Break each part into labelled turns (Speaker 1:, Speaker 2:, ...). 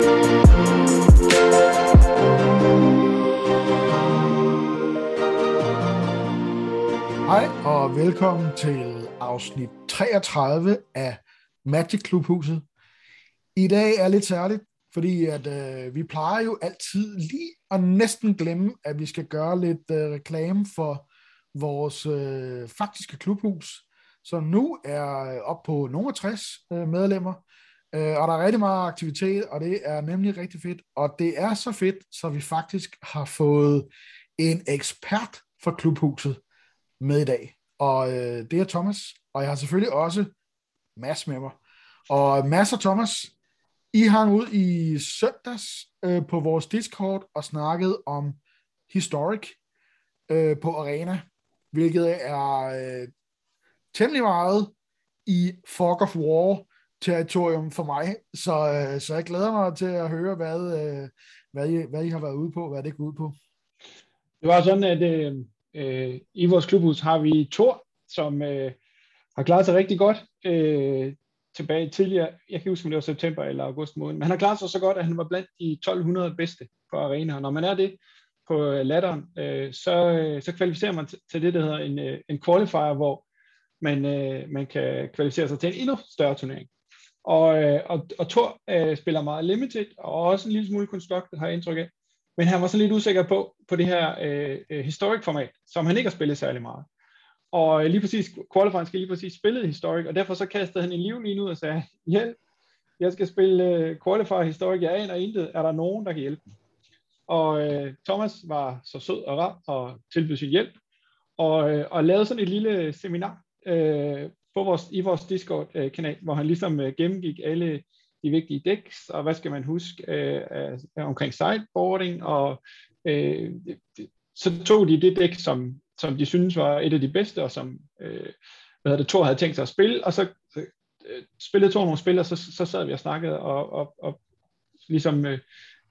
Speaker 1: Hej og velkommen til afsnit 33 af Magic Klubhuset. I dag er lidt særligt, fordi at øh, vi plejer jo altid lige at næsten glemme, at vi skal gøre lidt øh, reklame for vores øh, faktiske klubhus, som nu er øh, op på nogle 60 øh, medlemmer, øh, og der er rigtig meget aktivitet, og det er nemlig rigtig fedt, og det er så fedt, så vi faktisk har fået en ekspert for klubhuset med i dag, og øh, det er Thomas, og jeg har selvfølgelig også Mads med mig. Og Mads og Thomas, I hang ud i søndags øh, på vores Discord og snakkede om Historic øh, på Arena, hvilket er øh, temmelig meget i Fog of War territorium for mig, så, øh, så jeg glæder mig til at høre, hvad, øh, hvad, I, hvad I har været ude på, hvad det går ud på.
Speaker 2: Det var sådan, at øh, øh i vores klubhus har vi Thor, som øh, har klaret sig rigtig godt øh, tilbage tidligere. Jeg kan huske, om det var september eller august måned, men han har klaret sig så godt, at han var blandt de 1200 bedste på arena. Når man er det på øh, latteren, ladderen, øh, så, øh, så kvalificerer man til det, der hedder en, øh, en qualifier, hvor man, øh, man kan kvalificere sig til en endnu større turnering. Og, øh, og, og Thor øh, spiller meget limited, og også en lille smule constructed, har jeg indtryk af. Men han var så lidt usikker på, på det her øh, historic format, som han ikke har spillet særlig meget. Og øh, lige præcis, qualifying skal lige præcis spille historic, og derfor så kastede han en livlin ud og sagde, hjælp, jeg skal spille øh, qualifier historic, jeg aner intet, er der nogen, der kan hjælpe Og øh, Thomas var så sød og rar og tilbød sin hjælp, og, øh, og lavede sådan et lille seminar øh, på vores, i vores Discord-kanal, hvor han ligesom øh, gennemgik alle de vigtige dæks, og hvad skal man huske øh, omkring sideboarding, og øh, så tog de det dæk, som som de synes var et af de bedste, og som øh, hvad hedder det, Thor havde tænkt sig at spille, og så øh, spillede Thor nogle spil, og så, så sad vi og snakkede, og, og, og ligesom øh,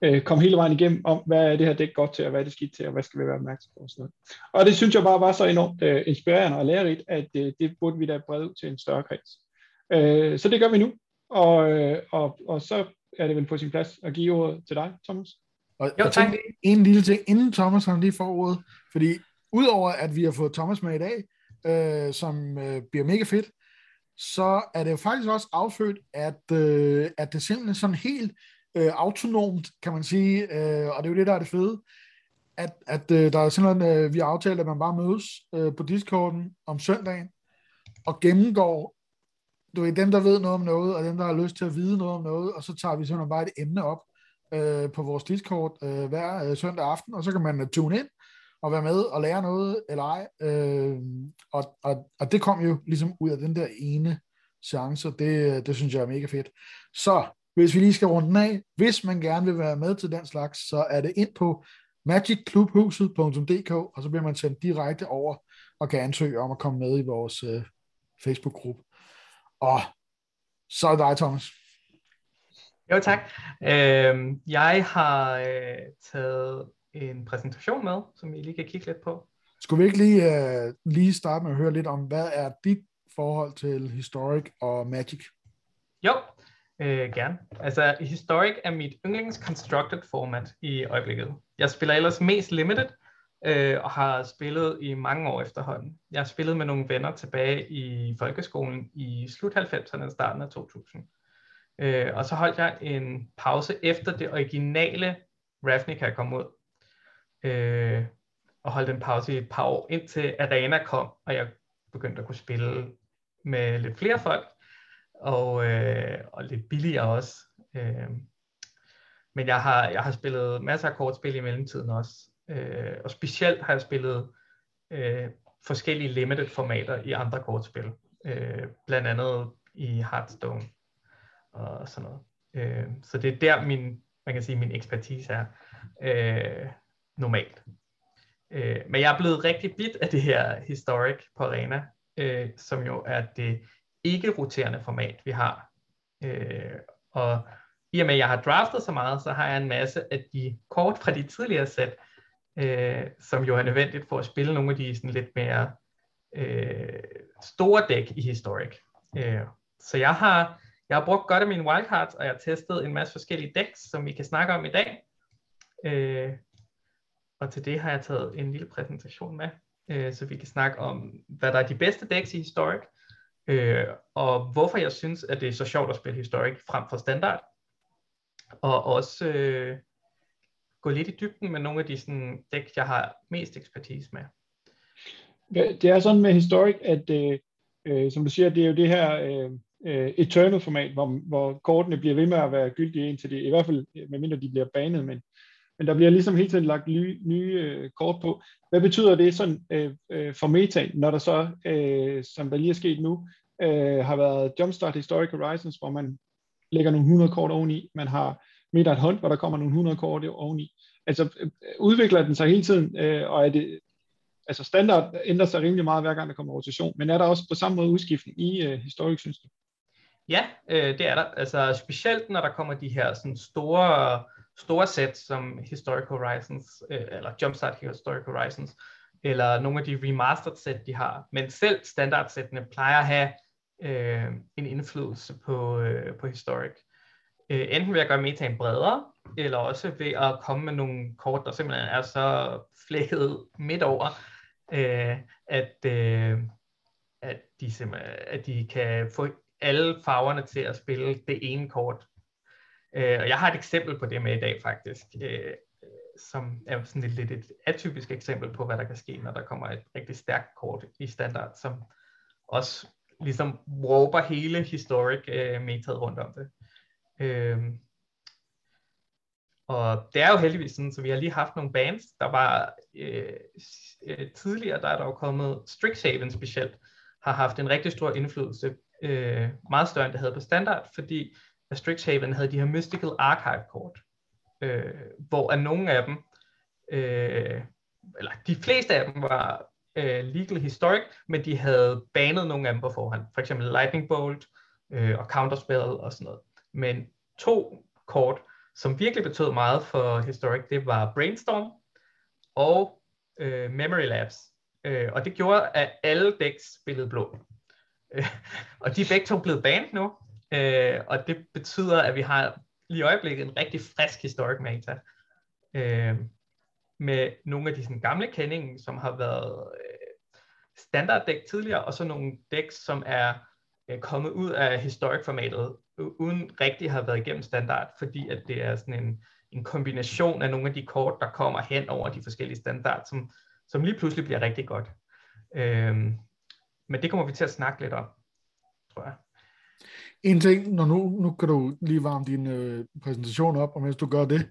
Speaker 2: øh, kom hele vejen igennem om, hvad er det her dæk godt til, og hvad er det skidt til, og hvad skal vi være opmærksom på, og sådan noget. Og det synes jeg bare var så enormt øh, inspirerende og lærerigt, at øh, det burde vi da brede ud til en større kreds. Øh, så det gør vi nu, og, øh, og, og så er det vel på sin plads at give ordet til dig, Thomas.
Speaker 1: Og jo, tak. En lille ting, inden Thomas han lige får ordet, fordi udover at vi har fået Thomas med i dag, øh, som øh, bliver mega fedt, så er det jo faktisk også affødt, at, øh, at det simpelthen sådan helt øh, autonomt, kan man sige, øh, og det er jo det, der er det fede, at, at øh, der er simpelthen, øh, vi har aftalt, at man bare mødes øh, på Discorden om søndagen, og gennemgår, du ved, dem, der ved noget om noget, og dem, der har lyst til at vide noget om noget, og så tager vi simpelthen bare et emne op øh, på vores Discord øh, hver øh, søndag aften, og så kan man uh, tune ind, og være med og lære noget, eller ej. Øh, og, og, og det kom jo ligesom ud af den der ene chance, og det, øh, det synes jeg er mega fedt. Så hvis vi lige skal runde den af, hvis man gerne vil være med til den slags, så er det ind på magicklubhuset.dk, og så bliver man sendt direkte over og kan ansøge om at komme med i vores øh, Facebook-gruppe. Og så er det dig, Thomas.
Speaker 3: Jo, tak. Øh, jeg har øh, taget en præsentation med, som I lige kan kigge lidt på.
Speaker 1: Skulle vi ikke lige, uh, lige starte med at høre lidt om, hvad er dit forhold til Historic og Magic?
Speaker 3: Jo, øh, gerne. Altså, Historic er mit yndlings constructed format i øjeblikket. Jeg spiller ellers mest limited, øh, og har spillet i mange år efterhånden. Jeg har spillet med nogle venner tilbage i folkeskolen i slut 90'erne og starten af 2000. Øh, og så holdt jeg en pause efter det originale Ravnica kom ud, øh, og holdt en pause i et par år, indtil Arena kom, og jeg begyndte at kunne spille med lidt flere folk, og, øh, og lidt billigere også. Øh, men jeg har, jeg har spillet masser af kortspil i mellemtiden også, øh, og specielt har jeg spillet øh, forskellige limited formater i andre kortspil, øh, blandt andet i Hearthstone og sådan noget. Øh, så det er der min, man kan sige, min ekspertise er. Øh, normalt. Øh, men jeg er blevet rigtig bit af det her Historic på Arena, øh, som jo er det ikke-roterende format, vi har. Øh, og i og med, at jeg har draftet så meget, så har jeg en masse af de kort fra de tidligere sæt, øh, som jo er nødvendigt for at spille nogle af de sådan lidt mere øh, store dæk i Historic. Øh, så jeg har, Jeg har brugt godt af mine wildcards, og jeg har testet en masse forskellige decks, som vi kan snakke om i dag. Øh, og til det har jeg taget en lille præsentation med, øh, så vi kan snakke om, hvad der er de bedste decks i Historic, øh, og hvorfor jeg synes, at det er så sjovt at spille Historic frem for standard. Og også øh, gå lidt i dybden med nogle af de sådan, dæk, jeg har mest ekspertise med.
Speaker 2: Det er sådan med Historic, at øh, øh, som du siger, det er jo det her øh, øh, eternal format, hvor, hvor kortene bliver ved med at være gyldige indtil det, i hvert fald øh, medmindre de bliver banet, men, men der bliver ligesom hele tiden lagt nye, nye øh, kort på. Hvad betyder det sådan øh, øh, for meta, når der så, øh, som der lige er sket nu, øh, har været Jumpstart Historic Horizons, hvor man lægger nogle 100 kort oveni, man har Midnight Hunt, hvor der kommer nogle 100 kort oveni. Altså øh, øh, udvikler den sig hele tiden, øh, og er det, altså standard ændrer sig rimelig meget hver gang der kommer rotation, men er der også på samme måde udskiftning i øh, Historic, synes du?
Speaker 3: Ja, øh, det er der. Altså specielt når der kommer de her sådan store, store sæt som Historic Horizons, øh, eller Jumpstart Historic Horizons, eller nogle af de remastered sæt, de har. Men selv standardsættene plejer at have øh, en indflydelse på, øh, på Historic. Øh, enten ved at gøre metaen bredere, eller også ved at komme med nogle kort, der simpelthen er så flækket midt over, øh, at, øh, at, de at de kan få alle farverne til at spille det ene kort. Øh, og jeg har et eksempel på det med i dag faktisk, øh, som er sådan et lidt et atypisk eksempel på, hvad der kan ske, når der kommer et rigtig stærkt kort i standard, som også ligesom råber hele historic øh, metaet rundt om det. Øh, og det er jo heldigvis sådan, så vi har lige haft nogle bands, der var øh, øh, tidligere, der er der jo kommet Strixhaven specielt, har haft en rigtig stor indflydelse, øh, meget større end det havde på standard, fordi Strixhaven havde de her Mystical Archive kort, øh, hvor af nogle af dem, øh, eller de fleste af dem var øh, legal historic, men de havde banet nogle af dem på forhånd, for eksempel Lightning Bolt øh, og Counterspell og sådan noget. Men to kort, som virkelig betød meget for Historic, det var Brainstorm og øh, Memory Labs. Øh, og det gjorde, at alle decks spillede blå. Øh, og de er begge to blevet banned nu, øh, og det betyder, at vi har lige i øjeblikket en rigtig frisk Historic meta. Øh, med nogle af de sådan, gamle kendinge, som har været øh, standarddæk tidligere, og så nogle decks, som er øh, kommet ud af historic-formatet, uden rigtig har været igennem standard, fordi at det er sådan en, en kombination af nogle af de kort, der kommer hen over de forskellige standard, som, som lige pludselig bliver rigtig godt. Øhm, men det kommer vi til at snakke lidt om, tror jeg.
Speaker 1: En ting, når nu, nu kan du lige varme din øh, præsentation op, og mens du gør det,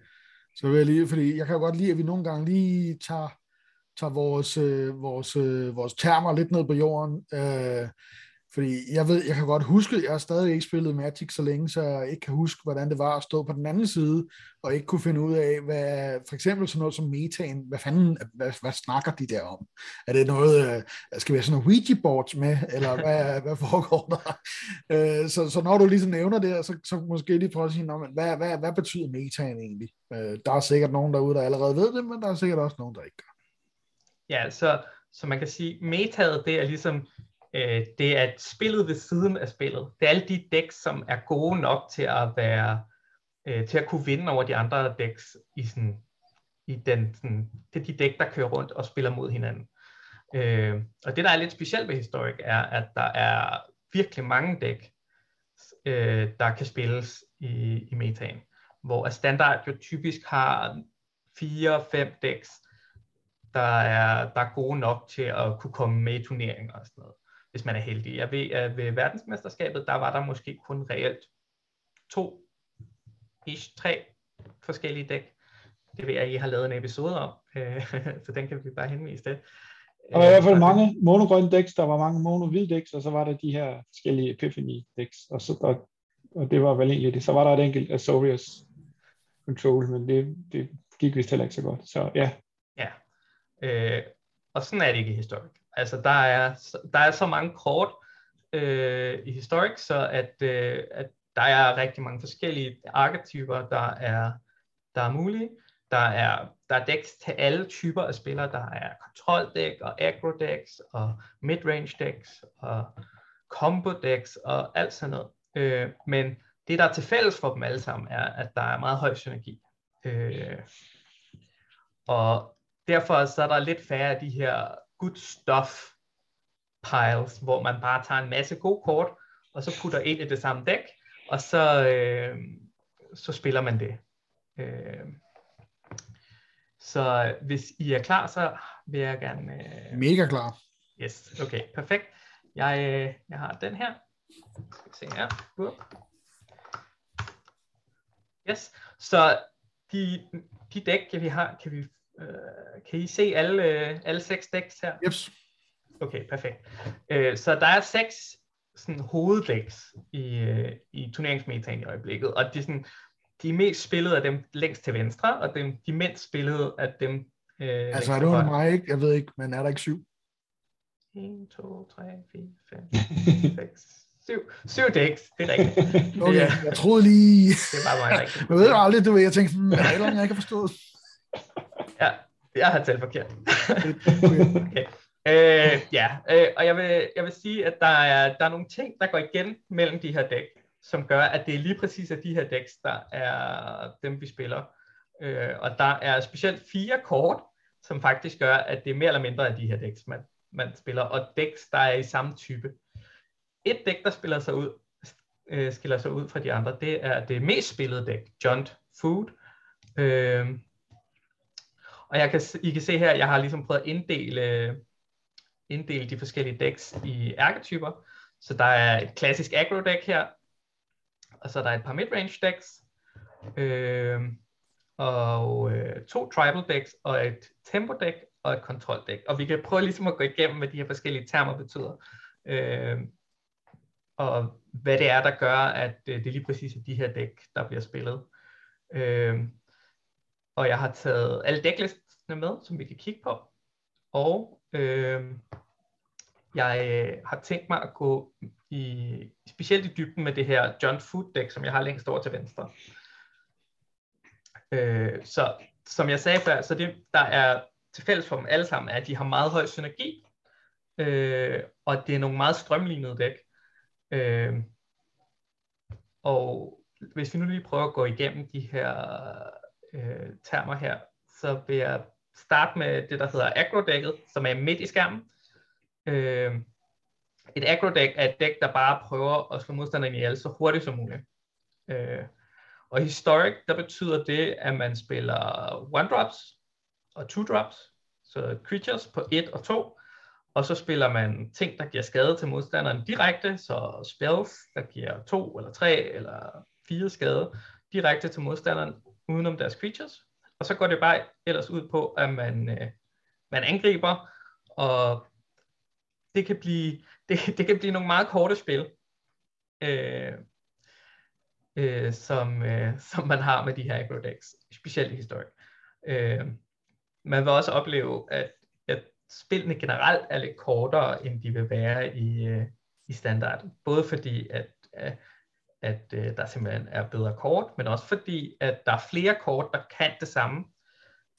Speaker 1: så vil jeg lige, fordi jeg kan jo godt lide, at vi nogle gange lige tager, tager vores, øh, vores, øh, vores termer lidt ned på jorden. Øh, fordi jeg ved, jeg kan godt huske, jeg har stadig ikke spillet Magic så længe, så jeg ikke kan huske, hvordan det var at stå på den anden side, og ikke kunne finde ud af, hvad, for eksempel sådan noget som metan, hvad fanden, hvad, hvad snakker de der om? Er det noget, øh, skal vi have sådan nogle Ouija-boards med, eller hvad, hvad foregår der? Øh, så, så når du ligesom nævner det, så, så måske lige prøve at sige, hvad, hvad, hvad betyder metan egentlig? Øh, der er sikkert nogen derude, der allerede ved det, men der er sikkert også nogen, der ikke gør.
Speaker 3: Ja, så, så man kan sige, metaet, det er ligesom øh, det er spillet ved siden af spillet. Det er alle de decks, som er gode nok til at være øh, til at kunne vinde over de andre decks i sådan i den sådan, det er de dæk, der kører rundt og spiller mod hinanden. Øh, og det, der er lidt specielt ved Historic, er, at der er virkelig mange dæk, øh, der kan spilles i, i metaen. Hvor standard jo typisk har 4-5 decks, der er, der er gode nok til at kunne komme med i turneringer og sådan noget hvis man er heldig. Jeg ved, at ved verdensmesterskabet, der var der måske kun reelt to, ish, tre forskellige dæk. Det ved jeg, at I har lavet en episode om, så den kan vi bare henvise til.
Speaker 2: Der var i hvert fald mange monogrønne dæks, der var mange mono dæks, og så var der de her forskellige epiphany dæks, og, så, og, og det var vel egentlig det. Så var der et enkelt Azorius Control, men det, det gik vist heller ikke så godt. Så ja.
Speaker 3: Ja, øh, og sådan er det ikke i historik. Altså, der er, der er så mange kort øh, i Historic, så at, øh, at der er rigtig mange forskellige arketyper, der er, der er mulige. Der er, der er decks til alle typer af spillere. Der er kontroldæk og aggro decks og midrange decks og combo decks og alt sådan noget. Øh, men det, der er til fælles for dem alle sammen, er, at der er meget høj synergi. Øh, og derfor så er der lidt færre af de her good stuff piles, hvor man bare tager en masse gode kort, og så putter ind i det samme dæk, og så, øh, så spiller man det. Øh, så hvis I er klar, så vil jeg gerne...
Speaker 1: Øh... Mega klar.
Speaker 3: Yes, okay, perfekt. Jeg, øh, jeg har den her. Se her. Yes, så de, de dæk, vi har, kan vi øh, kan I se alle, øh, alle seks dæks her?
Speaker 1: Yes.
Speaker 3: Okay, perfekt. Øh, så der er seks sådan, hoveddæks i, øh, i turneringsmetaen i øjeblikket, og de er, sådan, de er mest spillet af dem længst til venstre, og dem, de mindst spillet af dem
Speaker 1: øh, Altså er det under mig ikke? Jeg ved ikke, men er der ikke syv?
Speaker 3: 1, 2, 3, 4, 5, 6, Syv, syv dæks, det er rigtigt.
Speaker 1: Okay, ja. jeg troede lige...
Speaker 3: Det var mig rigtigt.
Speaker 1: Jeg ved jo aldrig, du ved, jeg tænkte, hmm, er der jeg ikke har forstået?
Speaker 3: Ja, jeg har talt forkert. okay. Øh, ja, øh, og jeg vil, jeg vil sige, at der er, der er nogle ting, der går igen mellem de her dæk, som gør, at det er lige præcis af de her dæks, der er dem, vi spiller. Øh, og der er specielt fire kort, som faktisk gør, at det er mere eller mindre af de her dæks, man, man spiller, og dæks, der er i samme type. Et dæk, der spiller sig ud, øh, skiller sig ud fra de andre, det er det mest spillede dæk, John Food. Øh, og jeg kan, I kan se her, jeg har ligesom prøvet at inddele, inddele de forskellige decks i arketyper. Så der er et klassisk aggro deck her, og så er der et par midrange decks, øh, og øh, to tribal decks, og et tempo deck, og et kontrol deck. Og vi kan prøve ligesom at gå igennem, hvad de her forskellige termer betyder. Øh, og hvad det er, der gør, at øh, det er lige præcis de her dæk, der bliver spillet. Øh, og jeg har taget alle dæklistene med, som vi kan kigge på. Og øh, jeg øh, har tænkt mig at gå i specielt i dybden med det her John Food dæk, som jeg har længst over til venstre. Øh, så som jeg sagde før, så det der er til fælles for dem alle sammen, er, at de har meget høj synergi, øh, og det er nogle meget strømlignede dæk. Øh, og hvis vi nu lige prøver at gå igennem de her øh, termer her, så vil jeg starte med det, der hedder agrodækket, som er midt i skærmen. Øh, et agrodæk er et dæk, der bare prøver at slå modstanderen ihjel så hurtigt som muligt. Øh, og historic, der betyder det, at man spiller one-drops og two-drops, så creatures på 1 og 2, og så spiller man ting, der giver skade til modstanderen direkte, så spells, der giver 2 eller 3 eller 4 skade direkte til modstanderen udenom deres creatures. Og så går det bare ellers ud på, at man, øh, man angriber, og det kan blive, det, det kan blive nogle meget korte spil, øh, øh, som, øh, som man har med de her aggro decks, specielt i historik. Øh, man vil også opleve, at at spillene generelt er lidt kortere, end de vil være i, øh, i standard. Både fordi, at, at, at øh, der simpelthen er bedre kort, men også fordi, at der er flere kort, der kan det samme.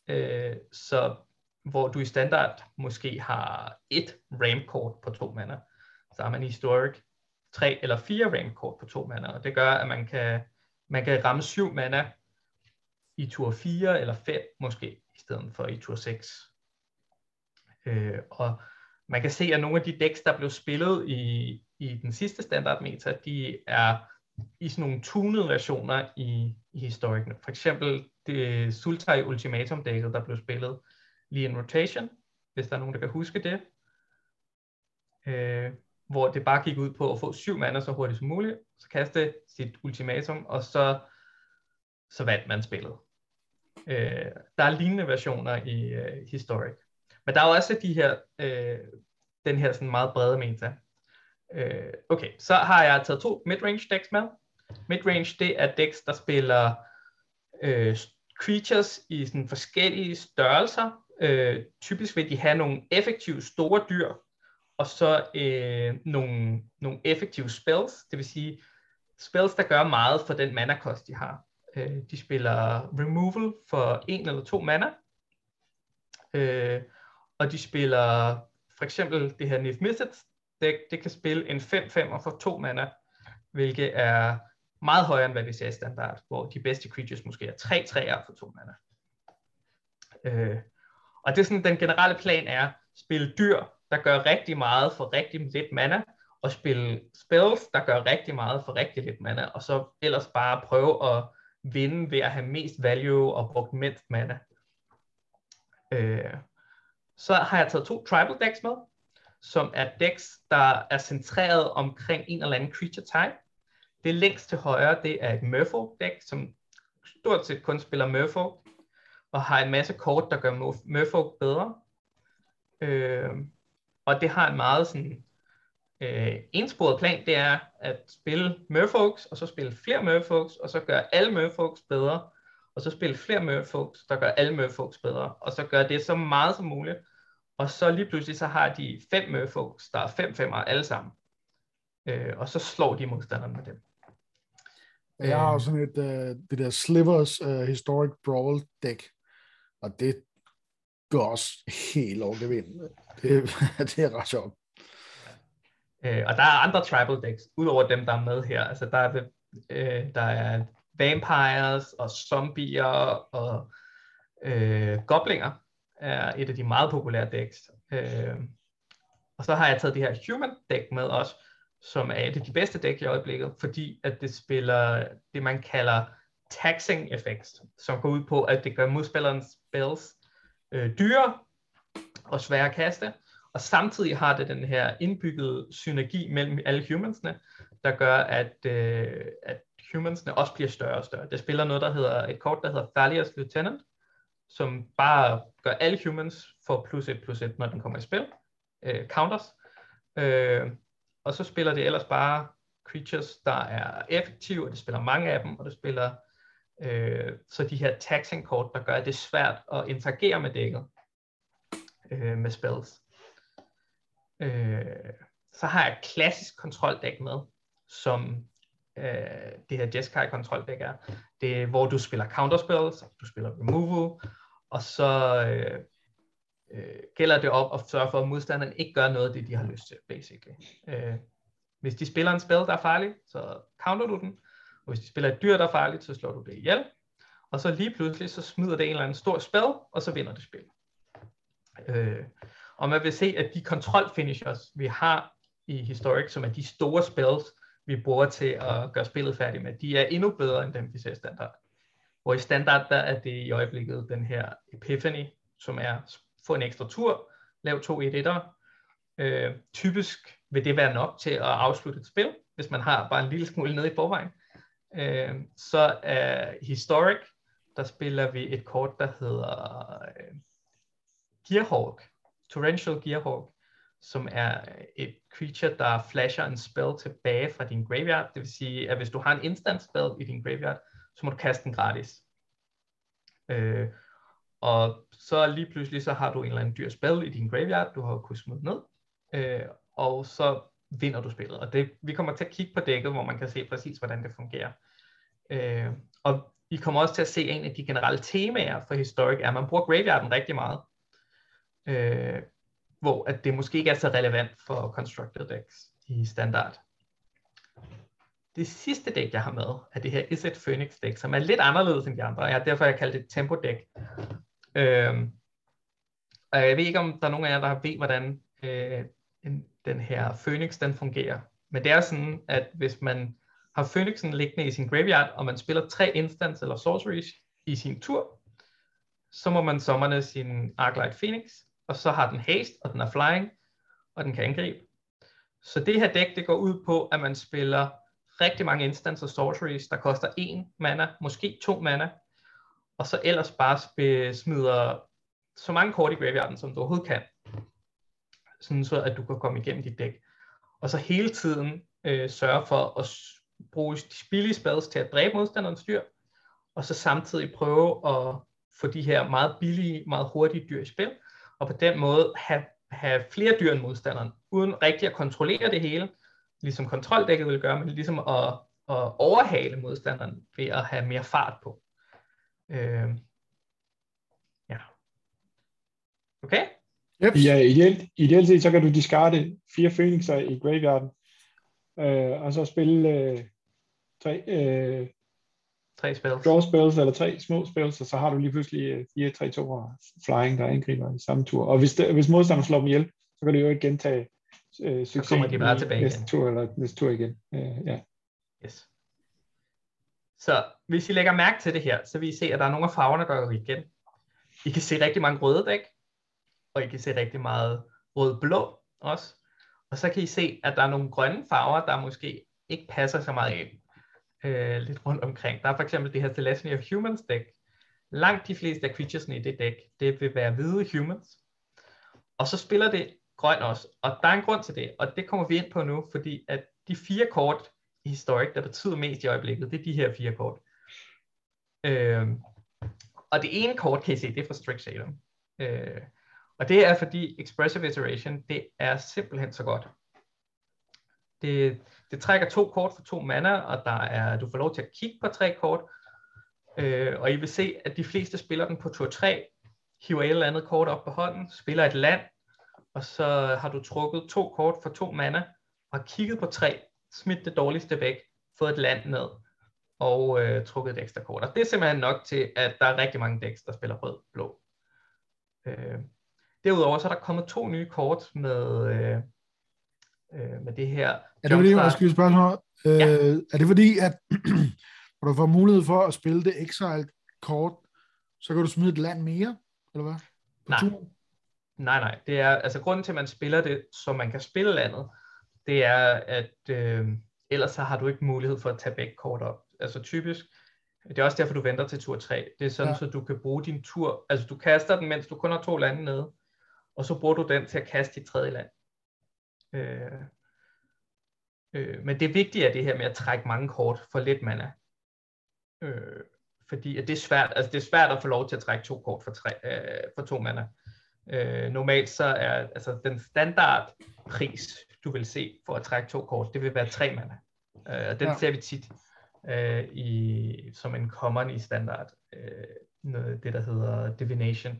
Speaker 3: Øh, så hvor du i standard måske har et ramp-kort på to mana, så har man i historic tre eller fire ramp-kort på to mana, og det gør, at man kan, man kan ramme syv mana i tur 4 eller 5 måske, i stedet for i tur 6. Øh, og man kan se, at nogle af de decks, der blev spillet i, i den sidste standard meta, de er i sådan nogle tunede versioner i, i historikken. For eksempel det Sultai Ultimatum dækket, der blev spillet lige en rotation, hvis der er nogen, der kan huske det. Øh, hvor det bare gik ud på at få syv mander så hurtigt som muligt, så kaste sit ultimatum, og så, så vandt man spillet. Øh, der er lignende versioner i øh, Historic. Men der er også de her, øh, den her sådan meget brede meta. Øh, okay, så har jeg taget to midrange decks med. Midrange, det er decks, der spiller øh, creatures i sådan forskellige størrelser. Øh, typisk vil de have nogle effektive store dyr, og så øh, nogle, nogle effektive spells, det vil sige spells, der gør meget for den mana-kost, de har. Øh, de spiller removal for en eller to mana, øh, og de spiller for eksempel det her Nif Misset deck, det kan spille en 5-5'er for to mana, hvilket er meget højere, end hvad vi ser i standard, hvor de bedste creatures måske er tre træer for to mana. Øh, og det er sådan, den generelle plan er, spille dyr, der gør rigtig meget for rigtig lidt mana, og spille spells, der gør rigtig meget for rigtig lidt mana, og så ellers bare prøve at vinde ved at have mest value og brugt mindst mana. Øh, så har jeg taget to tribal decks med, som er decks, der er centreret omkring en eller anden creature type. Det længst til højre, det er et Merfolk deck, som stort set kun spiller Merfolk, og har en masse kort, der gør Merfolk bedre. Øh, og det har en meget sådan øh, ensporet plan, det er at spille Merfolks, og så spille flere Merfolks, og så gøre alle Merfolks bedre, og så spille flere Merfolks, der gør alle Merfolks bedre, og så gøre det så meget som muligt, og så lige pludselig så har de fem Merfolks, der er fem femmer alle sammen, øh, og så slår de modstanderen med dem.
Speaker 1: Jeg har sådan et, uh, det der Slivers uh, Historic Brawl deck, og det går også helt over det vind. Det, det er ret sjovt.
Speaker 3: Øh, og der er andre tribal decks, udover dem, der er med her. Altså, der er, øh, der er vampires og zombier og øh, goblinger er et af de meget populære decks. Øh, og så har jeg taget det her human deck med også, som er et af de bedste dæk i øjeblikket, fordi at det spiller det, man kalder taxing effects, som går ud på, at det gør modspillerens spells øh, dyre og svære at kaste, og samtidig har det den her indbyggede synergi mellem alle humansene, der gør, at, øh, at humansene også bliver større og større. Det spiller noget, der hedder et kort, der hedder Thalia's Lieutenant, som bare gør alle humans for plus et plus et, når den kommer i spil. Øh, counters. Øh, og så spiller det ellers bare creatures, der er effektive, og det spiller mange af dem, og det spiller øh, så de her taxing kort, der gør, at det er svært at interagere med dækket øh, med spells. Øh, så har jeg et klassisk kontroldæk med, som øh, det her Jeskai kontroldæk er. Det er, hvor du spiller counterspells, du spiller removal, og så øh, øh, gælder det op at sørge for, at modstanderen ikke gør noget af det, de har lyst til, basically. Øh, hvis de spiller en spil, der er farlig, så counter du den, og hvis de spiller et dyr, der er farligt, så slår du det ihjel. Og så lige pludselig, så smider det en eller anden stor spil, og så vinder det spil. Øh, og man vil se, at de kontrol finishers, vi har i Historic, som er de store spells, vi bruger til at gøre spillet færdigt med, de er endnu bedre end dem, vi ser standard. Hvor i standard, der er det i øjeblikket den her Epiphany, som er få en ekstra tur, lav to 1 1 øh, Typisk vil det være nok til at afslutte et spil, hvis man har bare en lille smule nede i forvejen. Øh, så er Historic, der spiller vi et kort, der hedder øh, Gearhawk, Torrential Gearhawk, som er et creature, der flasher en spell tilbage fra din graveyard. Det vil sige, at hvis du har en instant spell i din graveyard, så må du kaste den gratis. Øh, og så lige pludselig så har du en eller anden dyr spil i din graveyard, du har kunnet smide ned, øh, og så vinder du spillet. Og det, vi kommer til at kigge på dækket, hvor man kan se præcis, hvordan det fungerer. Øh, og vi kommer også til at se en af de generelle temaer for Historic, er, at man bruger graveyarden rigtig meget øh, hvor at det måske ikke er så relevant for constructed decks i standard. Det sidste dæk, jeg har med, er det her Iset Phoenix dæk, som er lidt anderledes end de andre. Jeg har derfor jeg kaldt det et tempo dæk. Øhm, og jeg ved ikke, om der er nogen af jer, der ved, hvordan øh, den her Phoenix den fungerer. Men det er sådan, at hvis man har Phoenixen liggende i sin graveyard, og man spiller tre instants eller sorceries i sin tur, så må man sommerne sin Arclight Phoenix, og så har den haste, og den er flying, og den kan angribe. Så det her dæk, det går ud på, at man spiller rigtig mange instances sorceries, der koster en mana, måske to mana, og så ellers bare smider så mange kort i graveyarden, som du overhovedet kan, sådan så at du kan komme igennem dit dæk. Og så hele tiden øh, sørge for at bruge de billige spells til at dræbe modstanderens dyr, og så samtidig prøve at få de her meget billige, meget hurtige dyr i spil, og på den måde have, have flere dyr end modstanderen, uden rigtig at kontrollere det hele, ligesom kontroldækket vil gøre, men ligesom at, at overhale modstanderen ved at have mere fart på. Øh, ja. Okay?
Speaker 2: Yep. Ja, ideelt, ideelt set, så kan du discarde fire phoenixer i graveyarden, øh, og så spille øh, tre, øh,
Speaker 3: Tre spil.
Speaker 2: draw spells, eller tre små spells, og så har du lige pludselig øh, 4 3 2 flying, der angriber i samme tur. Og hvis, det, hvis modstanderen slår dem ihjel, så kan du jo ikke gentage øh, succes
Speaker 3: kommer de bare tilbage
Speaker 2: næste
Speaker 3: igen.
Speaker 2: tur, eller næste tur igen. Øh, ja.
Speaker 3: Yes. Så hvis I lægger mærke til det her, så vil I se, at der er nogle af farverne, der går igen. I kan se rigtig mange røde dæk, og I kan se rigtig meget rød-blå også. Og så kan I se, at der er nogle grønne farver, der måske ikke passer så meget ind øh, lidt rundt omkring. Der er for eksempel det her Celestia of Humans dæk. Langt de fleste af creaturesne i det dæk, det vil være hvide humans. Og så spiller det grøn også. Og der er en grund til det, og det kommer vi ind på nu, fordi at de fire kort i Historic, der betyder mest i øjeblikket, det er de her fire kort. Øh, og det ene kort, kan I se, det er fra Strixhaven. Øh, og det er fordi Expressive Iteration, det er simpelthen så godt. Det, det trækker to kort for to mana, og der er, du får lov til at kigge på tre kort. Øh, og I vil se, at de fleste spiller den på tur 3, hiver et eller andet kort op på hånden, spiller et land, og så har du trukket to kort for to mana, og kigget på tre, smidt det dårligste væk, fået et land ned, og øh, trukket et ekstra kort. Og det er simpelthen nok til, at der er rigtig mange decks, der spiller rød-blå. Øh, derudover så er der kommet to nye kort med, øh, øh, med det her.
Speaker 1: Er det fordi, jeg skal spørgsmål? Øh,
Speaker 3: Ja.
Speaker 1: Er det fordi, at når du får mulighed for at spille det exiled kort, så kan du smide et land mere, eller hvad? På
Speaker 3: Nej.
Speaker 1: turen?
Speaker 3: Nej, nej. Det er, altså grunden til, at man spiller det, så man kan spille landet, det er, at øh, ellers så har du ikke mulighed for at tage begge kort op. Altså typisk, det er også derfor, du venter til tur 3. Det er sådan,
Speaker 1: Ja.
Speaker 3: så du kan bruge din tur, altså du kaster den, mens du kun har to lande nede, og så bruger du den til at kaste dit tredje land. Øh, øh, men det vigtige er det her med at trække mange kort for lidt mana. Øh, fordi at det er svært, altså det er svært at få lov til at trække to kort for, tre, øh, for to mana. Øh, normalt så er altså den standard pris, du vil se for at trække to kort, det vil være tre mana. Øh, og den
Speaker 1: Ja.
Speaker 3: ser vi tit øh, i, som en common i standard, øh, noget, det der hedder divination.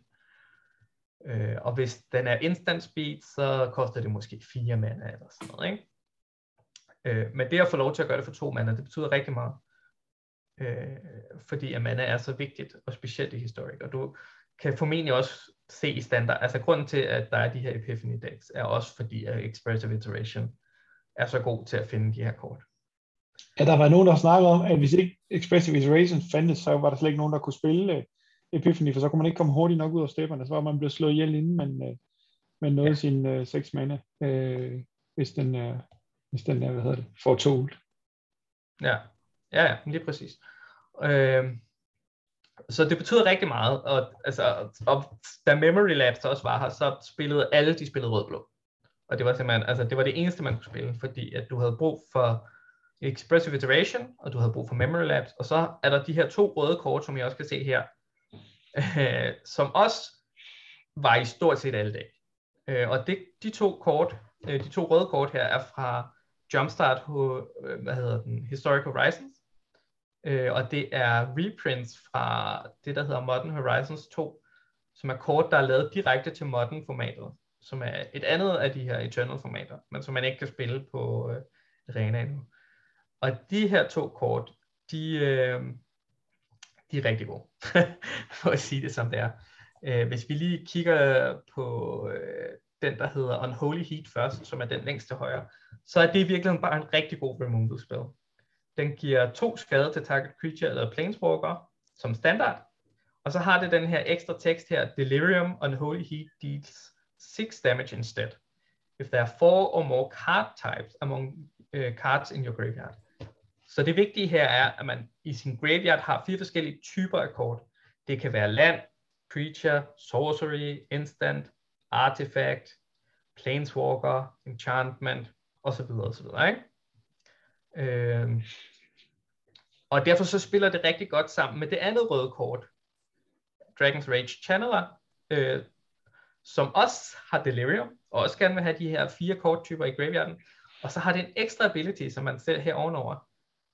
Speaker 3: Øh, og hvis den er instant speed, så koster det måske fire mana eller sådan noget, ikke? Øh, men det at få lov til at gøre det for to mana, det betyder rigtig meget. Øh, fordi at mana er så vigtigt, og specielt i Historic. Og du kan formentlig også se i standard, altså grunden til, at der er de her Epiphany decks, er også fordi, at Expressive Iteration er så god til at finde de her kort.
Speaker 2: Ja, der var nogen, der snakkede om, at hvis ikke Expressive Iteration fandtes, så var der slet ikke nogen, der kunne spille uh, Epiphany, for så kunne man ikke komme hurtigt nok ud af stepperne, så var man blevet slået ihjel, inden man, uh, man nåede ja. Sin uh, 6 mana, uh, hvis den, uh, hvis den er, hvad hedder det, får to.
Speaker 3: Ja, ja, ja lige præcis. Øhm, så det betyder rigtig meget, og, altså, og da Memory Labs også var her, så spillede alle, de spillede rød-blå. Og det var simpelthen, altså det var det eneste, man kunne spille, fordi at du havde brug for Expressive Iteration, og du havde brug for Memory Labs, og så er der de her to røde kort, som jeg også kan se her, øh, som også var i stort set alle dage. Øh, og det, de to kort, øh, de to røde kort her, er fra Jumpstart, øh, hvad hedder den, Historic Horizons, øh, og det er reprints fra det, der hedder Modern Horizons 2, som er kort, der er lavet direkte til Modern-formatet, som er et andet af de her Eternal-formater, men som man ikke kan spille på øh, Arena endnu. Og de her to kort, de, øh, de er rigtig gode, for at sige det som det er. Øh, hvis vi lige kigger på øh, den, der hedder Unholy Heat først, som er den længst til højre, så er det i virkeligheden bare en rigtig god removal spil. Den giver to skade til target creature eller planeswalker som standard, og så har det den her ekstra tekst her, Delirium Unholy Heat deals 6 damage instead. If there are four or more card types among uh, cards in your graveyard. Så det vigtige her er, at man i sin graveyard har fire forskellige typer af kort. Det kan være land, creature, sorcery, instant, artifact, planeswalker, enchantment, osv. osv. Ikke? Øh, og derfor så spiller det rigtig godt sammen med det andet røde kort, Dragon's Rage Channeler, øh, som også har Delirium, og også gerne vil have de her fire korttyper i graveyarden. Og så har det en ekstra ability, som man ser her ovenover.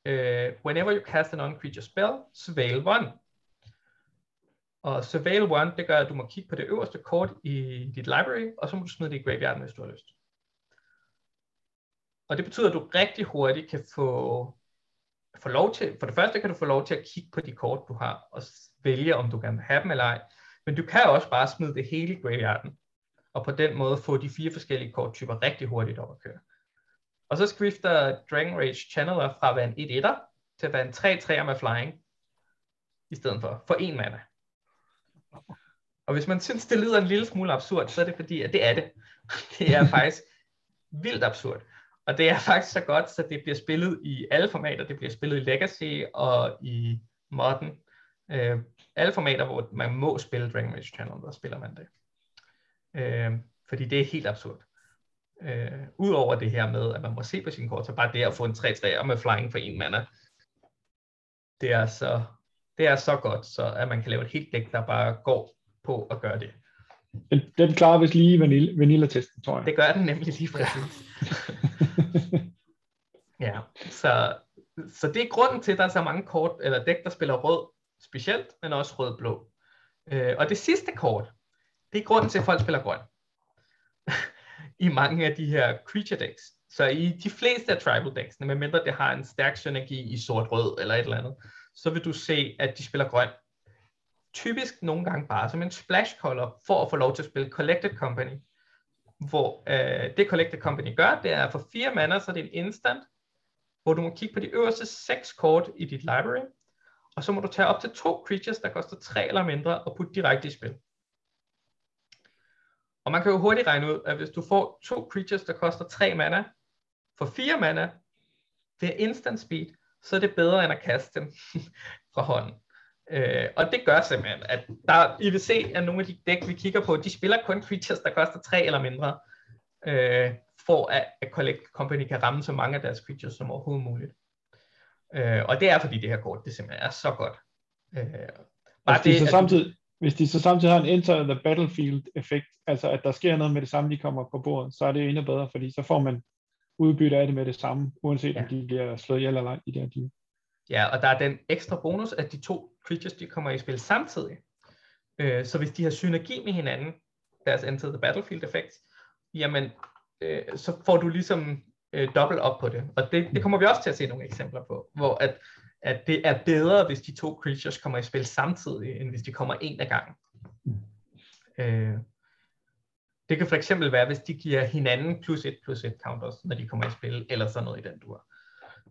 Speaker 3: Øh, whenever you cast an on-creature spell, surveil one. Og surveil one, det gør, at du må kigge på det øverste kort i dit library, og så må du smide det i graveyarden, hvis du har lyst. Og det betyder, at du rigtig hurtigt kan få, få lov til, for det første kan du få lov til at kigge på de kort, du har, og vælge, om du gerne vil have dem eller ej. Men du kan også bare smide det hele i graveyarden, og på den måde få de fire forskellige korttyper rigtig hurtigt op at køre. Og så skifter Dragon Rage Channeler fra at være en 1-1'er til at være en 3-3'er med flying, i stedet for, for en mana. Og hvis man synes, det lyder en lille smule absurd, så er det fordi, at det er det. Det er faktisk vildt absurd. Og det er faktisk så godt, så det bliver spillet i alle formater. Det bliver spillet i Legacy og i Modern. Øh, alle formater, hvor man må spille Dragon Age Channel, der spiller man det. Øh, fordi det er helt absurd. Øh, Udover det her med, at man må se på sin kort, så bare det at få en 3-3 med flying for en mana, det er så, det er så godt, så at man kan lave et helt dæk, der bare går på at gøre det.
Speaker 2: Den, den klarer vist lige vanilla, vanilla-testen, tror jeg.
Speaker 3: Det gør den nemlig lige præcis. ja, så, så det er grunden til, at der er så mange kort, eller dæk, der spiller rød specielt, men også rød-blå. Øh, og det sidste kort, det er grunden til, at folk spiller grøn. I mange af de her creature decks. Så i de fleste af tribal decks, medmindre det har en stærk synergi i sort-rød eller et eller andet, så vil du se, at de spiller grøn. Typisk nogle gange bare som en splash color, for at få lov til at spille Collected Company. Hvor øh, det Collective Company gør, det er for fire mana, så det er en instant, hvor du må kigge på de øverste seks kort i dit library, og så må du tage op til to creatures, der koster tre eller mindre, og putte direkte i spil. Og man kan jo hurtigt regne ud, at hvis du får to creatures, der koster tre mana, for fire mana, ved instant speed, så er det bedre end at kaste dem fra hånden. Øh, og det gør simpelthen, at der, I vil se, at nogle af de dæk, vi kigger på, de spiller kun creatures, der koster 3 eller mindre, øh, for at, at Collect Company kan ramme så mange af deres creatures som overhovedet muligt. Øh, og det er fordi det her kort, det simpelthen er så godt. Øh,
Speaker 2: bare det, så samtidig, hvis de så samtidig har en enter the battlefield effekt, altså at der sker noget med det samme, de kommer på bordet, så er det endnu bedre, fordi så får man udbytte af det med det samme, uanset ja. om de bliver slået ihjel eller ej i det her.
Speaker 3: Ja, og der er den ekstra bonus, at de to creatures, de kommer i spil samtidig. Øh, så hvis de har synergi med hinanden, deres enter the battlefield effekt, jamen, øh, så får du ligesom øh, dobbelt op på det. Og det, det kommer vi også til at se nogle eksempler på, hvor at at det er bedre, hvis de to creatures kommer i spil samtidig, end hvis de kommer en af gangen. Øh, det kan for eksempel være, hvis de giver hinanden plus et plus et counters, når de kommer i spil, eller sådan noget i den dur.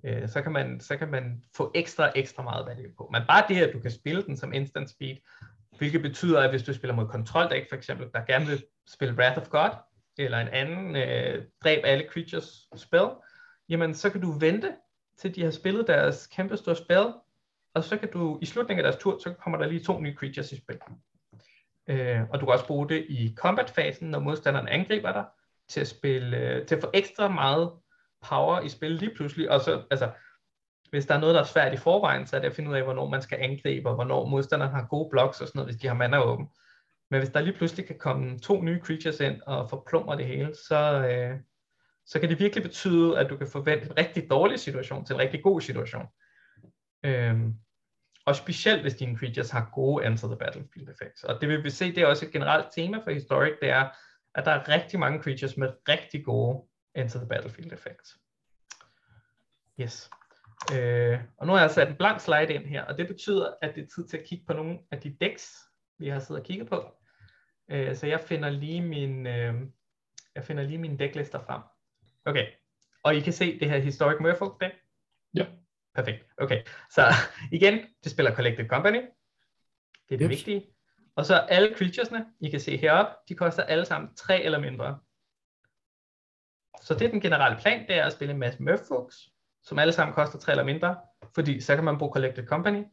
Speaker 3: Øh, så, kan man, så kan man få ekstra, ekstra meget value på. Men bare det, at du kan spille den som instant speed, hvilket betyder, at hvis du spiller mod kontrol deck for eksempel, der gerne vil spille Wrath of God, eller en anden øh, dræb alle creatures spil, jamen så kan du vente til de har spillet deres kæmpe store spil, og så kan du i slutningen af deres tur, så kommer der lige to nye creatures i spil. Øh, og du kan også bruge det i combat-fasen, når modstanderen angriber dig, til at, spille, øh, til at få ekstra meget power i spil lige pludselig, og så, altså, hvis der er noget, der er svært i forvejen, så er det at finde ud af, hvornår man skal angribe, og hvornår modstanderen har gode blocks og sådan noget, hvis de har mana åben. Men hvis der lige pludselig kan komme to nye creatures ind og forplumre det hele, så, øh, så kan det virkelig betyde, at du kan forvente en rigtig dårlig situation til en rigtig god situation. Øhm, og specielt hvis dine creatures har gode Enter the Battlefield effects. Og det vil vi se, det er også et generelt tema for Historic, det er, at der er rigtig mange creatures med rigtig gode Enter the Battlefield effects. Yes. Øh, og nu har jeg sat en blank slide ind her, og det betyder, at det er tid til at kigge på nogle af de decks, vi har siddet og kigget på. Øh, så jeg finder lige min, øh, jeg finder lige mine decklister frem. Okay. Og I kan se det her Historic Merfolk deck?
Speaker 2: Ja.
Speaker 3: Perfekt. Okay. Så igen, det spiller Collected Company. Det er det yep. vigtige. Og så alle creaturesne, I kan se heroppe, de koster alle sammen 3 eller mindre. Så det er den generelle plan, det er at spille en masse Merfolks, som alle sammen koster 3 eller mindre, fordi så kan man bruge Collected Company.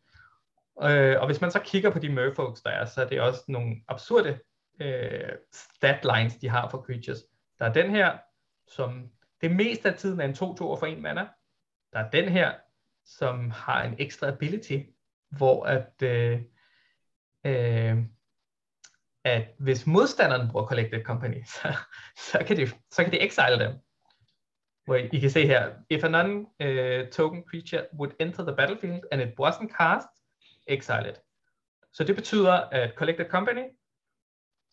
Speaker 3: Øh, og hvis man så kigger på de Merfolks, der er, så er det også nogle absurde øh, stat lines, de har for creatures. Der er den her, som det meste af tiden er en 2-2 for en mana. Der er den her, som har en ekstra ability, hvor at, øh, øh, at hvis modstanderen bruger Collected Company, så, så, kan, de, så kan de exile dem. Hvor I, I kan se her, if a non-token øh, uh, creature would enter the battlefield and it wasn't cast, exile it. Så det betyder, at Collected Company,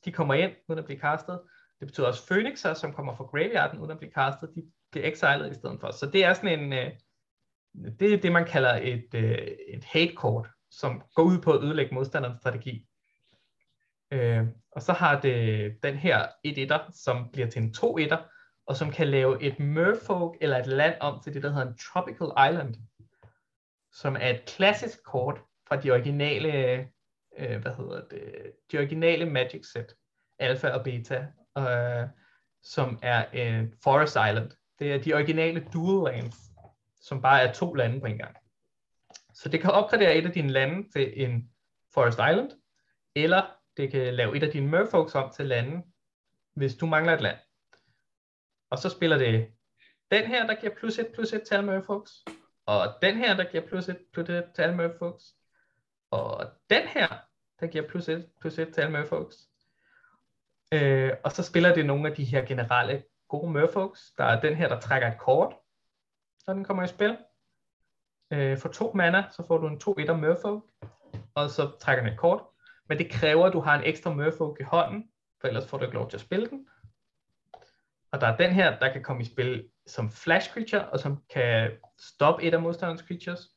Speaker 3: de kommer ind, uden at blive castet, det betyder også Phoenixer, som kommer fra graveyarden, uden at blive castet, de bliver exiled i stedet for. Så det er sådan en, uh, det er det, man kalder et, uh, et hate-kort, som går ud på at ødelægge modstanderens strategi. Øh, og så har det den her 1-1'er, som bliver til en 2-1'er, og som kan lave et merfolk eller et land om til det, der hedder en tropical island, som er et klassisk kort fra de originale, øh, hvad hedder det, de originale Magic set, alfa og beta, øh, som er en forest island. Det er de originale dual lands, som bare er to lande på en gang. Så det kan opgradere et af dine lande til en forest island, eller det kan lave et af dine merfolks om til lande, hvis du mangler et land. Og så spiller det den her, der giver plus 1 plus 1 til merfolks, og den her, der giver plus 1 plus 1 til merfolks, og den her, der giver plus 1 plus 1 til merfolks. Øh, og så spiller det nogle af de her generelle gode merfolks. Der er den her, der trækker et kort, når den kommer i spil. Øh, for to mana, så får du en 2-1'er merfolk, og så trækker den et kort. Men det kræver, at du har en ekstra merfolk i hånden, for ellers får du ikke lov til at spille den. Og der er den her, der kan komme i spil som flash creature, og som kan stoppe et af modstanderens creatures.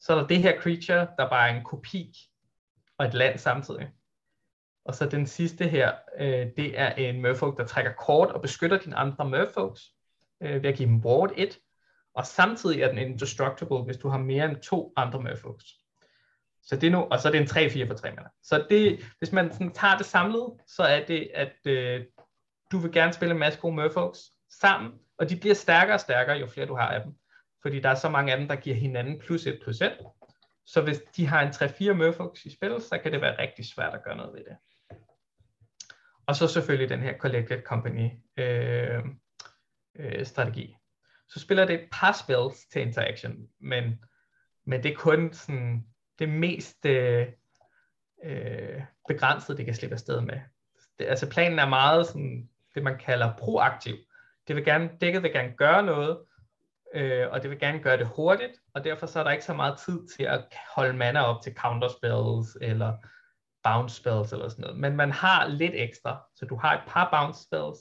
Speaker 3: Så er der det her creature, der bare er en kopi og et land samtidig. Og så den sidste her, øh, det er en merfolk, der trækker kort og beskytter dine andre merfolks øh, ved at give dem ward 1. Og samtidig er den indestructible, hvis du har mere end to andre merfolks. Så det er nu, og så er det en 3-4 for 3 mana. Så det, hvis man sådan tager det samlet, så er det, at øh, du vil gerne spille en masse gode Murfolks sammen, og de bliver stærkere og stærkere, jo flere du har af dem. Fordi der er så mange af dem, der giver hinanden plus 1 plus 1. Så hvis de har en 3-4 Murfolks i spil, så kan det være rigtig svært at gøre noget ved det. Og så selvfølgelig den her Collected Company øh, øh, strategi. Så spiller det et par spells til interaction, men, men det er kun sådan det mest øh, øh, begrænsede, det kan slippe afsted med. Det, altså planen er meget sådan, det man kalder proaktiv. Det vil gerne, dækket vil gerne gøre noget, øh, og det vil gerne gøre det hurtigt, og derfor så er der ikke så meget tid til at holde mander op til counterspells eller bounce spells, eller sådan noget. Men man har lidt ekstra, så du har et par bounce spells,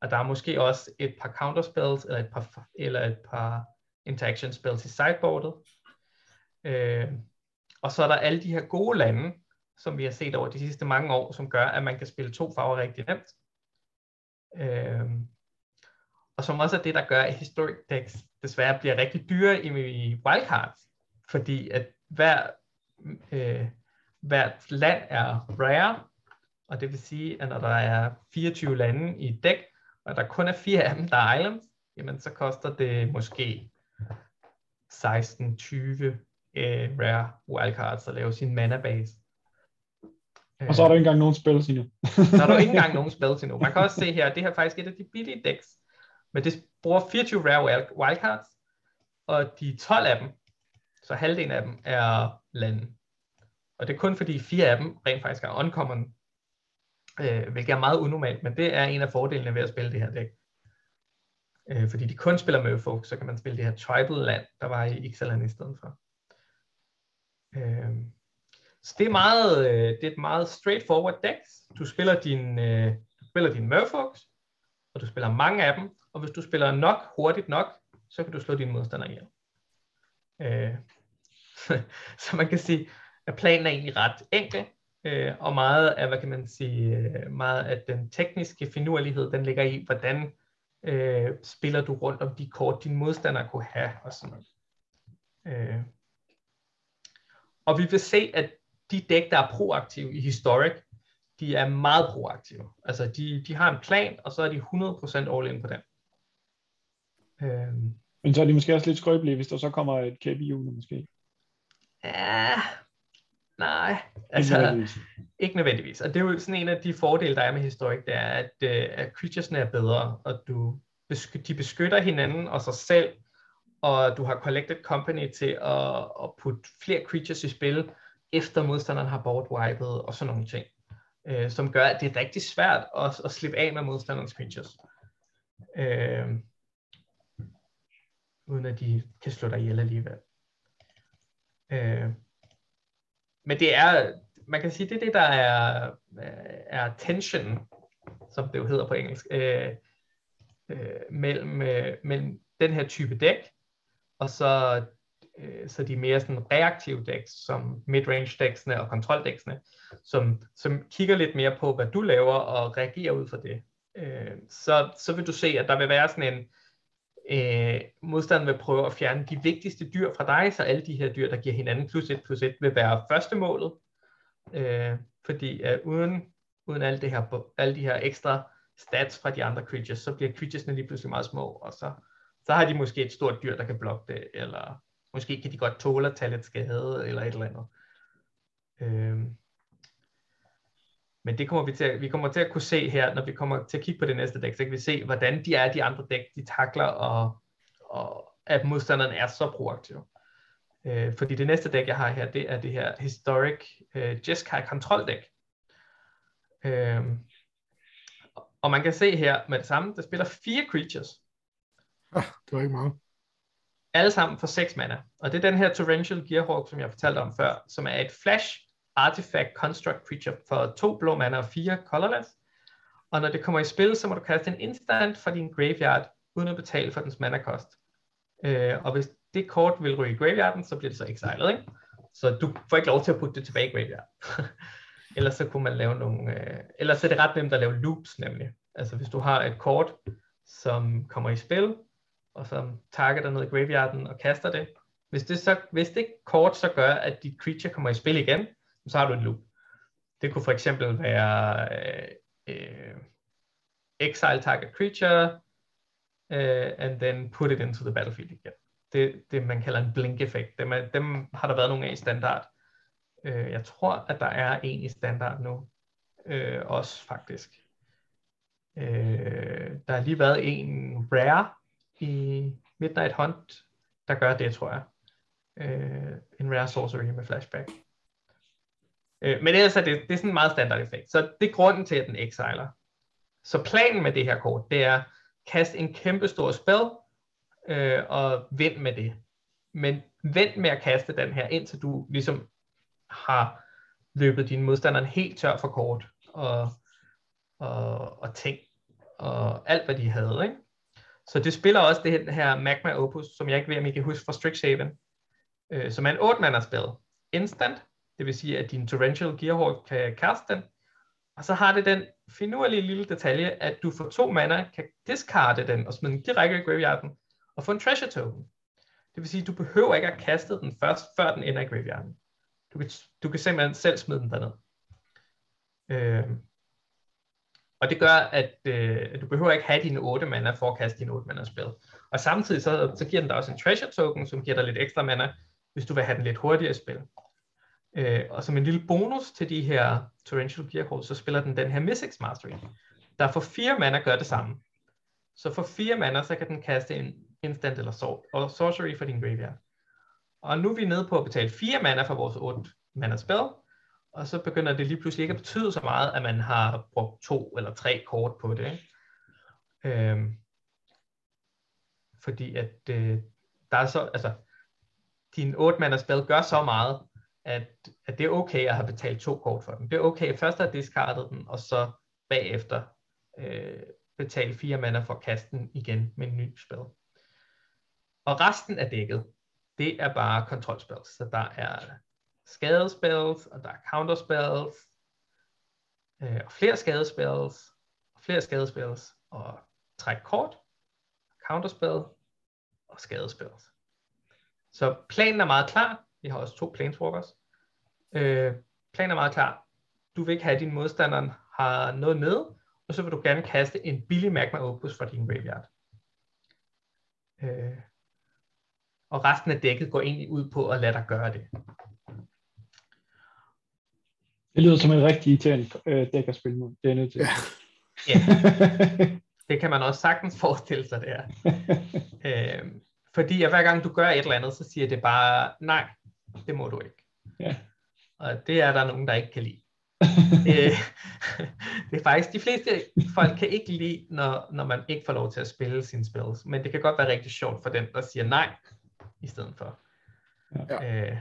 Speaker 3: og der er måske også et par counter spells, eller et par, eller et par interaction spells i sideboardet. Øh, og så er der alle de her gode lande, som vi har set over de sidste mange år, som gør, at man kan spille to farver rigtig nemt. Øhm, og som også er det, der gør, at historic decks desværre bliver rigtig dyre i, i wildcards, fordi at hver, øh, hvert land er rare, og det vil sige, at når der er 24 lande i et dæk, og der kun er fire af dem, der er islands, jamen så koster det måske 16-20 øh, rare wildcards at lave sin mana base.
Speaker 2: Og så er der ikke engang nogen spells endnu.
Speaker 3: så er der ikke engang nogen spells endnu. Man kan også se her, det her er faktisk et af de billige decks, men det bruger 24 rare wildcards, og de 12 af dem, så halvdelen af dem er lande. Og det er kun fordi fire af dem rent faktisk er uncommon, øh, hvilket er meget unormalt, men det er en af fordelene ved at spille det her dæk. Øh, fordi de kun spiller Merfolk, så kan man spille det her Tribal Land, der var i Ixalan i stedet for. Øh, så det er meget, øh, det er et meget straightforward deck. Du spiller din, øh, du spiller din Murfox, og du spiller mange af dem, og hvis du spiller nok hurtigt nok, så kan du slå dine modstandere ihjel. Øh, så man kan sige, at planen er egentlig ret enkel, øh, og meget af, hvad kan man sige, øh, meget af den tekniske finurlighed, den ligger i, hvordan øh, spiller du rundt om de kort, din modstander kunne have, og sådan noget. Øh, og vi vil se, at de dæk, der er proaktive i Historic, de er meget proaktive. Altså, de, de har en plan, og så er de 100% all in på den.
Speaker 2: Øhm. Men så er de måske også lidt skrøbelige, hvis der så kommer et kæp i måske.
Speaker 3: Ja, nej. Altså, ikke nødvendigvis. ikke nødvendigvis. Og det er jo sådan en af de fordele, der er med Historic, det er, at, øh, at creaturesne er bedre, og du, de beskytter hinanden og sig selv, og du har collected company til at, at putte flere creatures i spil, efter modstanderen har boardwipet og sådan nogle ting, øh, som gør, at det er rigtig svært at, at slippe af med modstanderens creatures. Øh, uden at de kan slå dig ihjel alligevel. Øh, men det er, man kan sige, det er det, der er, er tension, som det jo hedder på engelsk, øh, øh, mellem, øh, mellem den her type dæk, og så, øh, så de mere sådan reaktive decks, som midrange decksene og kontroldæksene, som, som kigger lidt mere på, hvad du laver, og reagerer ud fra det. Øh, så, så vil du se, at der vil være sådan en, øh, modstanderen vil prøve at fjerne de vigtigste dyr fra dig, så alle de her dyr, der giver hinanden plus 1 plus et, vil være første målet. Øh, fordi øh, uden, uden alle, det her, alle de her ekstra stats fra de andre creatures, så bliver creaturesne lige pludselig meget små, og så, så har de måske et stort dyr, der kan blokke det, eller måske kan de godt tåle at tage lidt skade, eller et eller andet. Øhm. men det kommer vi til, at, vi kommer til at kunne se her, når vi kommer til at kigge på det næste dæk, så kan vi se, hvordan de er, de andre dæk, de takler, og, og at modstanderen er så proaktiv. Øh, fordi det næste dæk, jeg har her, det er det her Historic øh, Jeskai kontroldæk. Øh, og man kan se her med det samme, der spiller fire creatures.
Speaker 1: Ah, det var ikke meget.
Speaker 3: Alle sammen for 6 mana. Og det er den her Torrential Gearhawk, som jeg fortalte om før, som er et flash artifact construct creature for to blå mana og fire colorless. Og når det kommer i spil, så må du kaste en instant fra din graveyard, uden at betale for dens mana kost. Øh, og hvis det kort vil ryge i graveyarden, så bliver det så exiled, ikke? Så du får ikke lov til at putte det tilbage i graveyard. ellers så kunne man lave nogle, øh, ellers er det ret nemt at lave loops nemlig. Altså hvis du har et kort, som kommer i spil, og som targeter ned i graveyarden og kaster det, hvis det, så, hvis det kort så gør, at dit creature kommer i spil igen, så har du en loop. Det kunne for eksempel være øh, øh, exile target creature, øh, and then put it into the battlefield igen. Det, det man kalder en blink effekt. Dem, er, dem har der været nogle af i standard. Øh, jeg tror, at der er en i standard nu. Øh, også faktisk. Øh, der har lige været en rare i Midnight Hunt, der gør det, tror jeg. Øh, en rare sorcery med flashback. Øh, men ellers er det, det er sådan en meget standard effekt. Så det er grunden til, at den exiler. Så planen med det her kort, det er kast en kæmpe stor spil, øh, og vind med det. Men vend med at kaste den her, indtil du ligesom har løbet din modstander helt tør for kort, og, og, og ting, og alt hvad de havde. Ikke? Så det spiller også det her Magma Opus, som jeg ikke ved, om I kan huske fra Strixhaven, øh, som er en 8 spil. Instant, det vil sige, at din Torrential Gearhawk kan kaste den, og så har det den finurlige lille detalje, at du for to mana kan discarde den og smide den direkte i graveyarden og få en treasure token. Det vil sige, at du behøver ikke at kaste den først, før den ender i graveyarden. Du kan, du kan simpelthen selv smide den derned. Øh, og det gør, at øh, du behøver ikke have dine 8 mana for at kaste dine 8 mana spil. Og samtidig så, så giver den dig også en treasure token, som giver dig lidt ekstra mana, hvis du vil have den lidt hurtigere spil. Øh, og som en lille bonus til de her Torrential Gear så spiller den den her Mystics Mastery, der for fire mana gør det samme. Så for fire mana, så kan den kaste en instant eller sort, og sorcery for din graveyard. Og nu er vi nede på at betale 4 mana for vores 8 mana spil, og så begynder det lige pludselig ikke at betyde så meget, at man har brugt to eller tre kort på det. Ikke? Øhm, fordi at øh, der er så, altså, din 8 spil gør så meget, at, at det er okay at have betalt to kort for den. Det er okay først at have discardet den, og så bagefter øh, betale fire mana for at kaste den igen med en ny spil. Og resten af dækket, det er bare kontrolspil. Så der er skadespells, og der er counterspells, øh, og flere skadespells, og flere skadespells, og træk kort, counterspell og skadespells. Så planen er meget klar. Vi har også to planeswalkers. Øh, planen er meget klar. Du vil ikke have, at din modstander har noget med, og så vil du gerne kaste en billig Magma Opus fra din graveyard. Øh, og resten af dækket går egentlig ud på at lade dig gøre det.
Speaker 2: Det lyder som en rigtig irriterende øh, dæk at spille mod. Det er nødt til. Ja.
Speaker 3: ja. Det kan man også sagtens forestille sig, det er. øh, fordi at hver gang du gør et eller andet, så siger det bare, nej, det må du ikke. Ja. Og det er der nogen, der ikke kan lide. det, det er faktisk, de fleste folk kan ikke lide, når, når man ikke får lov til at spille sine spils. Men det kan godt være rigtig sjovt for den, der siger nej, i stedet for. Ja. Øh,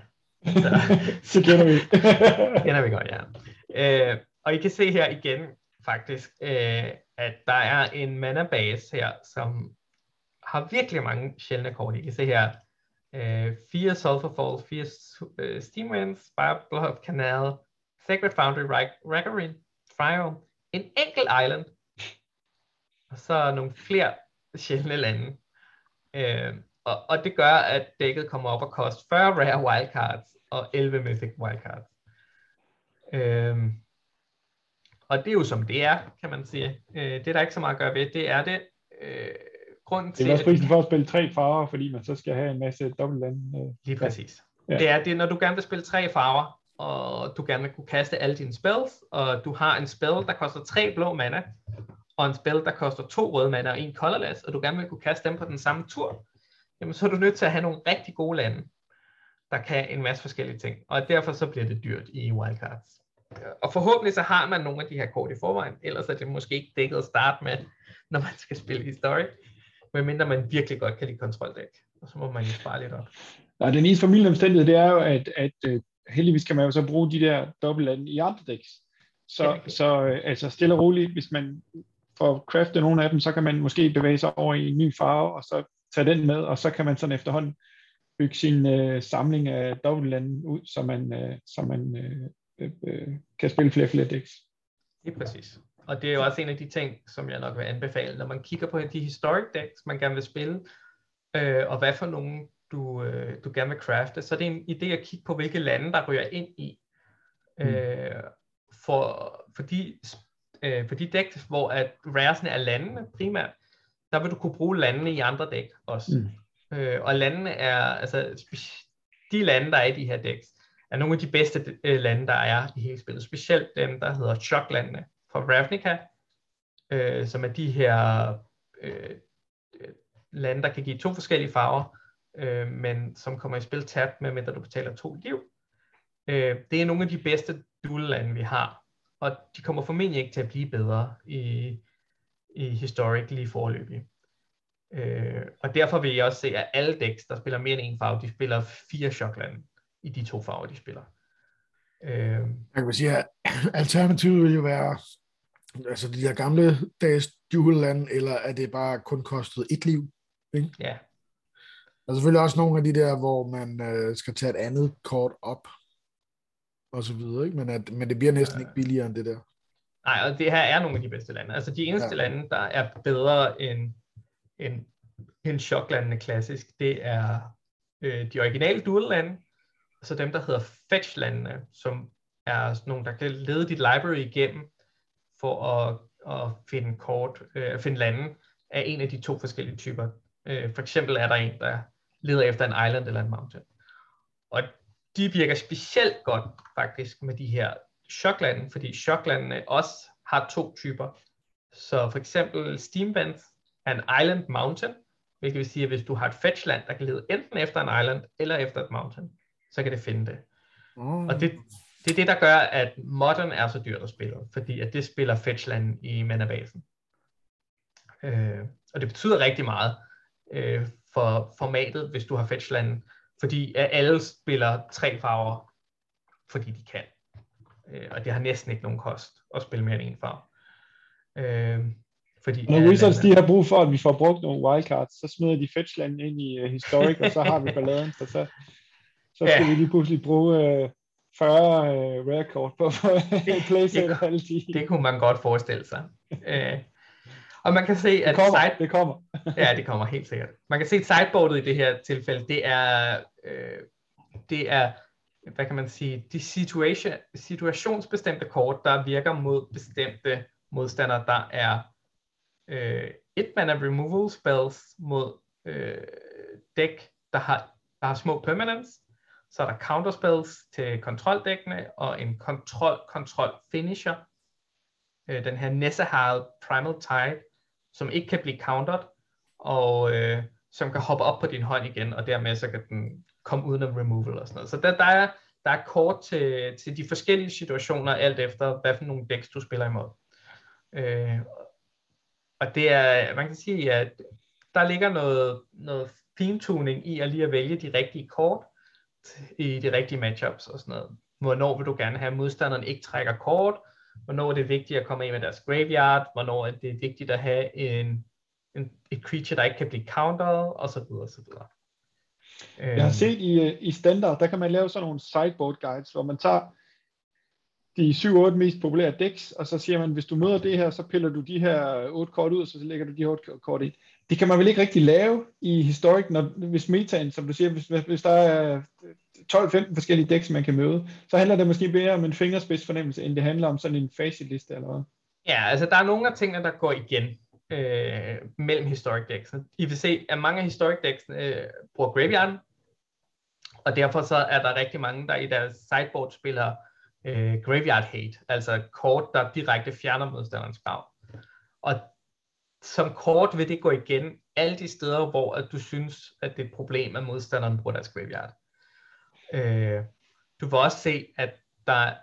Speaker 2: så, så kender vi.
Speaker 3: kender vi godt, ja. Øh, og I kan se her igen, faktisk, øh, at der er en mana base her, som har virkelig mange sjældne kort. I kan se her, øh, fire Sulfur Falls, fire øh, Steam Winds, Spire Canal, Sacred Foundry, Ragarin, Fire, en enkelt island, og så nogle flere sjældne lande. Øh, og, og det gør, at dækket kommer op og koster 40 rare wildcards og 11 mythic wildcards. Øh, og det er jo som det er, kan man sige. Øh, det er der ikke så meget at gøre ved. Det er det. Øh,
Speaker 2: grunden til, det er også prisen for at spille tre farver, fordi man så skal have en masse dobbeltlande.
Speaker 3: Øh, Lige præcis. Ja. Det er det, når du gerne vil spille tre farver, og du gerne vil kunne kaste alle dine spells, og du har en spell, der koster tre blå mana, og en spell, der koster to røde mana og en colorless, og du gerne vil kunne kaste dem på den samme tur, jamen så er du nødt til at have nogle rigtig gode lande, der kan en masse forskellige ting. Og derfor så bliver det dyrt i wildcards. Og forhåbentlig så har man nogle af de her kort i forvejen, ellers er det måske ikke dækket at starte med, når man skal spille historik, medmindre man virkelig godt kan lide kontroldæk, og så må man jo spare lidt op.
Speaker 2: Nej, den eneste familie omstændighed, det er jo, at, at uh, heldigvis kan man jo så bruge de der dobbeltlande i andre dæks. Så, ja, okay. så uh, altså stille og roligt, hvis man får craftet nogle af dem, så kan man måske bevæge sig over i en ny farve, og så tage den med, og så kan man sådan efterhånden bygge sin uh, samling af dobbeltlande ud, så man, uh, så man uh, uh, kan spille flere flere decks.
Speaker 3: Det er præcis. Og det er jo også en af de ting, som jeg nok vil anbefale, når man kigger på de historic decks, man gerne vil spille, øh, og hvad for nogle du, øh, du gerne vil crafte, så det er en idé at kigge på, hvilke lande, der ryger ind i. Mm. Øh, for, for, de, øh, for de decks, hvor at raresen er landene primært, der vil du kunne bruge landene i andre dæk også. Mm. Øh, og landene er, altså de lande, der er i de her decks, er nogle af de bedste øh, lande, der er i hele spillet. Specielt dem, der hedder Choklandene fra Ravnica, øh, som er de her øh, øh, lande, der kan give to forskellige farver, øh, men som kommer i spil tabt, med mindre du betaler to liv. Øh, det er nogle af de bedste duel-lande, vi har, og de kommer formentlig ikke til at blive bedre i, i Historic lige forløbig. Øh, og derfor vil jeg også se, at alle decks, der spiller mere end en farve, de spiller fire choklande i de to farver, de spiller.
Speaker 1: Øh, jeg kan sige, at alternativet vil jo være altså de der gamle dages Dual eller er det bare kun kostet et liv? Ikke?
Speaker 3: Ja.
Speaker 1: Der er selvfølgelig også nogle af de der, hvor man øh, skal tage et andet kort op, og så videre, ikke? Men, at, men det bliver næsten ikke billigere end det der.
Speaker 3: Nej, og det her er nogle af de bedste lande. Altså de eneste ja. lande, der er bedre end, end, end choklandene klassisk, det er øh, de originale dual-lande, og så dem, der hedder fetch-landene, som er nogle, der kan lede dit library igennem for at, at finde kort, øh, at finde lande af en af de to forskellige typer. Øh, for eksempel er der en, der leder efter en island eller en mountain. Og de virker specielt godt faktisk med de her choklande, fordi choklandene også har to typer. Så for eksempel Steamvent en island mountain, hvilket vil sige, at hvis du har et fetchland, der kan lede enten efter en island eller efter et mountain, så kan det finde det. Mm. Og det, det er det, der gør, at Modern er så dyrt at spille, fordi at det spiller fetchland i manabasen. Øh, og det betyder rigtig meget øh, for formatet, hvis du har fetchland, fordi at alle spiller tre farver, fordi de kan. Øh, og det har næsten ikke nogen kost at spille mere end en farve. Øh,
Speaker 2: fordi, Når Wizards de har brug for, at vi får brugt nogle wildcards, så smider de fetchland ind i uh, Historic, og så har vi balladen, så, så, så skal ja. vi lige pludselig bruge uh, 40 uh, rare kort på et playset
Speaker 3: og alle de. Det kunne man godt forestille sig. uh, og man kan se, at
Speaker 2: det kommer, side... det kommer.
Speaker 3: ja, det kommer helt sikkert. Man kan se, at sideboardet i det her tilfælde, det er, øh, det er hvad kan man sige, de situation, situationsbestemte kort, der virker mod bestemte modstandere, der er øh, et mana removal spells mod øh, dæk, der har, der har små permanents, så er der counter spells til kontroldækkene, og en kontrol, kontrol finisher, øh, den her Nessahal Primal Tide, som ikke kan blive countered, og øh, som kan hoppe op på din hånd igen, og dermed så kan den komme uden af removal og sådan noget. Så der, der, er, der er kort til, til de forskellige situationer, alt efter hvad for nogle decks du spiller imod. Øh, og det er, man kan sige, at der ligger noget, noget fintuning i at lige at vælge de rigtige kort i de rigtige matchups og sådan noget. Hvornår vil du gerne have, at modstanderen ikke trækker kort, hvornår er det vigtigt at komme ind med deres graveyard, hvornår er det vigtigt at have en, en, et creature, der ikke kan blive countered, og så videre, og så videre.
Speaker 2: Jeg har set i, i standard, der kan man lave sådan nogle sideboard guides, hvor man tager de 7-8 mest populære decks, og så siger man, hvis du møder det her, så piller du de her 8 kort ud, og så lægger du de her 8 kort ind. Det kan man vel ikke rigtig lave i Historic, når, hvis metaen, som du siger, hvis, hvis der er 12-15 forskellige decks, man kan møde, så handler det måske mere om en fingerspids fornemmelse, end det handler om sådan en facitliste eller hvad?
Speaker 3: Ja, altså der er nogle af tingene, der går igen øh, mellem historic decks. I vil se, at mange af historic decks øh, bruger graveyard, og derfor så er der rigtig mange, der i deres sideboard spiller øh, graveyard hate, altså kort, der direkte fjerner modstanderens grav. Og som kort vil det gå igen alle de steder, hvor at du synes, at det er et problem, at modstanderen bruger deres graveyard. Øh, du vil også se, at der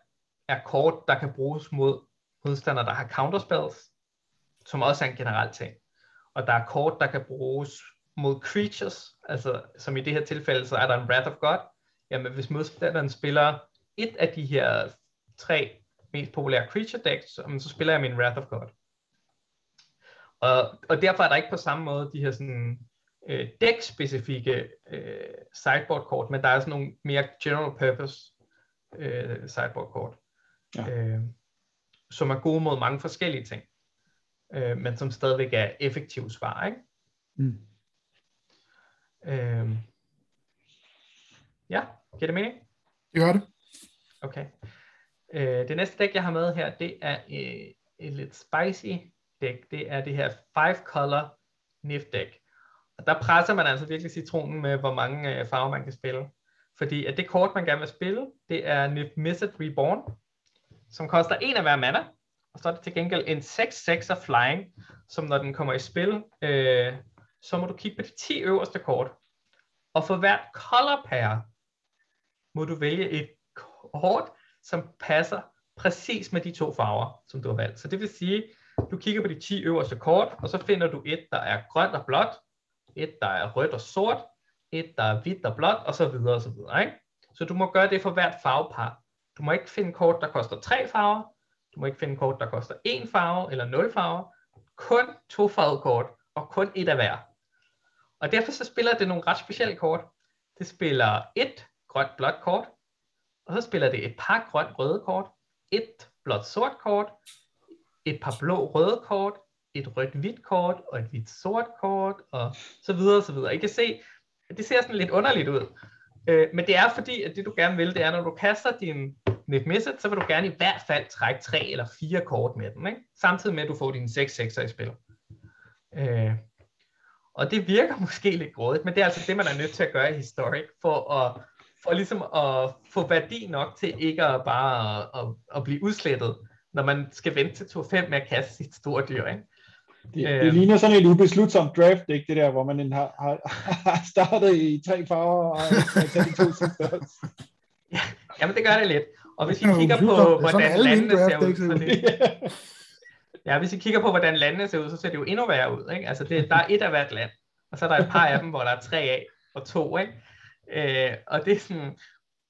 Speaker 3: er kort, der kan bruges mod modstandere, der har counterspells, som også er en generel ting. Og der er kort, der kan bruges mod creatures, altså som i det her tilfælde, så er der en Wrath of God. Jamen hvis modstanderen spiller et af de her tre mest populære creature decks, så spiller jeg min Wrath of God. Og, og derfor er der ikke på samme måde de her sådan øh, deck-specifikke øh, sideboard-kort, men der er sådan nogle mere general purpose øh, sideboard-kort, ja. øh, som er gode mod mange forskellige ting, øh, men som stadigvæk er effektive svar, ikke? Mm. Øh, ja, giver det mening?
Speaker 1: Det gør det.
Speaker 3: Okay. Øh, det næste dæk, jeg har med her, det er øh, et lidt spicy dæk. Det er det her five color NIF dæk. Og der presser man altså virkelig citronen med, hvor mange øh, farver man kan spille. Fordi at det kort, man gerne vil spille, det er NIF Missed Reborn, som koster en af hver mana. Og så er det til gengæld en 6-6'er flying, som når den kommer i spil, øh, så må du kigge på de 10 øverste kort. Og for hvert color pair, må du vælge et kort, som passer præcis med de to farver, som du har valgt. Så det vil sige, du kigger på de 10 øverste kort, og så finder du et, der er grønt og blåt, et, der er rødt og sort, et, der er hvidt og blåt, og så videre og så videre. Ikke? Så du må gøre det for hvert farvepar. Du må ikke finde kort, der koster tre farver. Du må ikke finde kort, der koster én farve eller nul farver. Kun to farvekort, og kun et af hver. Og derfor så spiller det nogle ret specielle kort. Det spiller et grønt blåt kort, og så spiller det et par grønt røde kort, et blåt sort kort, et par blå røde kort, et rødt hvidt kort, og et hvidt sort kort, og så videre og så videre. I kan se, det ser sådan lidt underligt ud. Øh, men det er fordi, at det du gerne vil, det er, når du kaster din net misset, så vil du gerne i hvert fald trække tre eller fire kort med den, ikke? samtidig med at du får dine 6 6 i spil. Øh, og det virker måske lidt grådigt, men det er altså det, man er nødt til at gøre i Historic, for at, for ligesom at få værdi nok til ikke at bare at, at, at blive udslettet, når man skal vente til 2-5 med at kaste sit store dyr. Ikke?
Speaker 2: Det, det øh, ligner sådan et ubeslutsomt draft deck, det der, hvor man har, har, har startet i tre farver og taget de to sidste
Speaker 3: ja, Jamen det gør det lidt. Og hvis vi kigger på, hvordan landene ser ud, så det, ja, hvis vi kigger på, hvordan landene ser ud, så ser det jo endnu værre ud. Ikke? Altså det, der er et af hvert land, og så er der et par af dem, hvor der er tre af og to. Ikke? Øh, og det er sådan,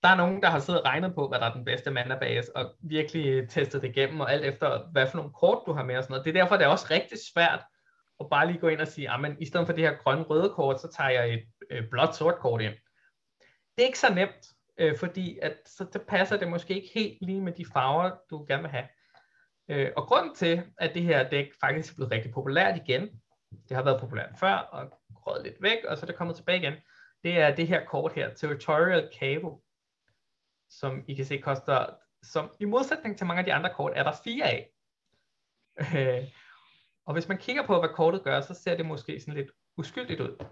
Speaker 3: der er nogen, der har siddet og regnet på, hvad der er den bedste mandabase, og virkelig testet det igennem, og alt efter, hvad for nogle kort du har med og sådan noget. Det er derfor, det er også rigtig svært at bare lige gå ind og sige, ah, at i stedet for det her grønne-røde kort, så tager jeg et øh, blåt-sort kort ind. Det er ikke så nemt, øh, fordi at, så det passer det måske ikke helt lige med de farver, du gerne vil have. Øh, og grunden til, at det her dæk faktisk er blevet rigtig populært igen, det har været populært før, og grød lidt væk, og så er det kommet tilbage igen, det er det her kort her, Territorial Cable som I kan se koster, som i modsætning til mange af de andre kort, er der fire af. Øh, og hvis man kigger på, hvad kortet gør, så ser det måske sådan lidt uskyldigt ud.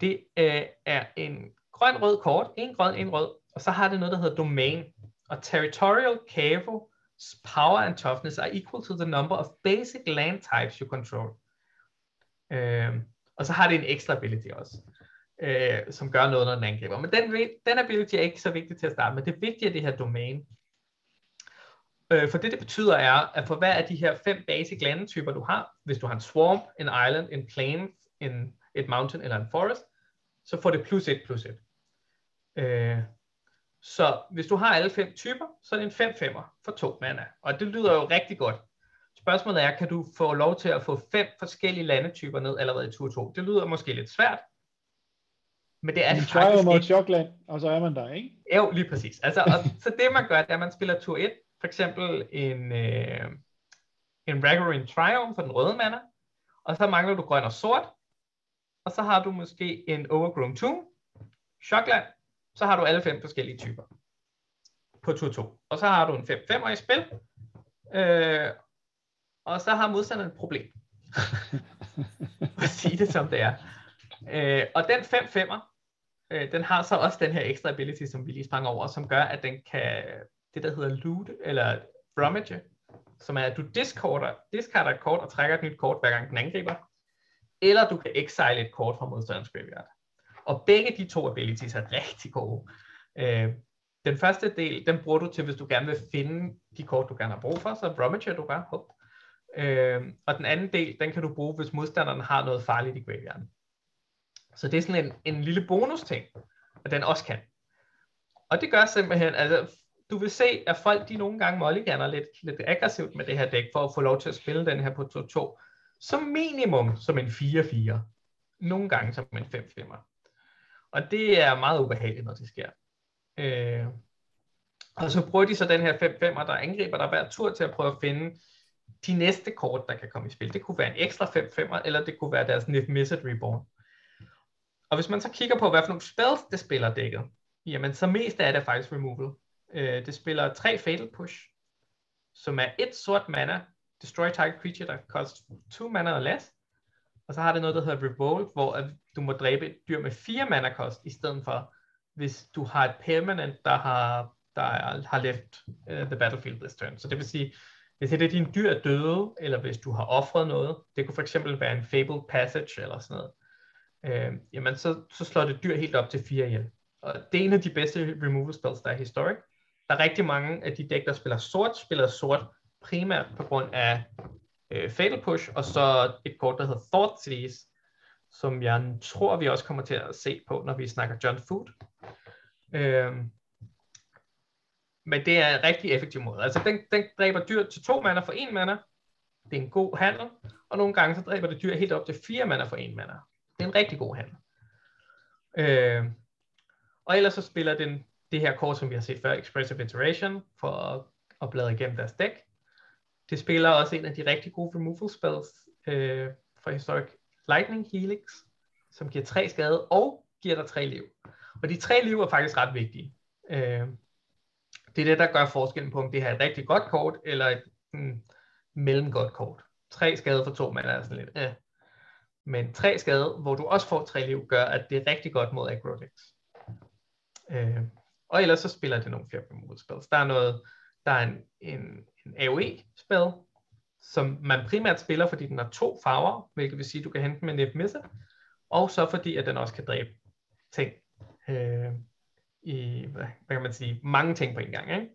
Speaker 3: Det øh, er en grøn-rød kort, en grøn, en rød, og så har det noget, der hedder domain. Og territorial cave power and toughness are equal to the number of basic land types you control. Øh, og så har det en ekstra ability også øh, som gør noget, når den angriber. Men den, den ability er ikke så vigtig til at starte med. Det vigtige er det her domæne. Øh, for det, det betyder er, at for hver af de her fem basic landetyper, du har, hvis du har en swamp, en island, en plain, en, et mountain eller en forest, så får det plus et plus et. Øh, Så hvis du har alle fem typer, så er det en 5 5 for to mana. Og det lyder jo rigtig godt. Spørgsmålet er, kan du få lov til at få fem forskellige landetyper ned allerede i tur 2? Det lyder måske lidt svært, men det er det
Speaker 2: faktisk mod ikke. Chokland, og så er man der, ikke?
Speaker 3: Jo, lige præcis. Altså, og, så det man gør, det er, at man spiller tur 1, for eksempel en, øh, en Ragarin Triumph for den røde mana, og så mangler du grøn og sort, og så har du måske en Overgrown Tomb, Shockland, så har du alle fem forskellige typer på tur 2. Og så har du en 5-5'er i spil, øh, og så har modstanderen et problem. at sige det som det er. Øh, og den 5-5'er, øh, den har så også den her ekstra ability, som vi lige sprang over, som gør, at den kan, det der hedder loot, eller rummage, som er, at du discarder, discarder et kort og trækker et nyt kort, hver gang den angriber, eller du kan exile et kort fra modstanderens graveyard. Og begge de to abilities er rigtig gode. Øh, den første del, den bruger du til, hvis du gerne vil finde de kort, du gerne har brug for, så rummager du bare hop. Øh, og den anden del, den kan du bruge, hvis modstanderen har noget farligt i graveyarden. Så det er sådan en, en lille bonus ting, at den også kan. Og det gør simpelthen, altså du vil se, at folk de nogle gange mulliganer lidt, lidt aggressivt med det her dæk, for at få lov til at spille den her på 2-2. Som minimum som en 4-4. Nogle gange som en 5-5'er. Og det er meget ubehageligt, når det sker. Øh, og så bruger de så den her 5-5'er, der angriber der hver tur til at prøve at finde de næste kort, der kan komme i spil. Det kunne være en ekstra 5-5'er, eller det kunne være deres Nif Missed Reborn. Og hvis man så kigger på, hvad for nogle spells det spiller dækket, jamen så mest af det er faktisk removal. Øh, det spiller tre Fatal Push, som er et sort mana, destroy target creature, der koster 2 mana og less. Og så har det noget, der hedder Revolt, hvor du må dræbe et dyr med 4 mana kost, i stedet for, hvis du har et permanent, der har, der har left uh, the battlefield this turn. Så det vil sige, hvis det er din dyr er døde, eller hvis du har offret noget, det kunne for eksempel være en Fabled Passage eller sådan noget, øh, jamen så, så slår det dyr helt op til 4 ihjel. Og det er en af de bedste removal spells, der er historic. Der er rigtig mange af de dæk, der spiller sort, spiller sort primært på grund af øh, Fatal Push, og så et kort, der hedder Thought Cities, som jeg tror, vi også kommer til at se på, når vi snakker John Food. Øh, men det er en rigtig effektiv måde. Altså, den, den dræber dyr til to mander for en mander. Det er en god handel. Og nogle gange så dræber det dyr helt op til fire mander for en mander. Det er en rigtig god handel. Øh, og ellers så spiller den det her kort, som vi har set før, Expressive Iteration, for at, at bladre igennem deres dæk. Det spiller også en af de rigtig gode removal spells øh, for Historic Lightning Helix, som giver tre skade og giver dig tre liv. Og de tre liv er faktisk ret vigtige. Øh, det er det, der gør forskellen på, om det her er et rigtig godt kort, eller et mm, mellemgodt kort. Tre skade for to mand er sådan lidt, øh. Men tre skade, hvor du også får tre liv, gør, at det er rigtig godt mod aggro decks. Øh, og ellers så spiller det nogle flere removal spells. Der er noget, der er en, en, en AoE-spil, som man primært spiller, fordi den har to farver, hvilket vil sige, at du kan hente den med Nip Misse, og så fordi, at den også kan dræbe ting. Øh, i, hvad, hvad kan man sige, mange ting på en gang, ikke?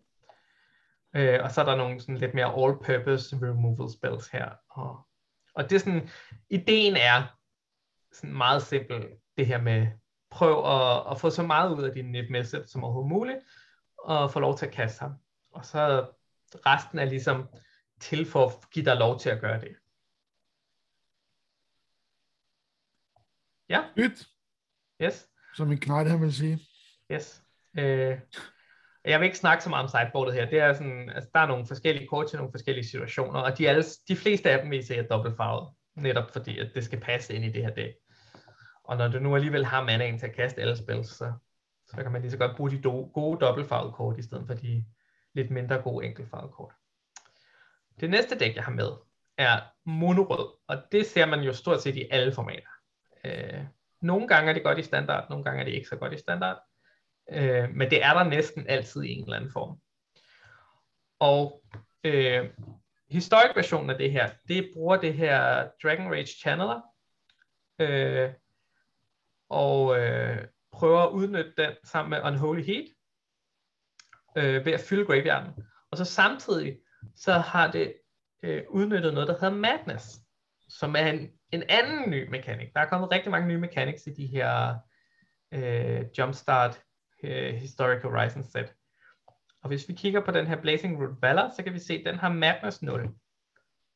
Speaker 3: Øh, og så er der nogle sådan lidt mere all-purpose removal spells her. Og, og det er sådan, ideen er sådan meget simpel, det her med, prøv at, at få så meget ud af din net message som overhovedet muligt, og få lov til at kaste ham. Og så resten er ligesom til for at give dig lov til at gøre det. Ja.
Speaker 1: Nyt.
Speaker 3: Yes.
Speaker 1: Som en knejt, han vil sige.
Speaker 3: Yes. Øh, jeg vil ikke snakke så meget om sideboardet her. Det er sådan, altså, der er nogle forskellige kort til nogle forskellige situationer, og de, alle, de fleste af dem vil se er dobbeltfarvet, netop fordi at det skal passe ind i det her dæk. Og når du nu alligevel har manaen til at kaste alle spil, så, så kan man lige så godt bruge de do, gode dobbeltfarvede kort, i stedet for de lidt mindre gode enkeltfarvede kort. Det næste dæk, jeg har med, er monorød, og det ser man jo stort set i alle formater. Øh, nogle gange er det godt i standard, nogle gange er det ikke så godt i standard. Øh, men det er der næsten altid i en eller anden form. Og øh, historic versionen af det her, det bruger det her Dragon Rage Channeler, øh, og øh, prøver at udnytte den sammen med Unholy Heat, øh, ved at fylde graveyarden. Og så samtidig, så har det øh, udnyttet noget, der hedder Madness, som er en, en anden ny mekanik. Der er kommet rigtig mange nye mechanics i de her øh, Jumpstart uh, Historic Horizon set. Og hvis vi kigger på den her Blazing Root Valor, så kan vi se, at den har Madness 0. Uh,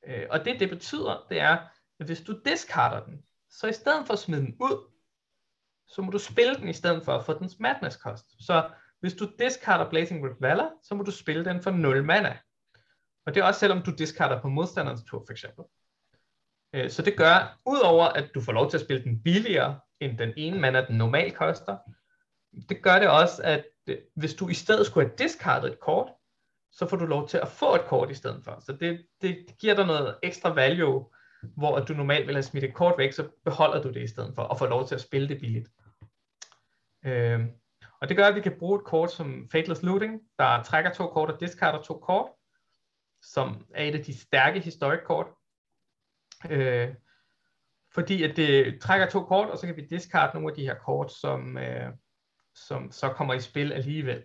Speaker 3: øh, og det, det betyder, det er, at hvis du discarder den, så i stedet for at smide den ud, så må du spille den i stedet for at få dens Madness kost. Så hvis du discarder Blazing Root Valor, så må du spille den for 0 mana. Og det er også selvom du discarder på modstanderens tur, for eksempel. Øh, så det gør, udover at du får lov til at spille den billigere, end den ene mana, den normalt koster, det gør det også, at øh, hvis du i stedet skulle have discardet et kort, så får du lov til at få et kort i stedet for. Så det, det giver dig noget ekstra value, hvor du normalt vil have smidt et kort væk, så beholder du det i stedet for, og får lov til at spille det billigt. Øh, og det gør, at vi kan bruge et kort som Fateless Looting, der trækker to kort og discarder to kort, som er et af de stærke historic kort. Øh, fordi at det trækker to kort, og så kan vi discarde nogle af de her kort, som, øh, som så kommer i spil alligevel.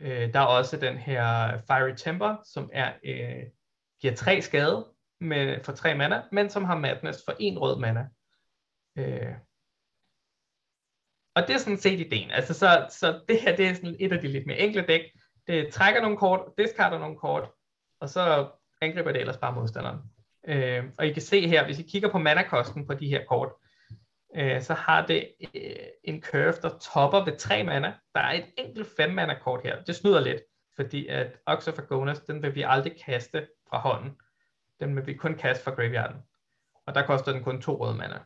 Speaker 3: Øh, der er også den her Fiery Temper, som er øh, giver tre skade med, for tre mana, men som har madness for en rød mana. Øh, og det er sådan set ideen. Altså, så, så det her det er sådan et af de lidt mere enkle dæk. Det trækker nogle kort, discarder nogle kort, og så angriber det ellers bare modstanderen. Øh, og I kan se her, hvis I kigger på mana-kosten på de her kort, øh, så har det øh, en curve, der topper ved 3 mana. Der er et enkelt 5 mana kort her. Det snyder lidt, fordi at Ox of Agonas, den vil vi aldrig kaste fra hånden. Den vil vi kun kaste fra graveyarden. Og der koster den kun to røde mana.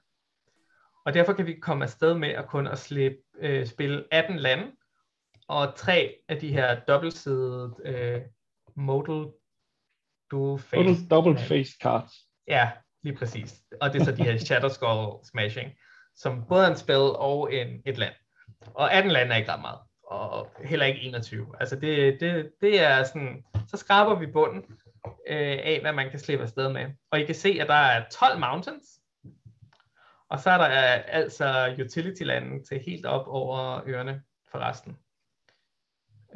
Speaker 3: Og derfor kan vi komme afsted med at kun at slippe, øh, spille 18 lande, og tre af de her dobbeltsidede øh, modal
Speaker 2: dual face. Double, double face cards.
Speaker 3: Ja, lige præcis. Og det er så de her Shadow Skull Smashing, som både er en spil og en, et land. Og 18 lande er ikke ret meget. Og heller ikke 21. Altså det, det, det er sådan, så skraber vi bunden øh, af, hvad man kan slippe afsted med. Og I kan se, at der er 12 mountains, og så er der øh, altså utility-landen til helt op over ørerne for resten.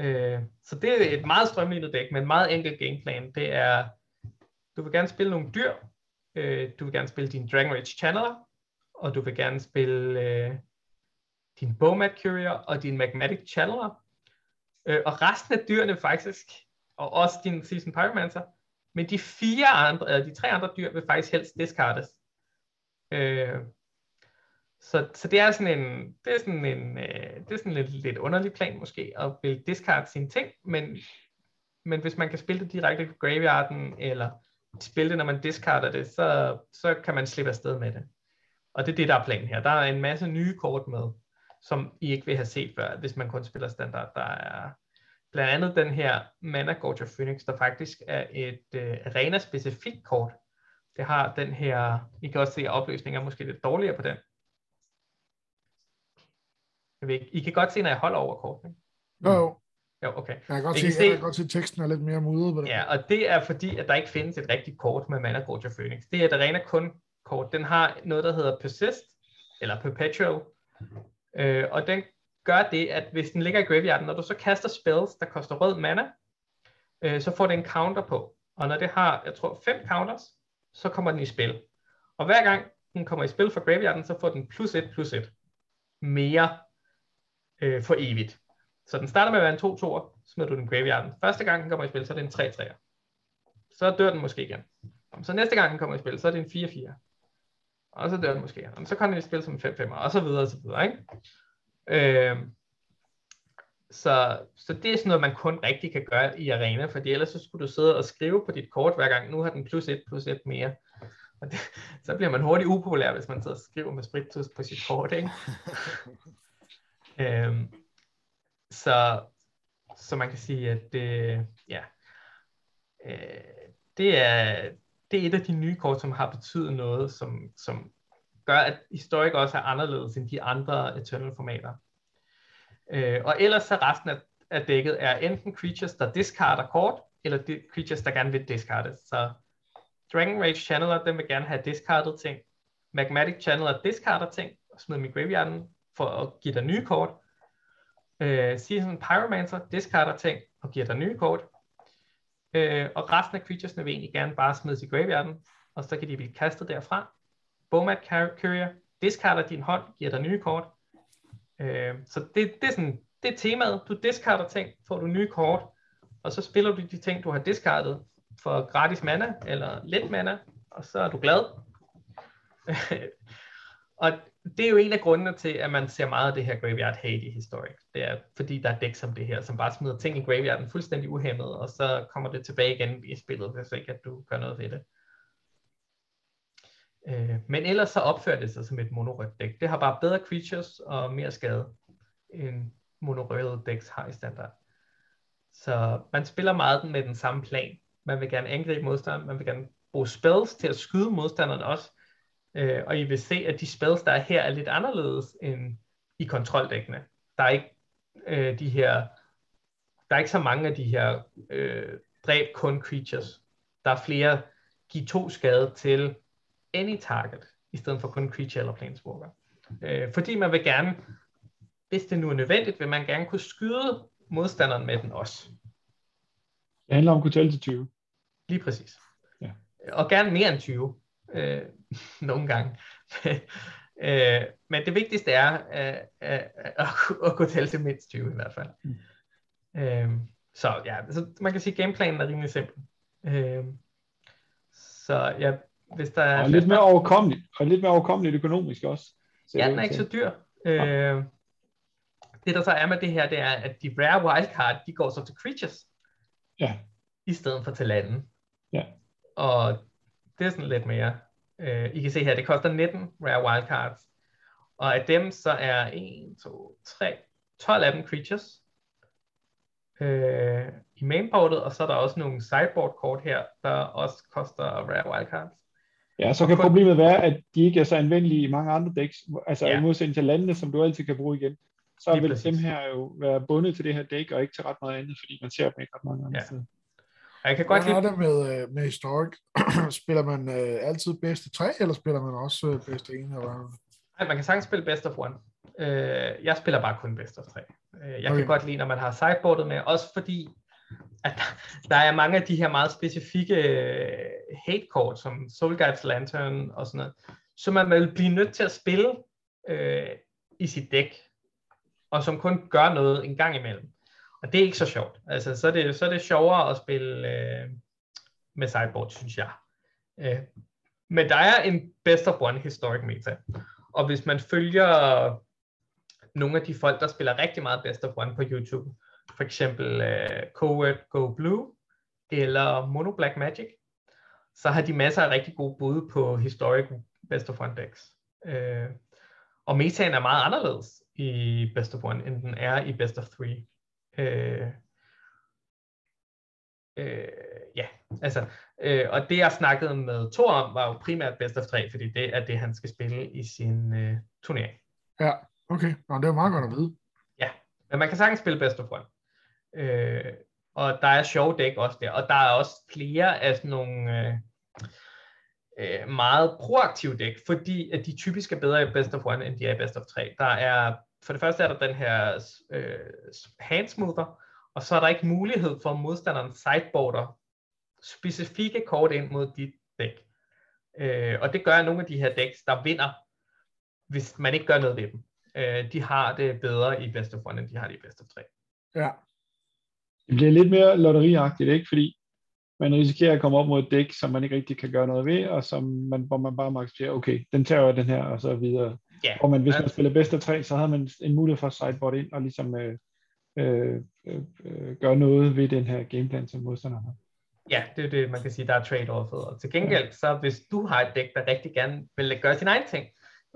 Speaker 3: Øh, så det er et meget strømlignet dæk men meget enkel gameplan. Det er, du vil gerne spille nogle dyr, øh, du vil gerne spille din Dragon Rage Channeler, og du vil gerne spille øh, din Bowmat Courier og din Magmatic Challenger. Øh, og resten af dyrene faktisk, og også din Season Pyromancer, men de fire andre, eller de tre andre dyr vil faktisk helst discardes. Øh, så, så det er sådan en, det er sådan en, øh, det er sådan en lidt, lidt underlig plan måske, at vil discard sine ting, men, men hvis man kan spille det direkte på graveyarden, eller spille det, når man discarder det, så, så kan man slippe afsted med det. Og det er det, der er planen her. Der er en masse nye kort med, som I ikke vil have set før, hvis man kun spiller standard. Der er blandt andet den her Mana Gorge of Phoenix, der faktisk er et øh, arena-specifikt kort. Det har den her, I kan også se, at opløsningen er måske lidt dårligere på den, jeg ved I kan godt se, når jeg holder over kortene.
Speaker 1: Jo, jo.
Speaker 3: Jo, okay.
Speaker 1: Jeg kan godt, se, se, jeg kan godt se, at teksten er lidt mere mudret på det.
Speaker 3: Ja, og det er fordi, at der ikke findes et rigtigt kort med Mana Gorge Phoenix. Det er et rene kun kort. Den har noget, der hedder Persist, eller Perpetual. Øh, og den gør det, at hvis den ligger i graveyarden, når du så kaster spells, der koster rød mana, øh, så får den en counter på. Og når det har, jeg tror, fem counters, så kommer den i spil. Og hver gang den kommer i spil for graveyarden, så får den plus et plus et mere øh, for evigt. Så den starter med at være en 2 2 smider du den i graveyarden. Første gang den kommer i spil, så er det en 3 3 Så dør den måske igen. Så næste gang den kommer i spil, så er det en 4 4 og så dør den måske. Og så kommer den i spil som en 5 5 og så videre og så videre. Ikke? Øh, så, så det er sådan noget, man kun rigtig kan gøre i arena, fordi ellers så skulle du sidde og skrive på dit kort hver gang, nu har den plus 1 plus 1 mere. Og det, så bliver man hurtigt upopulær, hvis man sidder og skriver med spritus på sit kort, ikke? Øhm, så, så man kan sige, at det, ja, øh, det, er, det er et af de nye kort, som har betydet noget, som, som gør, at Historic også er anderledes end de andre Eternal-formater. Øh, og ellers så resten af, af dækket er enten creatures, der discarder kort, eller de, creatures, der gerne vil discarde. Så Dragon Rage Channeler, den vil gerne have discardet ting. Magmatic Channeler discarder ting, og smider dem i graveyarden for at give dig nye kort. Øh, Season Pyromancer discarder ting og giver dig nye kort. Øh, og resten af creaturesne vil egentlig gerne bare smides i graveyarden, og så kan de blive kastet derfra. Bomat Courier discarder din hånd, giver dig nye kort. Øh, så det, det er sådan det er temaet. Du discarder ting, får du nye kort, og så spiller du de ting, du har discardet for gratis mana, eller lidt mana, og så er du glad. og det er jo en af grundene til, at man ser meget af det her graveyard hate i historik. Det er, fordi der er dæk som det her, som bare smider ting i graveyarden fuldstændig uhemmet, og så kommer det tilbage igen i spillet, hvis ikke at du gør noget ved det. Øh, men ellers så opfører det sig som et monorødt dæk. Det har bare bedre creatures og mere skade, end monorøde dæks har i standard. Så man spiller meget med den samme plan. Man vil gerne angribe modstanderen, man vil gerne bruge spells til at skyde modstanderen også, øh, og I vil se, at de spells, der er her, er lidt anderledes end i kontroldækkene. Der er ikke øh, de her, der er ikke så mange af de her øh, dræb kun creatures. Der er flere, giv to skade til any target, i stedet for kun creature eller planeswalker. Øh, fordi man vil gerne, hvis det nu er nødvendigt, vil man gerne kunne skyde modstanderen med den også.
Speaker 2: Det handler om at kunne tælle til 20.
Speaker 3: Lige præcis. Ja. Og gerne mere end 20. Øh, nogle gange. øh, men det vigtigste er øh, øh, at, at kunne tælle til mindst 20 i hvert fald. Mm. Øh, så ja, så man kan sige, at gameplanen er rimelig simpel. Øh, så ja, hvis der er...
Speaker 2: Og lidt mere overkommeligt, og lidt mere overkommeligt økonomisk også.
Speaker 3: Ja, den er ikke så dyr. Øh, det der så er med det her, det er, at de rare wildcard, de går så til creatures.
Speaker 2: Ja.
Speaker 3: I stedet for til landen.
Speaker 2: Ja.
Speaker 3: Og det er sådan lidt mere. Øh, I kan se her, det koster 19 rare wildcards. Og af dem så er 1, 2, 3, 12 af dem creatures. Øh, I mainboardet, og så er der også nogle sideboard kort her, der også koster rare wildcards.
Speaker 2: Ja, så kan problemet være, at de ikke er så anvendelige i mange andre decks, altså ja. i modsætning til landene, som du altid kan bruge igen. Så Lige vil præcis. dem her jo være bundet til det her dæk, og ikke til ret meget andet, fordi man ser dem ikke ret mange andre ja. steder.
Speaker 1: Jeg kan godt lide... er det med, øh, med Historic? spiller man øh, altid bedste tre, eller spiller man også øh, bedste en? Eller?
Speaker 3: Nej, man kan sagtens spille best of one. Øh, jeg spiller bare kun best of tre. Øh, jeg okay. kan godt lide, når man har sideboardet med, også fordi at der er mange af de her meget specifikke øh, hate kort, som Soul Guides Lantern og sådan noget, som man vil blive nødt til at spille øh, i sit dæk, og som kun gør noget en gang imellem. Og det er ikke så sjovt. Altså, så er det, så er det sjovere at spille øh, med sideboard, synes jeg. Øh, men der er en best of one historic meta. Og hvis man følger nogle af de folk, der spiller rigtig meget best of one på YouTube, for eksempel øh, Coward Go Blue eller Mono Black Magic, så har de masser af rigtig gode bud på historic best of one decks. Øh, og metaen er meget anderledes i best of one, end den er i best of three. Øh, øh, ja, altså, øh, og det jeg snakkede med Thor om, var jo primært best of 3, fordi det er det, han skal spille i sin øh, turnering.
Speaker 1: Ja, okay. Nå, det er jo meget godt at vide.
Speaker 3: Ja, men man kan sagtens spille best of one. Øh, og der er sjove dæk også der, og der er også flere af sådan nogle øh, øh, meget proaktive dæk, fordi at de typisk er bedre i best of one, end de er i best of 3. Der er for det første er der den her øh, handsmoother, og så er der ikke mulighed for modstanderen sideboarder specifikke kort ind mod dit dæk. Øh, og det gør nogle af de her dæks, der vinder, hvis man ikke gør noget ved dem. Øh, de har det bedre i best of one, end de har det i best of 3.
Speaker 1: Ja.
Speaker 2: Det bliver lidt mere lotteriagtigt, ikke? Fordi man risikerer at komme op mod et dæk, som man ikke rigtig kan gøre noget ved, og som man, hvor man bare må acceptere, okay, den tager den her, og så videre.
Speaker 3: Yeah.
Speaker 2: Og man, hvis man spiller bedst af tre, så havde man en mulighed for at sideboard ind og ligesom øh, øh, øh, gøre noget ved den her gameplan, som modstanderen har.
Speaker 3: Ja, det er det, man kan sige, der er trade-offet. Og til gengæld, ja. så hvis du har et dæk, der rigtig gerne vil gøre sin egen ting,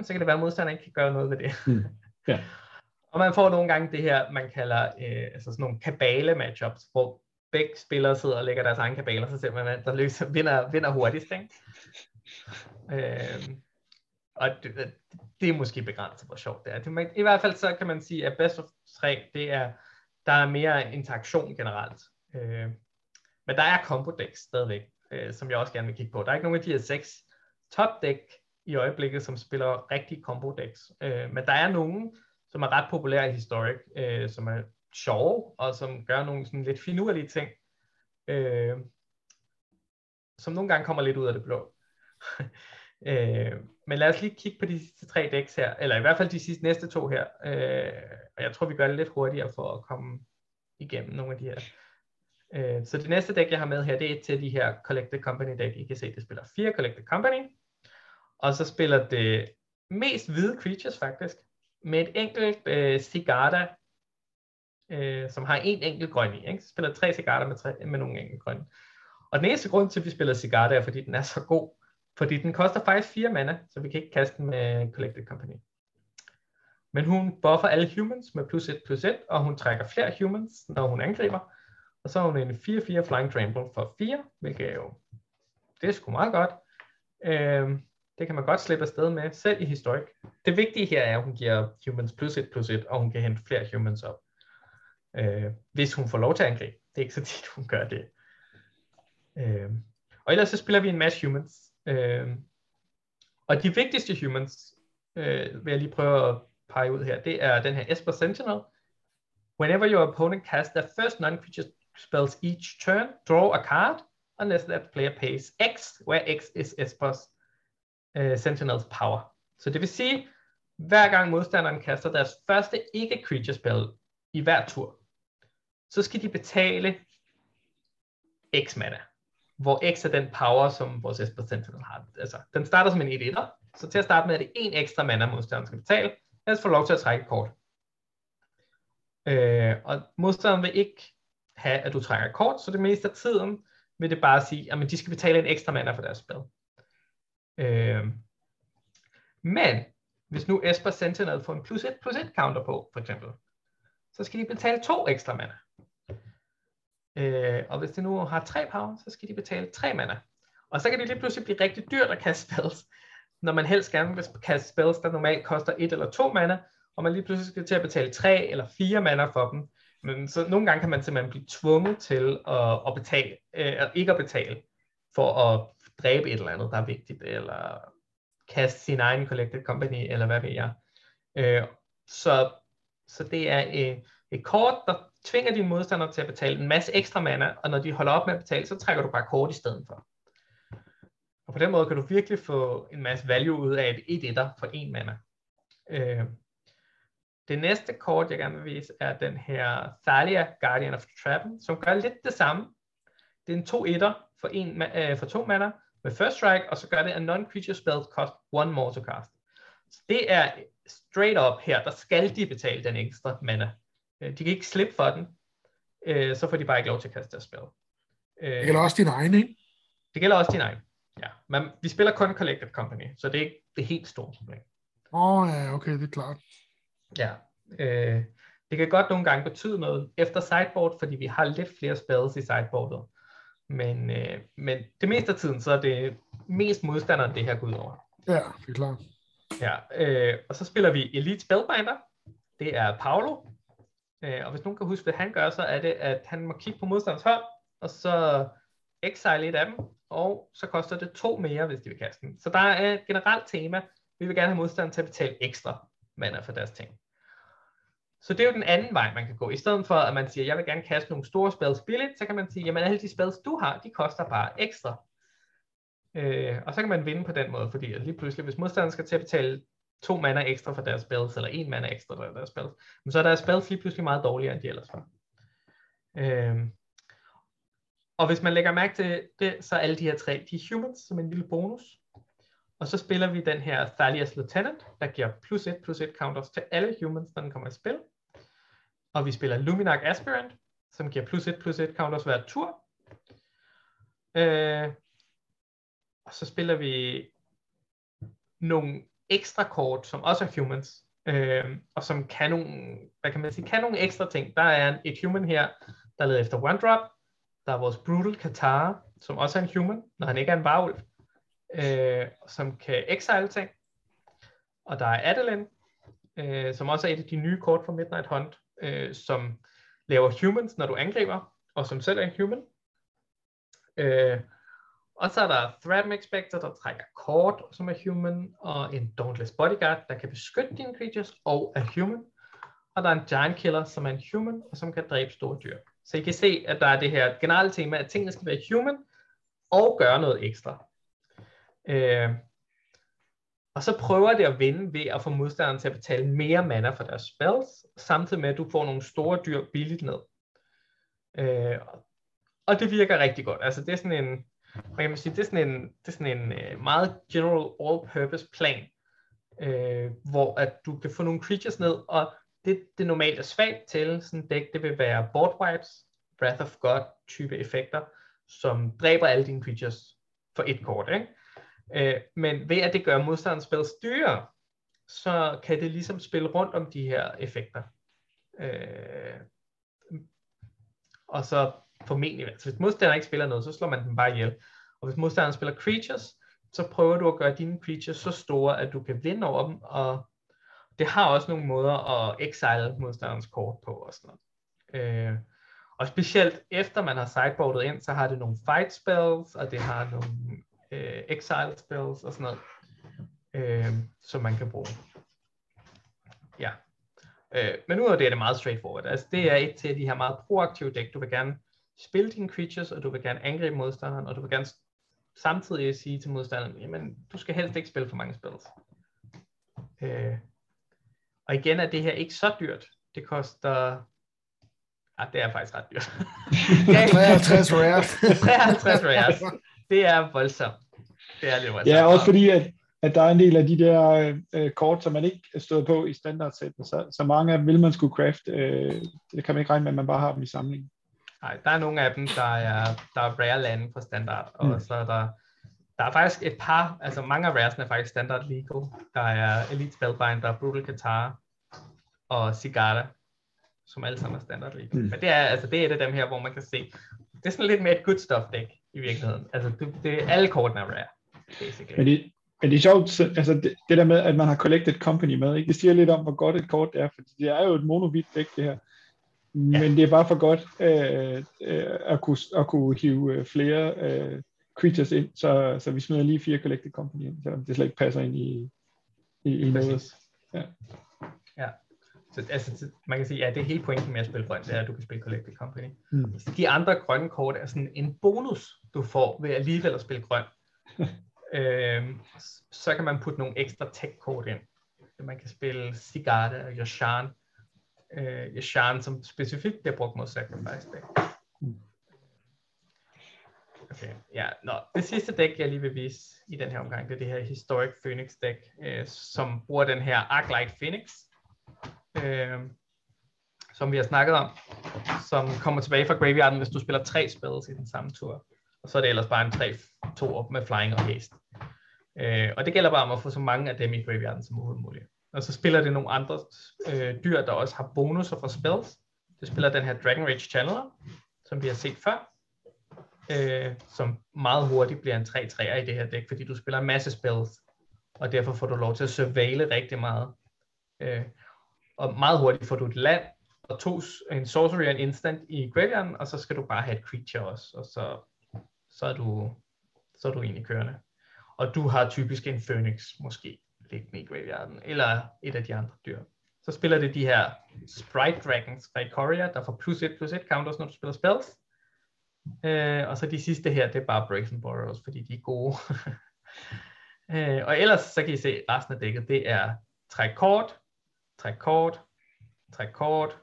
Speaker 3: så kan det være, at modstanderen ikke kan gøre noget ved det.
Speaker 2: Mm. Ja.
Speaker 3: og man får nogle gange det her, man kalder øh, altså sådan nogle kabale matchups, hvor begge spillere sidder og lægger deres egen kabaler, så ser man, der løser, vinder, vinder hurtigst. Ikke? Øh, og det, det er måske begrænset, hvor sjovt det er. Det, I hvert fald så kan man sige, at best of 3, det er, der er mere interaktion generelt. Øh, men der er combo decks stadigvæk, øh, som jeg også gerne vil kigge på. Der er ikke nogen af de her seks top deck i øjeblikket, som spiller rigtig combo decks. Øh, men der er nogen, som er ret populære i Historic, øh, som er sjove, og som gør nogle sådan lidt finurlige ting, øh, som nogle gange kommer lidt ud af det blå. Øh, men lad os lige kigge på de sidste tre decks her, eller i hvert fald de sidste næste to her. Øh, og jeg tror, vi gør det lidt hurtigere for at komme igennem nogle af de her. Øh, så det næste dæk, jeg har med her, det er et til de her Collected Company dæk. I kan se, det spiller fire Collected Company. Og så spiller det mest hvide creatures faktisk, med et enkelt øh, Sigarda, øh, som har en enkelt grøn i. Ikke? Så spiller tre Sigarda med, tre, med nogle enkelt grønne. Og den eneste grund til, at vi spiller Sigarda, er, fordi den er så god. Fordi den koster faktisk 4 mana, så vi kan ikke kaste den med Collected Company. Men hun buffer alle humans med plus 1 plus 1, og hun trækker flere humans, når hun angriber. Og så har hun en 4-4 Flying Trample for 4, hvilket er jo, det er sgu meget godt. Øhm, det kan man godt slippe afsted med, selv i Historic. Det vigtige her er, at hun giver humans plus 1 plus 1, og hun kan hente flere humans op. Øh, hvis hun får lov til at angribe. Det er ikke så tit, hun gør det. Øh, og ellers så spiller vi en masse humans. Øh, og de vigtigste humans, øh, vil jeg lige prøve at pege ud her, det er den her Esper Sentinel. Whenever your opponent casts their first non-creature spells each turn, draw a card, unless that player pays X, where X is Esper's uh, Sentinel's power. Så det vil sige, hver gang modstanderen kaster deres første ikke-creature spell i hver tur, så skal de betale X mana, hvor X er den power, som vores Esper Sentinel har. Altså, den starter som en 1 1 så til at starte med er det en ekstra mana, modstanderen skal betale, ellers får lov til at trække kort. Øh, og modstanderen vil ikke have, at du trækker kort, så det meste af tiden vil det bare sige, at de skal betale en ekstra mana for deres spil. Øh, men hvis nu Esper Sentinel får en plus 1 plus 1 counter på, for eksempel, så skal de betale to ekstra mana. Øh, og hvis de nu har tre power, så skal de betale tre mana. Og så kan det lige pludselig blive rigtig dyrt at kaste spells, når man helst gerne vil kaste spells, der normalt koster et eller to mana, og man lige pludselig skal til at betale tre eller fire mana for dem. Men så nogle gange kan man simpelthen blive tvunget til at, at betale, øh, ikke at betale, for at dræbe et eller andet, der er vigtigt, eller kaste sin egen collected company, eller hvad ved jeg. Øh, så, så det er et, et kort, der tvinger dine modstandere til at betale en masse ekstra mana, og når de holder op med at betale, så trækker du bare kort i stedet for. Og på den måde kan du virkelig få en masse value ud af et 1 1 for en mana. Øh, det næste kort, jeg gerne vil vise, er den her Thalia Guardian of Trappen, som gør lidt det samme. Det er en 2 1 for, en, øh, for to mana med first strike, og så gør det, at non-creature spells cost one more to cast. Så det er straight up her, der skal de betale den ekstra mana. Øh, de kan ikke slippe for den, øh, så får de bare ikke lov til at kaste deres spil.
Speaker 1: Øh, det gælder også din egen, ikke?
Speaker 3: Det gælder også din egen, ja. Men vi spiller kun Collected Company, så det er ikke det helt store problem.
Speaker 1: Åh oh, ja, okay, det er klart.
Speaker 3: Ja, øh, det kan godt nogle gange betyde noget efter sideboard, fordi vi har lidt flere spells i sideboardet. Men, øh, men det meste af tiden, så er det mest modstanderen, det her går ud over.
Speaker 1: Ja, det er klart.
Speaker 3: Ja, øh, og så spiller vi Elite Spellbinder. Det er Paolo. Øh, og hvis nogen kan huske, hvad han gør, så er det, at han må kigge på modstanders hånd, og så exile et af dem, og så koster det to mere, hvis de vil kaste den. Så der er et generelt tema. Vi vil gerne have modstanderen til at betale ekstra mana for deres ting. Så det er jo den anden vej, man kan gå. I stedet for, at man siger, jeg vil gerne kaste nogle store spells billigt, så kan man sige, jamen alle de spells, du har, de koster bare ekstra. Øh, og så kan man vinde på den måde, fordi lige pludselig, hvis modstanderen skal til at betale to mana ekstra for deres spells, eller en mana ekstra for deres spells, så er deres spells lige pludselig meget dårligere, end de ellers var. Øhm, og hvis man lægger mærke til det, så er alle de her tre, de er humans, som en lille bonus. Og så spiller vi den her Thalia's Lieutenant, der giver plus 1 plus 1 counters til alle humans, når den kommer i spil. Og vi spiller Luminac Aspirant, som giver plus 1 plus 1 counters hver tur. Øh, og så spiller vi nogle ekstra kort, som også er humans, øh, og som kan nogle, hvad kan man sige, kan nogle ekstra ting. Der er et human her, der leder efter one drop. Der er vores Brutal Katar, som også er en human, når han ikke er en varulv, øh, som kan exile ting. Og der er Adeline, øh, som også er et af de nye kort fra Midnight Hunt, øh, som laver humans, når du angriber, og som selv er en human. Øh, og så er der Threat Expector, der trækker kort, som er human, og en Dauntless Bodyguard, der kan beskytte dine creatures og er human. Og der er en Giant Killer, som er en human, og som kan dræbe store dyr. Så I kan se, at der er det her generelle tema, at tingene skal være human, og gøre noget ekstra. Øh, Og så prøver det at vinde ved at få modstanderen til at betale mere mana for deres spells, samtidig med at du får nogle store dyr billigt ned. Øh, og det virker rigtig godt. Altså det er sådan en, og jeg man sige, det er sådan en, det er sådan en øh, meget general all-purpose plan, øh, hvor at du kan få nogle creatures ned, og det, det normalt er svagt til sådan dæk, det vil være board wipes, Wrath of God type effekter, som dræber alle dine creatures for et kort. Ikke? Øh, men ved at det gør modstanderens spil dyrere, så kan det ligesom spille rundt om de her effekter. Øh, og så formentlig, altså hvis modstanderen ikke spiller noget, så slår man den bare ihjel. Og hvis modstanderen spiller creatures, så prøver du at gøre dine creatures så store, at du kan vinde over dem, og det har også nogle måder at exile modstanderens kort på og sådan noget. Øh, og specielt efter man har sideboardet ind, så har det nogle fight spells, og det har nogle øh, exile spells og sådan noget, øh, som man kan bruge. Ja. Øh, men nu det, er det meget straightforward. Altså det er et til de her meget proaktive dæk. Du vil gerne spille dine creatures, og du vil gerne angribe modstanderen, og du vil gerne samtidig sige til modstanderen, jamen du skal helst ikke spille for mange spells. Øh, og igen er det her ikke så dyrt. Det koster Ja, det er faktisk ret dyrt.
Speaker 1: 53 rares.
Speaker 3: 53 rares. Det er voldsomt. Det er lidt voldsomt.
Speaker 2: Ja, også fordi, at, at der er en del af de der øh, kort, som man ikke stået på i standardsætten, så, så mange af dem vil man skulle craft. Øh, det kan man ikke regne med, at man bare har dem i samling.
Speaker 3: Nej, der er nogle af dem, der er, der er rare lande på standard, og mm. så er der, der er faktisk et par, altså mange af raresene er faktisk standard legal. Der er Elite Spellbinder, Brutal Qatar og Cigarda, som alle sammen er standard league. Mm. Men det er, altså, det er et af dem her, hvor man kan se, det er sådan lidt mere et good stuff deck i virkeligheden. Altså, det, det, alle kortene er rare, basically.
Speaker 2: Men det, men det er sjovt, altså det, det, der med, at man har collected company med, ikke? det siger lidt om, hvor godt et kort det er, for det er jo et monovit dæk, det her. Men ja. det er bare for godt øh, øh, at, kunne, at kunne hive øh, flere øh, creatures ind, så, så vi smider lige fire collected company ind, selvom det slet ikke passer ind i, i, i noget. Ja.
Speaker 3: ja. Så altså, man kan sige, ja, det er hele pointen med at spille grønt, det er, at du kan spille Collective Company. Mm. De andre grønne kort er sådan en bonus, du får ved alligevel at spille grøn. øhm, så kan man putte nogle ekstra tech-kort ind. Man kan spille Sigarda og Yashan. Øh, Yashan, som specifikt bliver brugt mod Sacrifice Deck. Mm. Okay, ja. Nå, det sidste dæk, jeg lige vil vise i den her omgang, det er det her Historic Phoenix dæk, øh, som bruger den her Arclight Phoenix, øh, som vi har snakket om, som kommer tilbage fra graveyarden, hvis du spiller tre spells i den samme tur. Og så er det ellers bare en 3-2 op med flying og haste. Øh, og det gælder bare om at få så mange af dem i graveyarden som overhovedet muligt. Og så spiller det nogle andre øh, dyr, der også har bonusser for spells. Det spiller den her Dragon Rage Channeler, som vi har set før, øh, som meget hurtigt bliver en 3-3'er i det her dæk, fordi du spiller en masse spells, og derfor får du lov til at surveille rigtig meget. Øh, og meget hurtigt får du et land, og to, en sorcery og en instant i graveyarden, og så skal du bare have et creature også, og så, så, er, du, så er du egentlig kørende. Og du har typisk en phoenix måske liggende i graveyarden, eller et af de andre dyr. Så spiller det de her Sprite Dragons fra Ikoria, der får plus 1 plus 1 counters, når du spiller spells. Øh, og så de sidste her, det er bare Brazen Borrows, fordi de er gode. øh, og ellers så kan I se resten af dækket, det er træk kort, træk kort, træk kort,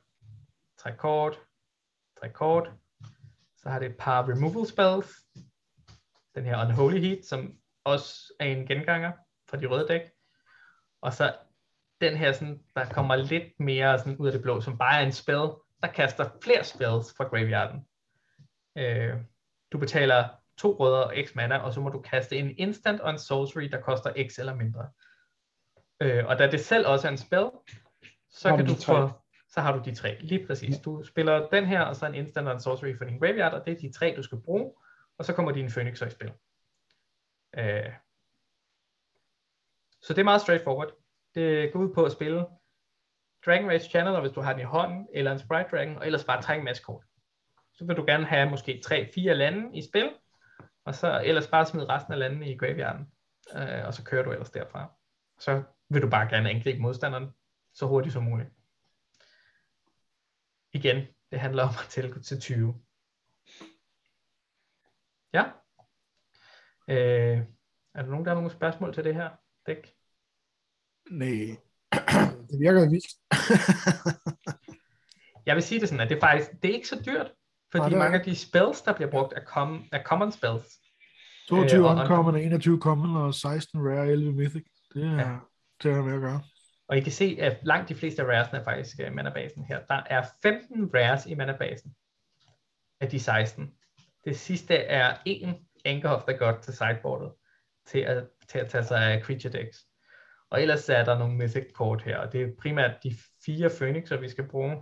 Speaker 3: træk kort, træk kort. Så har det et par removal spells. Den her Unholy Heat, som også er en genganger fra de røde dæk. Og så den her, sådan, der kommer lidt mere sådan ud af det blå, som bare er en spell, der kaster flere spells fra graveyarden. Øh, du betaler to røde og x mana, og så må du kaste en instant og en sorcery, der koster x eller mindre. Øh, og da det selv også er en spell, så kan du få, så har du de tre, lige præcis. Ja. Du spiller den her, og så en instant og en sorcery for din graveyard, og det er de tre, du skal bruge, og så kommer din phoenix i spil. Øh. Så det er meget straightforward. Det går ud på at spille Dragon Rage Channel, hvis du har den i hånden, eller en Sprite Dragon, og ellers bare trække en masse kort. Så vil du gerne have måske 3-4 lande i spil, og så ellers bare smide resten af landene i graveyarden, øh, og så kører du ellers derfra. Så vil du bare gerne angribe modstanderen så hurtigt som muligt. Igen, det handler om at tælle til 20. Ja. Øh, er der nogen, der har nogle spørgsmål til det her dæk?
Speaker 1: Nej, det virker vildt.
Speaker 3: jeg vil sige det sådan, at det er faktisk det er ikke så dyrt, fordi
Speaker 1: Nej, er
Speaker 3: mange af de spells, der bliver brugt, er, com, er common spells.
Speaker 1: 22
Speaker 3: Øh, og-
Speaker 1: uncommon, 21 common og 16 rare, 11 mythic. Det er,
Speaker 3: Ja.
Speaker 1: det er med at gøre.
Speaker 3: Og I kan se, at langt de fleste af raresne er faktisk i manabasen her. Der er 15 rares i manabasen af de 16. Det sidste er en Anchor of the God til sideboardet til at, til at tage sig af creature decks. Og ellers er der nogle mythic kort her, og det er primært de fire Phoenixer, vi skal bruge.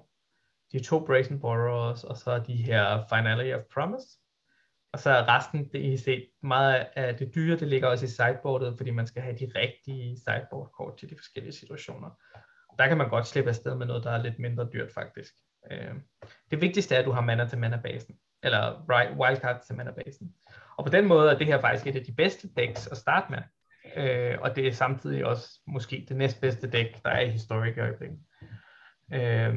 Speaker 3: De to Brazen Borrowers, og så de her Finality of Promise. Og så er resten, det I set, meget af det dyre, det ligger også i sideboardet, fordi man skal have de rigtige sideboard-kort til de forskellige situationer. Der kan man godt slippe afsted med noget, der er lidt mindre dyrt faktisk. Øh, det vigtigste er, at du har mana til mana-basen, eller wildcard til mana-basen. Og på den måde er det her faktisk et af de bedste decks at starte med. Øh, og det er samtidig også måske det næstbedste dæk, der er i historik i øjeblikket. Øh,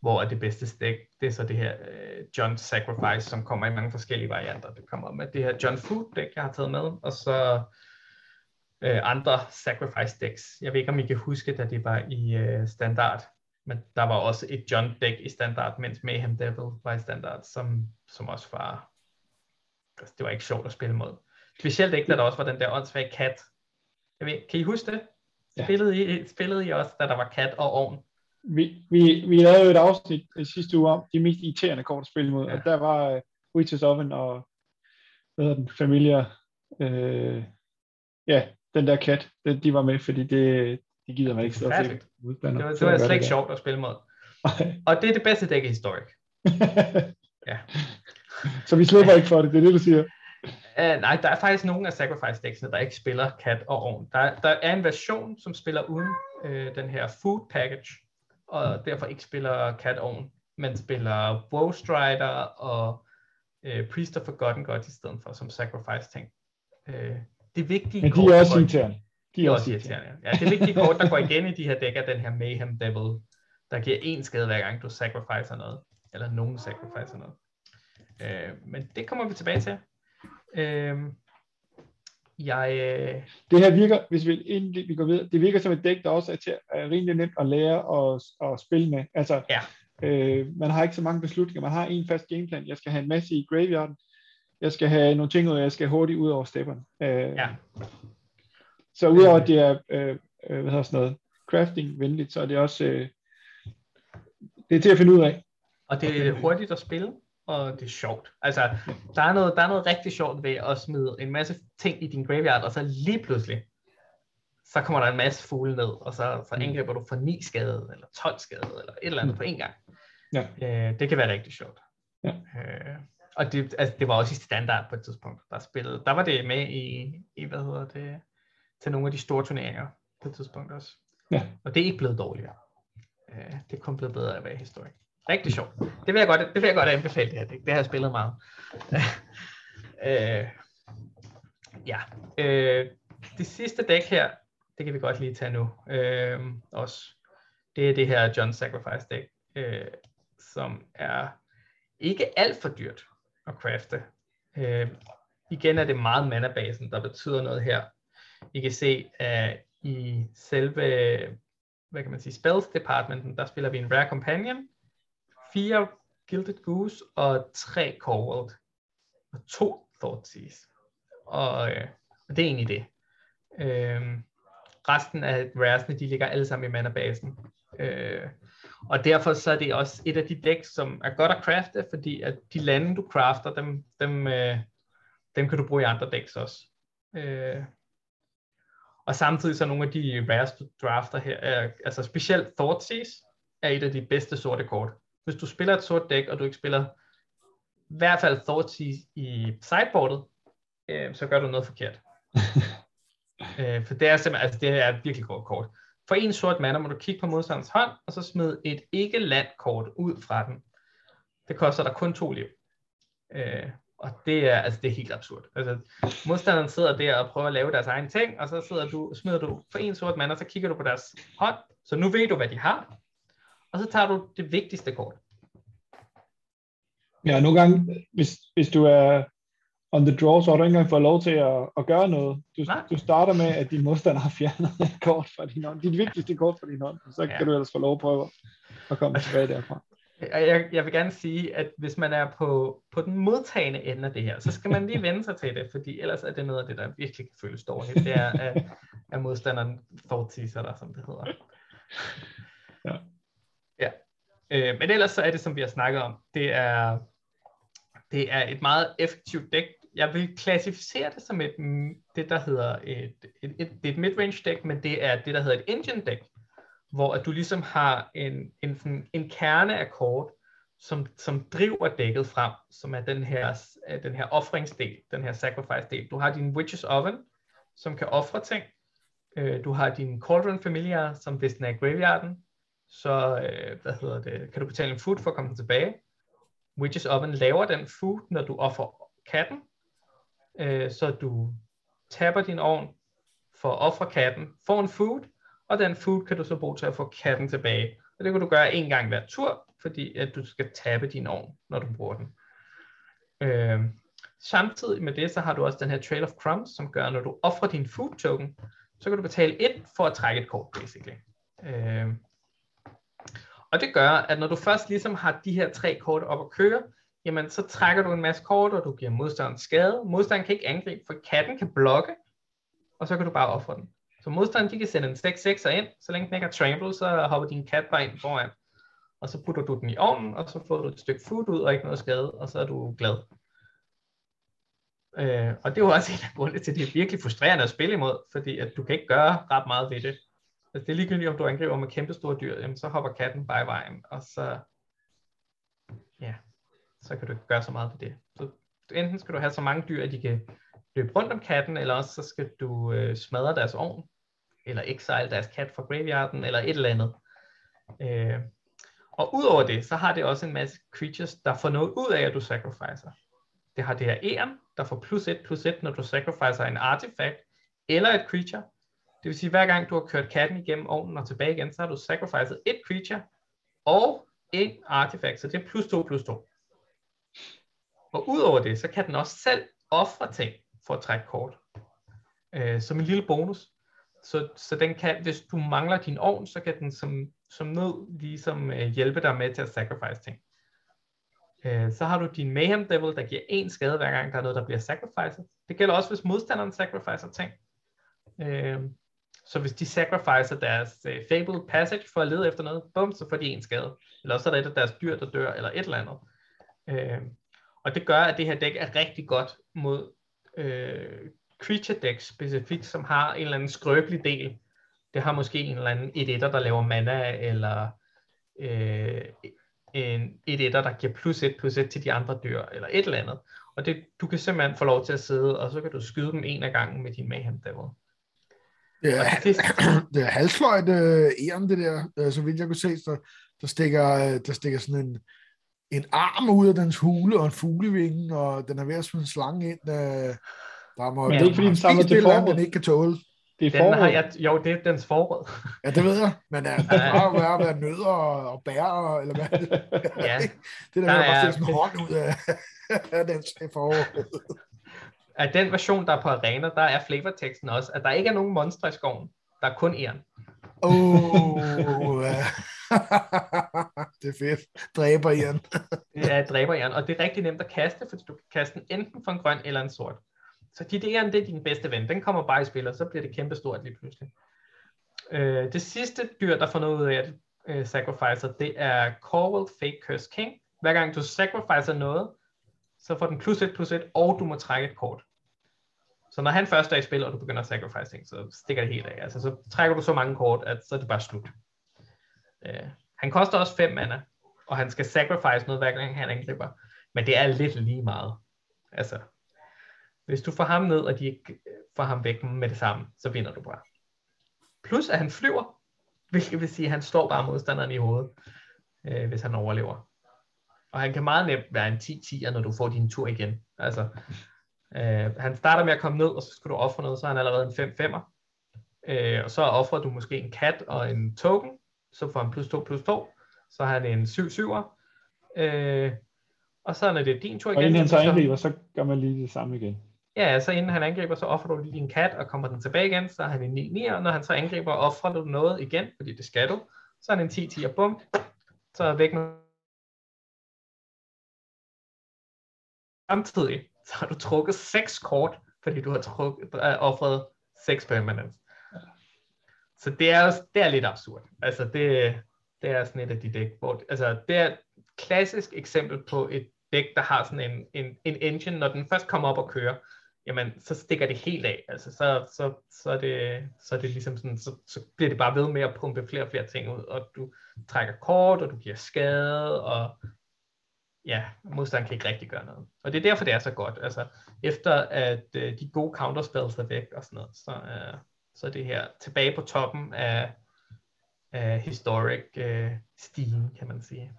Speaker 3: hvor er det bedste dæk, det er så det her øh, John Sacrifice, som kommer i mange forskellige varianter. Det kommer med det her John Food dæk, jeg har taget med, og så øh, andre Sacrifice decks. Jeg ved ikke, om I kan huske, da det var i øh, standard, men der var også et John dæk i standard, mens Mayhem Devil var i standard, som, som også var, altså, det var ikke sjovt at spille mod. Specielt ikke, da der også var den der åndssvage kat. Jeg ved, kan I huske det?
Speaker 2: Ja.
Speaker 3: Spillede I, spillede I også, da der var kat og ovn?
Speaker 2: Vi, vi, vi lavede jo et afsnit øh, sidste uge om de mest irriterende kort at spille mod,
Speaker 3: Ja.
Speaker 2: og der var uh, Witches Oven og hvad hedder den, Familia, øh, ja, den der kat, den, de var med, fordi det, det gider man ikke sidde og modstander.
Speaker 3: Det var, det var slet ikke sjovt at spille mod. Og det er det bedste dæk i Historic. Ja.
Speaker 2: Så vi slipper ikke for det, det er det, du siger.
Speaker 3: Uh, nej, der er faktisk nogle af Sacrifice dæksene, der ikke spiller kat og ovn. Der, der er en version, som spiller uden uh, den her food package, og derfor ikke spiller kat og ovn, men spiller Woe Strider og uh, Priest of Forgotten God i stedet for, som Sacrifice ting. Uh, det vigtige
Speaker 2: Men de er også irriterende.
Speaker 3: De er også irriterende. Ja, det vigtige kort, der går igen i de her dæk, er den her Mayhem Devil, der giver en skade hver gang, du sacrificer noget. Eller nogen sacrificer noget. Øh, men det kommer vi tilbage til. Øh, jeg, øh,
Speaker 2: Det her virker, hvis vi, inden vi går videre, det virker som et dæk, der også er, til, er rimelig nemt at lære at, at spille med. Altså,
Speaker 3: Ja.
Speaker 2: øh, man har ikke så mange beslutninger. Man har en fast gameplan. Jeg skal have en masse i graveyarden. Jeg skal have nogle ting ud, og jeg skal hurtigt ud over stepperne. Øh,
Speaker 3: ja,
Speaker 2: Så udover at det er, øh, øh, hvad hedder sådan noget, crafting-venligt, så er det også, øh, det er til at finde ud af.
Speaker 3: og det er hurtigt at spille, og det er sjovt. Altså, der er noget, der er noget rigtig sjovt ved at smide en masse ting i din graveyard, og så lige pludselig, så kommer der en masse fugle ned, og så, så
Speaker 2: Mm.
Speaker 3: angriber du for 9 skade, eller 12 skade, eller et eller andet
Speaker 2: Mm.
Speaker 3: på en gang.
Speaker 2: Ja.
Speaker 3: Øh, det kan være rigtig sjovt.
Speaker 2: Ja.
Speaker 3: Øh, og det, altså, det var også i standard på et tidspunkt, der spillede. Der var det med i, i hvad hedder det, til nogle af de store turneringer på et tidspunkt også.
Speaker 2: Ja.
Speaker 3: Og det er ikke blevet dårligere. Øh, det er kun blevet bedre af historik. Rigtig sjovt. Det vil jeg godt, det vil jeg godt anbefale det her. Det, det har jeg spillet meget. øh, ja. Øh, det sidste dæk her, det kan vi godt lige tage nu. Øh, også. Det er det her John Sacrifice dæk, øh, som er ikke alt for dyrt at crafte. Øh, igen er det meget mana-basen, der betyder noget her. I kan se, at i selve, hvad kan man sige, spells departmenten, der spiller vi en Rare Companion, fire Gilded Goose og tre Corworld, og to Thoughtseize. Og, øh, og det er egentlig det. Øh, resten af raresne, de ligger alle sammen i mana-basen. Øh, og derfor så er det også et af de decks, som er godt at crafte, fordi at de lande, du crafter, dem, dem, øh, dem kan du bruge i andre decks også. Øh, og samtidig så nogle af de rares, du drafter her, er, altså specielt Thoughtseize, er et af de bedste sorte kort. Hvis du spiller et sort dæk, og du ikke spiller i hvert fald Thoughtseize i sideboardet, øh, så gør du noget forkert. øh, for det er simpelthen, altså det er et virkelig godt kort. For en sort mana må du kigge på modstanderens hånd, og så smide et ikke-land-kort ud fra den. Det koster dig kun to liv. Øh, og det er, altså det er helt absurd. Altså, modstanderen sidder der og prøver at lave deres egen ting, og så sidder du, smider du for en sort mana, så kigger du på deres hånd, så nu ved du, hvad de har, og så tager du det vigtigste kort.
Speaker 2: Ja, nogle gange, hvis, hvis du er on the draw, så har du ikke engang fået lov til at, at gøre noget. Du, du starter med, at din modstander har fjernet et kort fra din hånd. Dit vigtigste kort fra din hånd. Så ja. kan du ellers få lov at prøve at komme tilbage derfra.
Speaker 3: Jeg, jeg vil gerne sige, at hvis man er på, på den modtagende ende af det her, så skal man lige vende sig til det, fordi ellers er det noget af det, der virkelig kan føles dårligt. Det er, at, at modstanderen fortiser dig, som det hedder. Ja. Øh, men ellers så er det, som vi har snakket om, det er, det er et meget effektivt dæk. Jeg vil klassificere det som et, det, der hedder et, et, et, et midrange dæk, men det er det, der hedder et engine dæk hvor at du ligesom har en, en, en kerne af kort, som, som driver dækket frem, som er den her, den her offringsdel, den her sacrifice-del. Du har din Witch's Oven, som kan ofre ting. Øh, du har din Cauldron Familiar, som hvis den er i graveyarden, så øh, hvad hedder det, kan du betale en food for at komme tilbage. Witches Oven laver den food, når du offer katten, øh, så du tapper din ovn for at ofre katten, får en food, og den food kan du så bruge til at få katten tilbage. Og det kan du gøre en gang hver tur, fordi at du skal tabe din ovn, når du bruger den. Øh, samtidig med det, så har du også den her Trail of Crumbs, som gør, når du offrer din food token, så kan du betale ind for at trække et kort, basically. Øh, og det gør, at når du først ligesom har de her tre kort op at køre, jamen så trækker du en masse kort, og du giver modstanderen skade. Modstanderen kan ikke angribe, for katten kan blokke, og så kan du bare ofre den. Så modstanderen de kan sende en 6-6'er ind, så længe den ikke har trample, så hopper din kat bare ind foran. Og så putter du den i ovnen, og så får du et stykke food ud, og ikke noget skade, og så er du glad. Øh, og det er jo også en af grundene til, at det er virkelig frustrerende at spille imod, fordi at du kan ikke gøre ret meget ved det. Altså, det er ligegyldigt, om du angriber med kæmpe store dyr, jamen, så hopper katten bare i vejen, og så, ja, så kan du ikke gøre så meget ved det. Så enten skal du have så mange dyr, at de kan løbe rundt om katten, eller også så skal du øh, smadre deres ovn, eller exile deres kat fra graveyarden, eller et eller andet. Øh, og udover det, så har det også en masse creatures, der får noget ud af, at du sacrificer. Det har det her E'en, der får plus 1 plus 1, når du sacrificer en artefakt eller et creature. Det vil sige, hver gang du har kørt katten igennem ovnen og tilbage igen, så har du sacrificed et creature og en artifact, så det er plus 2 plus 2. Og udover det, så kan den også selv ofre ting for at trække kort. Øh, som en lille bonus. Så, så den kan, hvis du mangler din ovn, så kan den som, som nød ligesom øh, hjælpe dig med til at sacrifice ting. Øh, så har du din Mayhem Devil, der giver en skade hver gang, der er noget, der bliver sacrificed. Det gælder også, hvis modstanderen sacrificer ting. Øh, så hvis de sacrificer deres øh, Fabled Passage for at lede efter noget, bum, så får de en skade. Eller også er der et af deres dyr, der dør, eller et eller andet. Øh, og det gør, at det her dæk er rigtig godt mod øh, creature deck specifikt, som har en eller anden skrøbelig del. Det har måske en eller anden et etter, der laver mana, eller øh, en et etter, der giver plus et plus et til de andre dyr, eller et eller andet. Og det, du kan simpelthen få lov til at sidde, og så kan du skyde dem en af gangen med din Mayhem Devil.
Speaker 1: Det er, det, det er halsløjt uh, det der, uh, så vidt jeg kunne se, så der stikker, uh, der stikker sådan en, en arm ud af dens hule og en fuglevinge, og den er ved at smide en slange ind. Uh, der må,
Speaker 2: ja, det er ikke fordi, den samler til
Speaker 1: forråd. Den ikke kan tåle.
Speaker 3: Det er forråd. Har jeg, jo, det er dens forråd.
Speaker 1: ja, det ved jeg. Men er, det bare være, være nødder og, og bær, eller hvad det ja. Det der, der er bare sådan en hånd ud af, af dens forråd.
Speaker 3: Af den version, der er på Arena, der er flavorteksten også, at der ikke er nogen monstre i skoven. Der er kun en.
Speaker 1: Oh, det er fedt. Dræber igen.
Speaker 3: ja, dræber igen. Og det er rigtig nemt at kaste, fordi du kan kaste den enten for en grøn eller en sort. Så dit æren, det er din bedste ven. Den kommer bare i spil, og så bliver det kæmpe stort lige pludselig. Øh, det sidste dyr, der får noget ud af at øh, sacrificer, det er Corwell Fake Curse King. Hver gang du sacrificer noget, så får den plus 1 plus 1, og du må trække et kort. Så når han først er i spil, og du begynder at sacrifice ting, så stikker det helt af. Altså, så trækker du så mange kort, at så er det bare slut. Øh, han koster også 5 mana, og han skal sacrifice noget, hver gang han angriber. Men det er lidt lige meget. Altså, hvis du får ham ned, og de ikke får ham væk med det samme, så vinder du bare. Plus at han flyver, hvilket vil sige, at han står bare modstanderen i hovedet, øh, hvis han overlever. Og han kan meget nemt være en 10-10'er, når du får din tur igen. Altså, øh, han starter med at komme ned, og så skal du ofre noget, så er han allerede en 5-5'er. Øh, og så offrer du måske en kat og en token, så får han plus 2 plus 2, så har han en 7-7'er. Øh, Og så når det er din tur
Speaker 2: Og
Speaker 3: igen,
Speaker 2: inden han så
Speaker 3: jamen,
Speaker 2: angriber, så gør man lige det samme igen.
Speaker 3: Ja, så inden han angriber, så offrer du lige din kat, og kommer den tilbage igen, så er han en 9 9 og når han så angriber, offrer du noget igen, fordi det skal du, så er han en 10 10 og bum, så er væk med Samtidig, så har du trukket seks kort, fordi du har trukket, offret seks permanents. Så det er, også- det er lidt absurd. Altså det, det er sådan et af de dæk, hvor, altså det er et klassisk eksempel på et dæk, der har sådan en, en, en engine, når den først kommer op og kører, jamen så stikker det helt af. Altså så, så, så, er, det, så er det ligesom sådan, så, så bliver det bare ved med at pumpe flere og flere ting ud, og du trækker kort, og du giver skade, og ja, modstanderen kan ikke rigtig gøre noget. Og det er derfor, det er så godt. Altså, efter at øh, de gode counterspells er væk og sådan noget, så, øh, så er det her tilbage på toppen af, af historic øh, stigen, kan man sige.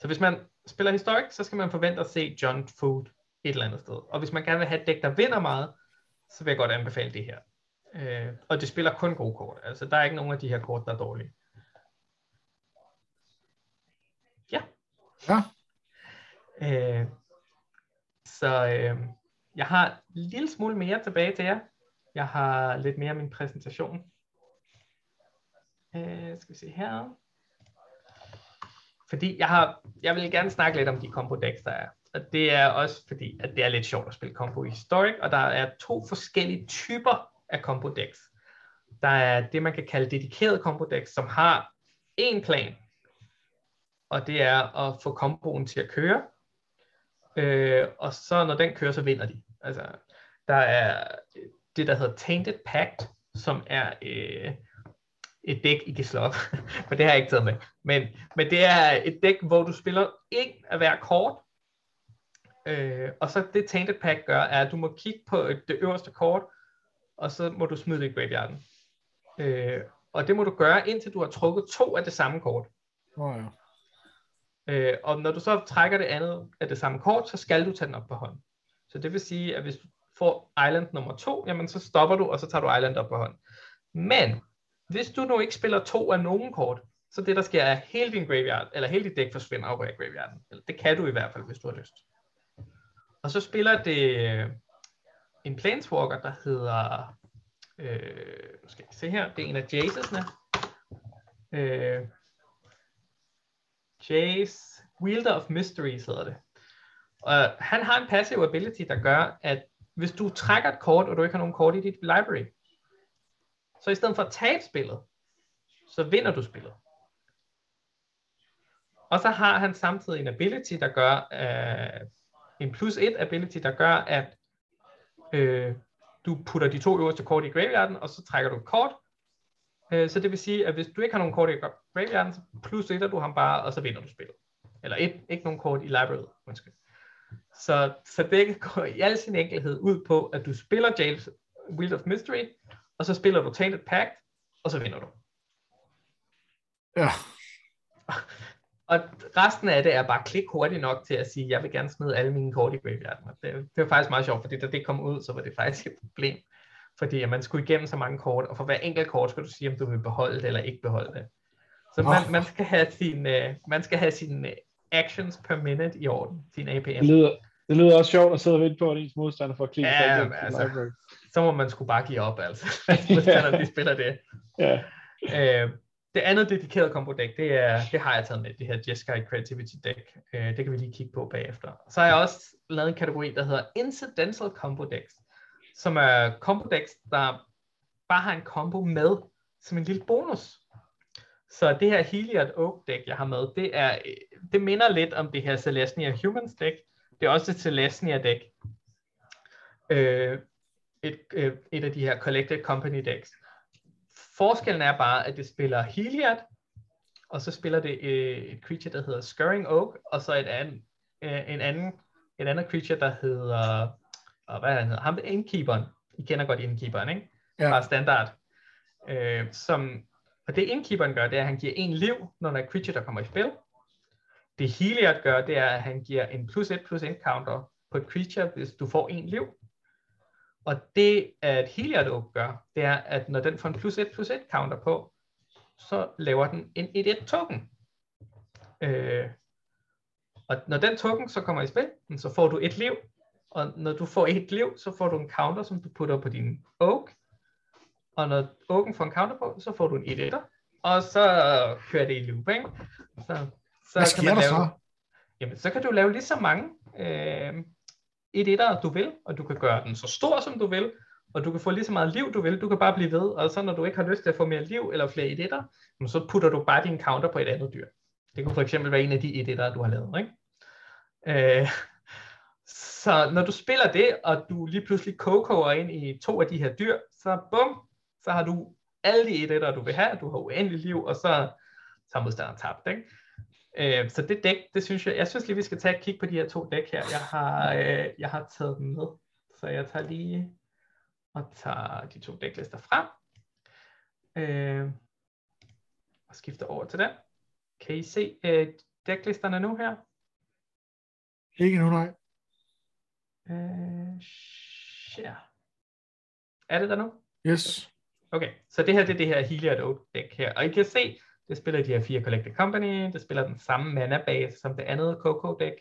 Speaker 3: Så hvis man spiller historic, så skal man forvente at se John Food et eller andet sted. Og hvis man gerne vil have et dæk, der vinder meget, så vil jeg godt anbefale det her. Øh, og det spiller kun gode kort. Altså, der er ikke nogen af de her kort, der er dårlige. Ja.
Speaker 1: Ja.
Speaker 3: Øh, så øh, jeg har en lille smule mere tilbage til jer. Jeg har lidt mere af min præsentation. Øh, skal vi se her. Fordi jeg har, jeg vil gerne snakke lidt om de combo decks, der er. Og det er også fordi, at det er lidt sjovt at spille combo i Historic, og der er to forskellige typer af combo decks. Der er det, man kan kalde dedikeret combo decks, som har én plan, og det er at få komboen til at køre. Øh, og så når den kører, så vinder de. Altså, der er øh, det, der hedder Tainted Pact, som er øh, et dæk, I kan slå op, for det har jeg ikke taget med. Men, men det er et dæk, hvor du spiller en af hver kort, øh, og så det Tainted Pact gør, er, at du må kigge på det øverste kort, og så må du smide det i graveyarden. Øh, og det må du gøre, indtil du har trukket to af det samme kort.
Speaker 1: Oh, ja.
Speaker 3: Øh, og når du så trækker det andet af det samme kort, så skal du tage den op på hånden. Så det vil sige, at hvis du får Island nummer to, jamen så stopper du, og så tager du Island op på hånden. Men hvis du nu ikke spiller to af nogen kort, så det der sker er, at hele din graveyard, eller hele dit dæk forsvinder over af graveyarden. Eller det kan du i hvert fald, hvis du har lyst. Og så spiller det øh, en planeswalker, der hedder, øh, nu skal jeg se her, det er en af Jaces'ne. Øh, Jace Wielder of Mysteries hedder det. Og han har en passive ability, der gør, at hvis du trækker et kort, og du ikke har nogen kort i dit library, så i stedet for at tabe spillet, så vinder du spillet. Og så har han samtidig en ability, der gør, uh, en plus 1 ability, der gør, at uh, du putter de to øverste kort i graveyarden, og så trækker du et kort. Uh, så det vil sige, at hvis du ikke har nogen kort i graveyarden, så plus 1 du ham bare, og så vinder du spillet. Eller et, ikke nogen kort i library, undskyld. Så, så det går i al sin enkelhed ud på, at du spiller James Wield of Mystery, og så spiller du Tainted Pact, og så vinder du.
Speaker 1: Ja.
Speaker 3: Og resten af det er bare klik hurtigt nok til at sige, jeg vil gerne smide alle mine kort i graveyarden. Det, det var faktisk meget sjovt, fordi da det kom ud, så var det faktisk et problem. Fordi at man skulle igennem så mange kort, og for hver enkelt kort skulle du sige, om du vil beholde det eller ikke beholde det. Så man, man skal have sin, uh, man skal have sin uh, actions per minute i orden, sin APM.
Speaker 2: Det lyder, det lyder også sjovt at sidde og vente på, at ens modstander får klikke.
Speaker 3: Ja, men altså-
Speaker 2: library.
Speaker 3: Så må man skulle bare give op, altså. Modstanderne, de spiller det.
Speaker 2: Ja,
Speaker 3: Øh, det andet dedikerede combo deck, det, er, det har jeg taget med, det her Jeskai Creativity deck. Øh, det kan vi lige kigge på bagefter. Så har jeg også lavet en kategori, der hedder Incidental Combo Decks, som er combo der bare har en combo med som en lille bonus. Så det her Heliod Oak deck, jeg har med, det, er, det minder lidt om det her Celestia Humans deck. Det er også et Celestia deck. Øh, et, øh, et af de her Collected Company decks. Forskellen er bare, at det spiller Heliod, og så spiller det øh, et creature, der hedder Scurrying Oak, og så et anden, øh, en anden, et andet creature, der hedder, og hvad han hedder, ham Innkeeperen. I kender godt Innkeeperen, ikke?
Speaker 1: Ja.
Speaker 3: Bare standard. Øh, som, og det Innkeeperen gør, det er, at han giver en liv, når der er creature, der kommer i spil. Det Heliod gør, det er, at han giver en plus 1 plus 1 counter på et creature, hvis du får en liv. Og det, at Heliod Oak gør, det er, at når den får en plus 1 plus 1 counter på, så laver den en 1-1 token. Øh, Og når den token så kommer i spil, så får du et liv, og når du får et liv, så får du en counter, som du putter på din oak, og når oaken får en counter på, så får du en 1 etter, og så kører det i loop, ikke? Så,
Speaker 1: så Hvad sker kan man lave, så?
Speaker 3: Jamen, så kan du lave lige så mange øh, 1 etter, du vil, og du kan gøre den så stor, som du vil, og du kan få lige så meget liv, du vil. Du kan bare blive ved, og så når du ikke har lyst til at få mere liv eller flere 1 etter, så putter du bare din counter på et andet dyr. Det kunne for eksempel være en af de 1 etter, du har lavet, ikke? Øh, så når du spiller det, og du lige pludselig koger ind i to af de her dyr, så bum, så har du alle de etter, du vil have, du har uendelig liv, og så, så har modstanderen tabt, ikke? Øh, så det dæk, det synes jeg, jeg synes lige, vi skal tage et kig på de her to dæk her. Jeg har, øh, jeg har taget dem med, så jeg tager lige og tager de to dæklister frem. Øh, og skifter over til den. Kan I se øh, dæklisterne nu her?
Speaker 1: Ikke nu, nej.
Speaker 3: Øh, share. Er det der nu?
Speaker 1: Yes.
Speaker 3: Okay, så det her det er det her Heliod Oak dæk her. Og I kan se, det spiller de her fire Collected Company, det spiller den samme mana base som det andet Coco dæk.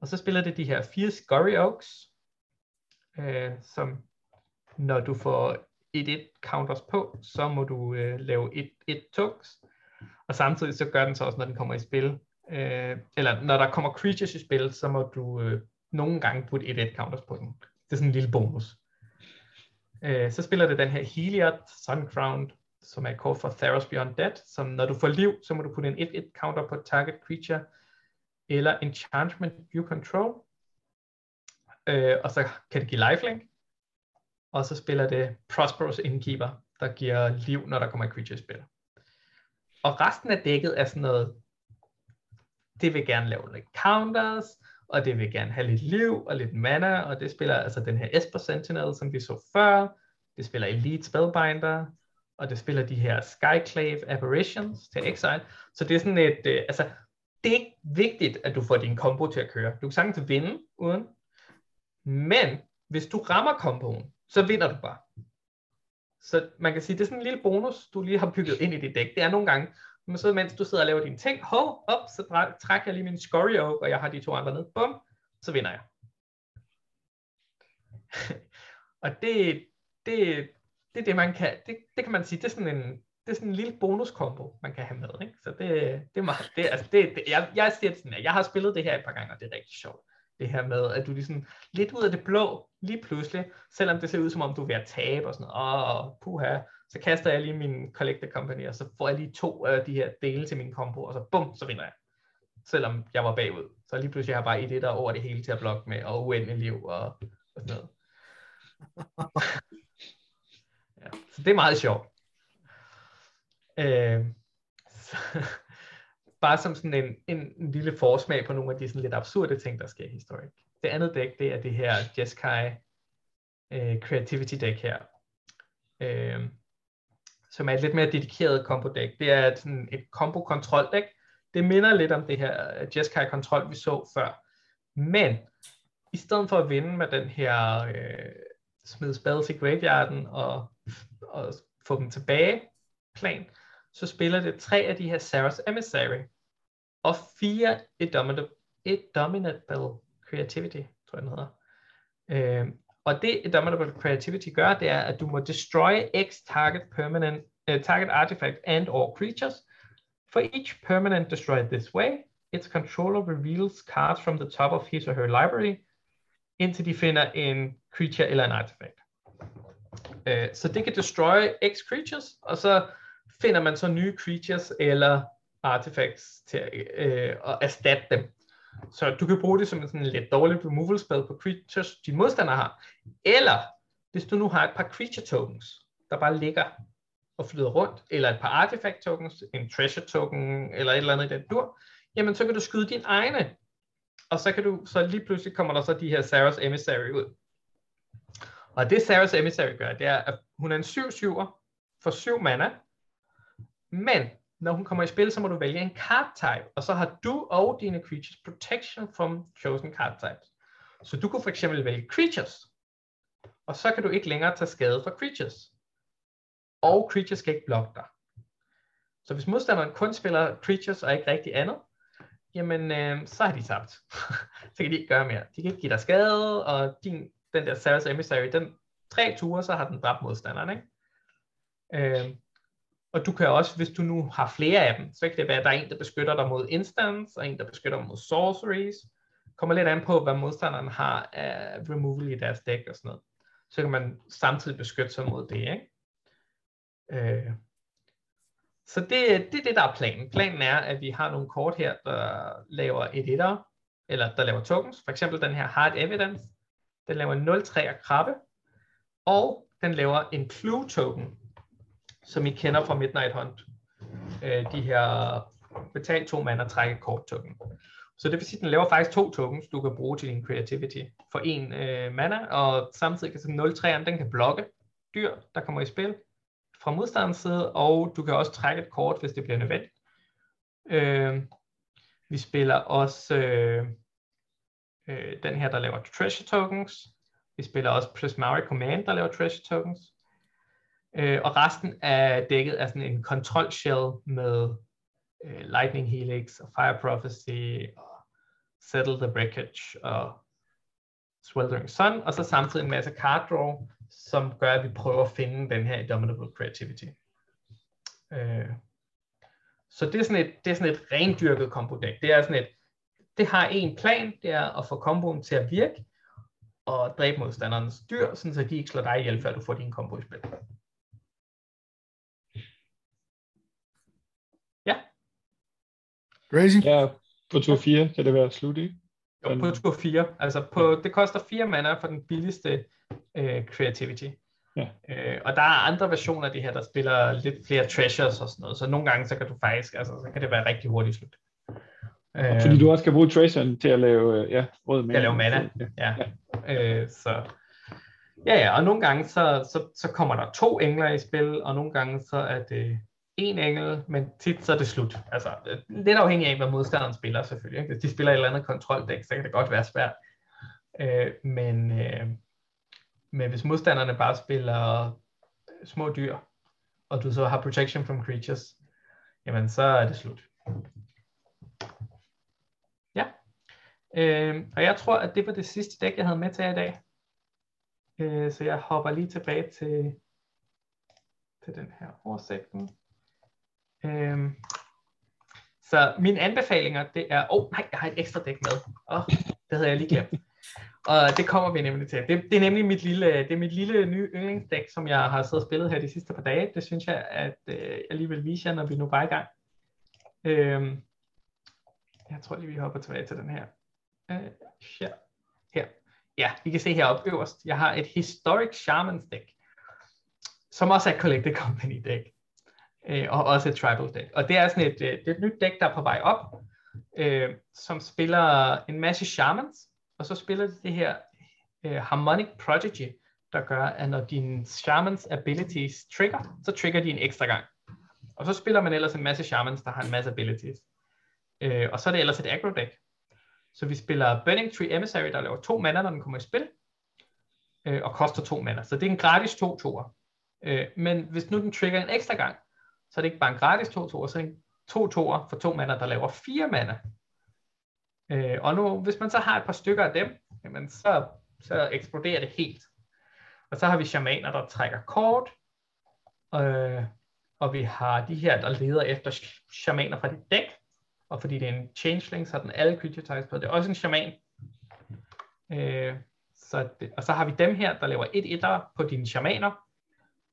Speaker 3: Og så spiller det de her fire Scurry Oaks, øh, som når du får et et counters på, så må du øh, lave et et tungs. Og samtidig så gør den så også, når den kommer i spil, øh, eller når der kommer creatures i spil, så må du øh, nogle gange putte et et counters på den. Det er sådan en lille bonus. Øh, så spiller det den her Heliod Suncrown, som er kort for Theros Beyond Dead, som når du får liv, så må du putte en 1-1 counter på target creature, eller enchantment you control, øh, og så kan det give lifelink, og så spiller det Prosperous Innkeeper, der giver liv, når der kommer et creature i spil. Og resten af dækket er sådan noget, det vil gerne lave lidt counters, og det vil gerne have lidt liv og lidt mana, og det spiller altså den her Esper Sentinel, som vi så før, det spiller Elite Spellbinder, og det spiller de her Skyclave Apparitions til Exile, så det er sådan et, øh, altså, det er ikke vigtigt, at du får din combo til at køre. Du kan sagtens vinde uden, men hvis du rammer komboen, så vinder du bare. Så man kan sige, det er sådan en lille bonus, du lige har bygget ind i dit dæk. Det er nogle gange, men så mens du sidder og laver dine ting, hov, op, så trækker jeg lige min Scoria op, og jeg har de to andre ned, bum, så vinder jeg. og det, det, det er det, man kan, det, det kan man sige, det er sådan en, det er sådan en lille bonuskombo, man kan have med, ikke? Så det, det er meget, det, altså det, det, jeg, jeg siger det sådan, at jeg har spillet det her et par gange, og det er rigtig sjovt. Det her med, at du ligesom lidt ud af det blå, lige pludselig, selvom det ser ud som om du er ved at tabe og sådan noget, åh, puha, så kaster jeg lige min Collector Company, og så får jeg lige to af de her dele til min kombo, og så bum, så vinder jeg. Selvom jeg var bagud. Så lige pludselig har jeg bare i det der over det hele til at blokke med, og uendelig liv og, og sådan noget. ja, så det er meget sjovt. Øh, så, bare som sådan en, en, en lille forsmag på nogle af de sådan lidt absurde ting, der sker i historik. Det andet dæk, det er det her Jeskai øh, Creativity dæk her. øh, som er et lidt mere dedikeret combo dæk. Det er et, sådan et combo kontrol dæk. Det minder lidt om det her øh, Jeskai kontrol, vi så før. Men i stedet for at vinde med den her øh, smid spades i graveyarden og, og få dem tilbage plan, så spiller det tre af de her Sarah's Emissary og fire Indomitable Creativity, tror jeg den hedder. Øh, og det Indomitable Creativity gør, det er, at du må destroy X target permanent, uh, target artifact and or creatures. For each permanent destroyed this way, its controller reveals cards from the top of his or her library, indtil de finder en creature eller en artifact. Uh, så det kan destroy X creatures, og så finder man så nye creatures eller artifacts til øh, at erstatte dem. Så du kan bruge det som en sådan lidt dårlig removal spell på creatures, din modstander har. Eller hvis du nu har et par creature tokens, der bare ligger og flyder rundt, eller et par artifact tokens, en treasure token, eller et eller andet i den dur, jamen så kan du skyde din egne. Og så kan du, så lige pludselig kommer der så de her Sarah's Emissary ud. Og det Sarah's Emissary gør, det er, at hun er en 7-7'er for 7 mana, men når hun kommer i spil, så må du vælge en card type, og så har du og dine creatures protection from chosen card types. Så du kunne for eksempel vælge creatures, og så kan du ikke længere tage skade fra creatures. Og creatures skal ikke blokke dig. Så hvis modstanderen kun spiller creatures og ikke rigtig andet, jamen øh, så har de tabt. så kan de ikke gøre mere. De kan ikke give dig skade, og din, den der Sarah's Emissary, den tre ture, så har den dræbt modstanderen, ikke? Øh, og du kan også, hvis du nu har flere af dem, så kan det være, at der er en, der beskytter dig mod instants, og en, der beskytter dig mod sorceries. Kommer lidt an på, hvad modstanderen har af removal i deres dæk og sådan noget. Så kan man samtidig beskytte sig mod det, ikke? Øh, så det, det er det, der er planen. Planen er, at vi har nogle kort her, der laver et etter, eller der laver tokens. For eksempel den her Hard Evidence. Den laver 0,3 krabbe, og den laver en Clue token, som I kender fra Midnight Hunt. Øh, de her betal to mand og trække kort token. Så det vil sige, at den laver faktisk to tokens, du kan bruge til din creativity for en øh, mana, og samtidig kan 0-3'eren, den kan blokke dyr, der kommer i spil fra modstanderens side, og du kan også trække et kort, hvis det bliver nødvendigt. Øh, vi spiller også øh, øh, den her, der laver treasure tokens. Vi spiller også Prismari Command, der laver treasure tokens. Øh, og resten er dækket af sådan en control shell med øh, Lightning Helix og Fire Prophecy og Settle the Breakage og Sweltering Sun, og så samtidig en masse card draw, som gør, at vi prøver at finde den her Indomitable Creativity. Øh, så det er sådan et, det er sådan et rendyrket kompodæk. Det er sådan et, det har en plan, det er at få komboen til at virke, og dræbe modstanderens dyr, sådan så de ikke slår dig ihjel, før du får din kombo i spil.
Speaker 1: Crazy.
Speaker 2: Ja, på tur 4 kan det være slut, ikke?
Speaker 3: Jo, på tur 4. Altså på, det koster 4 mana for den billigste uh, creativity.
Speaker 2: Ja.
Speaker 3: Uh, og der er andre versioner af det her, der spiller lidt flere treasures og sådan noget. Så nogle gange, så kan du faktisk, altså så kan det være rigtig hurtigt slut.
Speaker 2: Uh, Fordi du også kan bruge treasuren til at lave, ja, rød mana.
Speaker 3: Til at lave mana, ja. ja. Uh, så Ja, ja, og nogle gange så, så, så kommer der to engler i spil, og nogle gange så er det en engel, men tit så er det slut. Altså, lidt afhængig af, hvad modstanderen spiller selvfølgelig. Hvis de spiller et eller andet kontroldæk, så kan det godt være svært. Øh, men, øh, men hvis modstanderne bare spiller små dyr, og du så har protection from creatures, jamen så er det slut. Ja. Øh, og jeg tror, at det var det sidste dæk, jeg havde med til i dag. Øh, så jeg hopper lige tilbage til, til den her oversætning. Øhm, så mine anbefalinger, det er, åh oh, nej, jeg har et ekstra dæk med. Åh, oh, det havde jeg lige glemt. Og det kommer vi nemlig til. Det, det er nemlig mit lille, det er mit lille nye yndlingsdæk, som jeg har siddet og spillet her de sidste par dage. Det synes jeg, at øh, jeg lige vil vise jer, når vi nu bare er i gang. Øhm, jeg tror lige, vi hopper tilbage til den her. Øh, her. her. Ja, vi kan se heroppe øverst. Jeg har et Historic Shamans dæk, som også er et Collected Company dæk øh, og også et tribal deck. Og det er sådan et, øh, det er et nyt deck, der er på vej op, øh, som spiller en masse shamans, og så spiller de det her øh, Harmonic Prodigy, der gør, at når din shamans abilities trigger, så trigger de en ekstra gang. Og så spiller man ellers en masse shamans, der har en masse abilities. Øh, og så er det ellers et aggro deck. Så vi spiller Burning Tree Emissary, der laver to mana, når den kommer i spil, øh, og koster to mana. Så det er en gratis to toer. Øh, men hvis nu den trigger en ekstra gang, så er det ikke bare en gratis 2 2 så er det to toer for to mander, der laver fire mander. Øh, og nu, hvis man så har et par stykker af dem, jamen så, så eksploderer det helt. Og så har vi shamaner, der trækker kort, øh, og vi har de her, der leder efter shamaner fra dit dæk, og fordi det er en changeling, så er den alle creature types på. Det er også en shaman. Øh, så det, og så har vi dem her, der laver et etter på dine shamaner,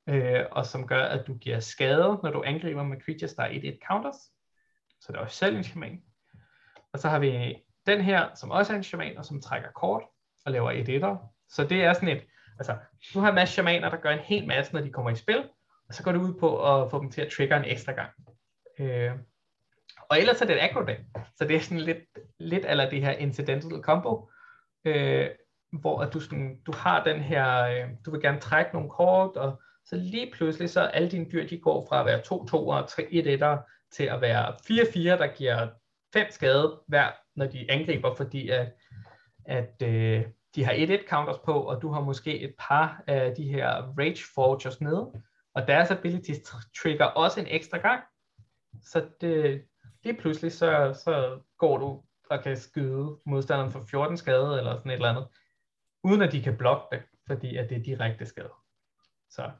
Speaker 3: øh, og som gør, at du giver skade, når du angriber med creatures, der er 1-1 counters. Så det er også selv en shaman. Og så har vi den her, som også er en shaman, og som trækker kort og laver 1 1 Så det er sådan et, altså, du har en masse shamaner, der gør en hel masse, når de kommer i spil, og så går du ud på at få dem til at trigger en ekstra gang. Øh, og ellers er det et aggro deck, så det er sådan lidt, lidt eller det her incidental combo, øh, hvor at du, sådan, du har den her, øh, du vil gerne trække nogle kort, og så lige pludselig så alle dine dyr, de går fra at være 2 2 og 3 1 1 til at være 4 4, der giver 5 skade hver, når de angriber, fordi at, at øh, de har 1 1 counters på, og du har måske et par af de her Rage Forgers nede, og deres abilities trigger også en ekstra gang. Så det, lige pludselig så, så går du og kan skyde modstanderen for 14 skade eller sådan et eller andet, uden at de kan blokke det, fordi at det er direkte skade. Så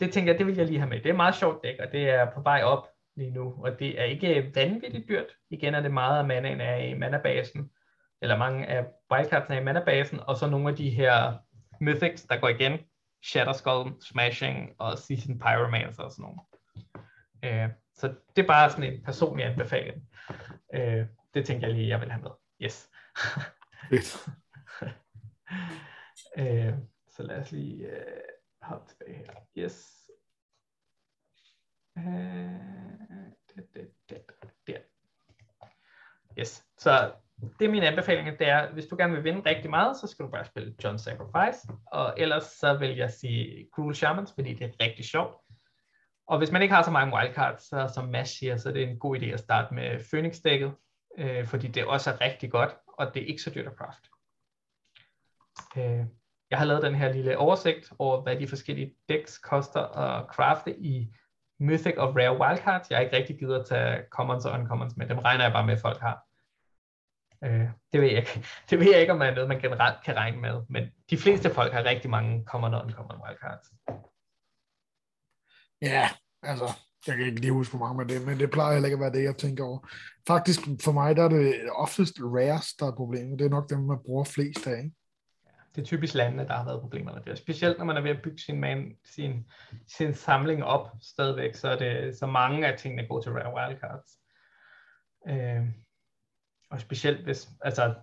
Speaker 3: det tænker jeg, det vil jeg lige have med. Det er et meget sjovt dæk, og det er på vej op lige nu, og det er ikke vanvittigt dyrt. Igen er det meget af manaen er i manabasen, eller mange af wildcards er i manabasen, og så nogle af de her mythics, der går igen, Shatterskull, Smashing og Season Pyromancer og sådan nogle. Øh, så det er bare sådan en personlig anbefaling. Øh, det tænker jeg lige, jeg vil have med. Yes. øh, så lad os lige øh, har tilbage her. Yes. Øh, det, det, det, der. Yes. Så det er min anbefaling, det er, hvis du gerne vil vinde rigtig meget, så skal du bare spille John Sacrifice, og ellers så vil jeg sige Cruel Shamans, fordi det er rigtig sjovt. Og hvis man ikke har så mange wildcards, så som Mads siger, så er det en god idé at starte med Phoenix-dækket, øh, fordi det også er rigtig godt, og det er ikke så dyrt at craft. Øh, jeg har lavet den her lille oversigt over, hvad de forskellige decks koster at crafte i Mythic og Rare Wildcards. Jeg har ikke rigtig givet at tage Commons og Uncommons, men dem regner jeg bare med, at folk har. Øh, det, ved jeg ikke. det ved jeg ikke, om det er noget, man generelt kan regne med, men de fleste folk har rigtig mange Common og Uncommon Wildcards.
Speaker 1: Ja, altså, jeg kan ikke lige huske, hvor mange med det, men det plejer heller ikke at være det, jeg tænker over. Faktisk, for mig, der er det oftest rares, der er problemet. Det er nok dem, man bruger flest af, ikke?
Speaker 3: Det er typisk landene, der har været problemer med det. Specielt når man er ved at bygge sin, man, sin, sin samling op stadigvæk, så er det så mange af tingene går til rare wildcards. Øh, og specielt hvis, altså,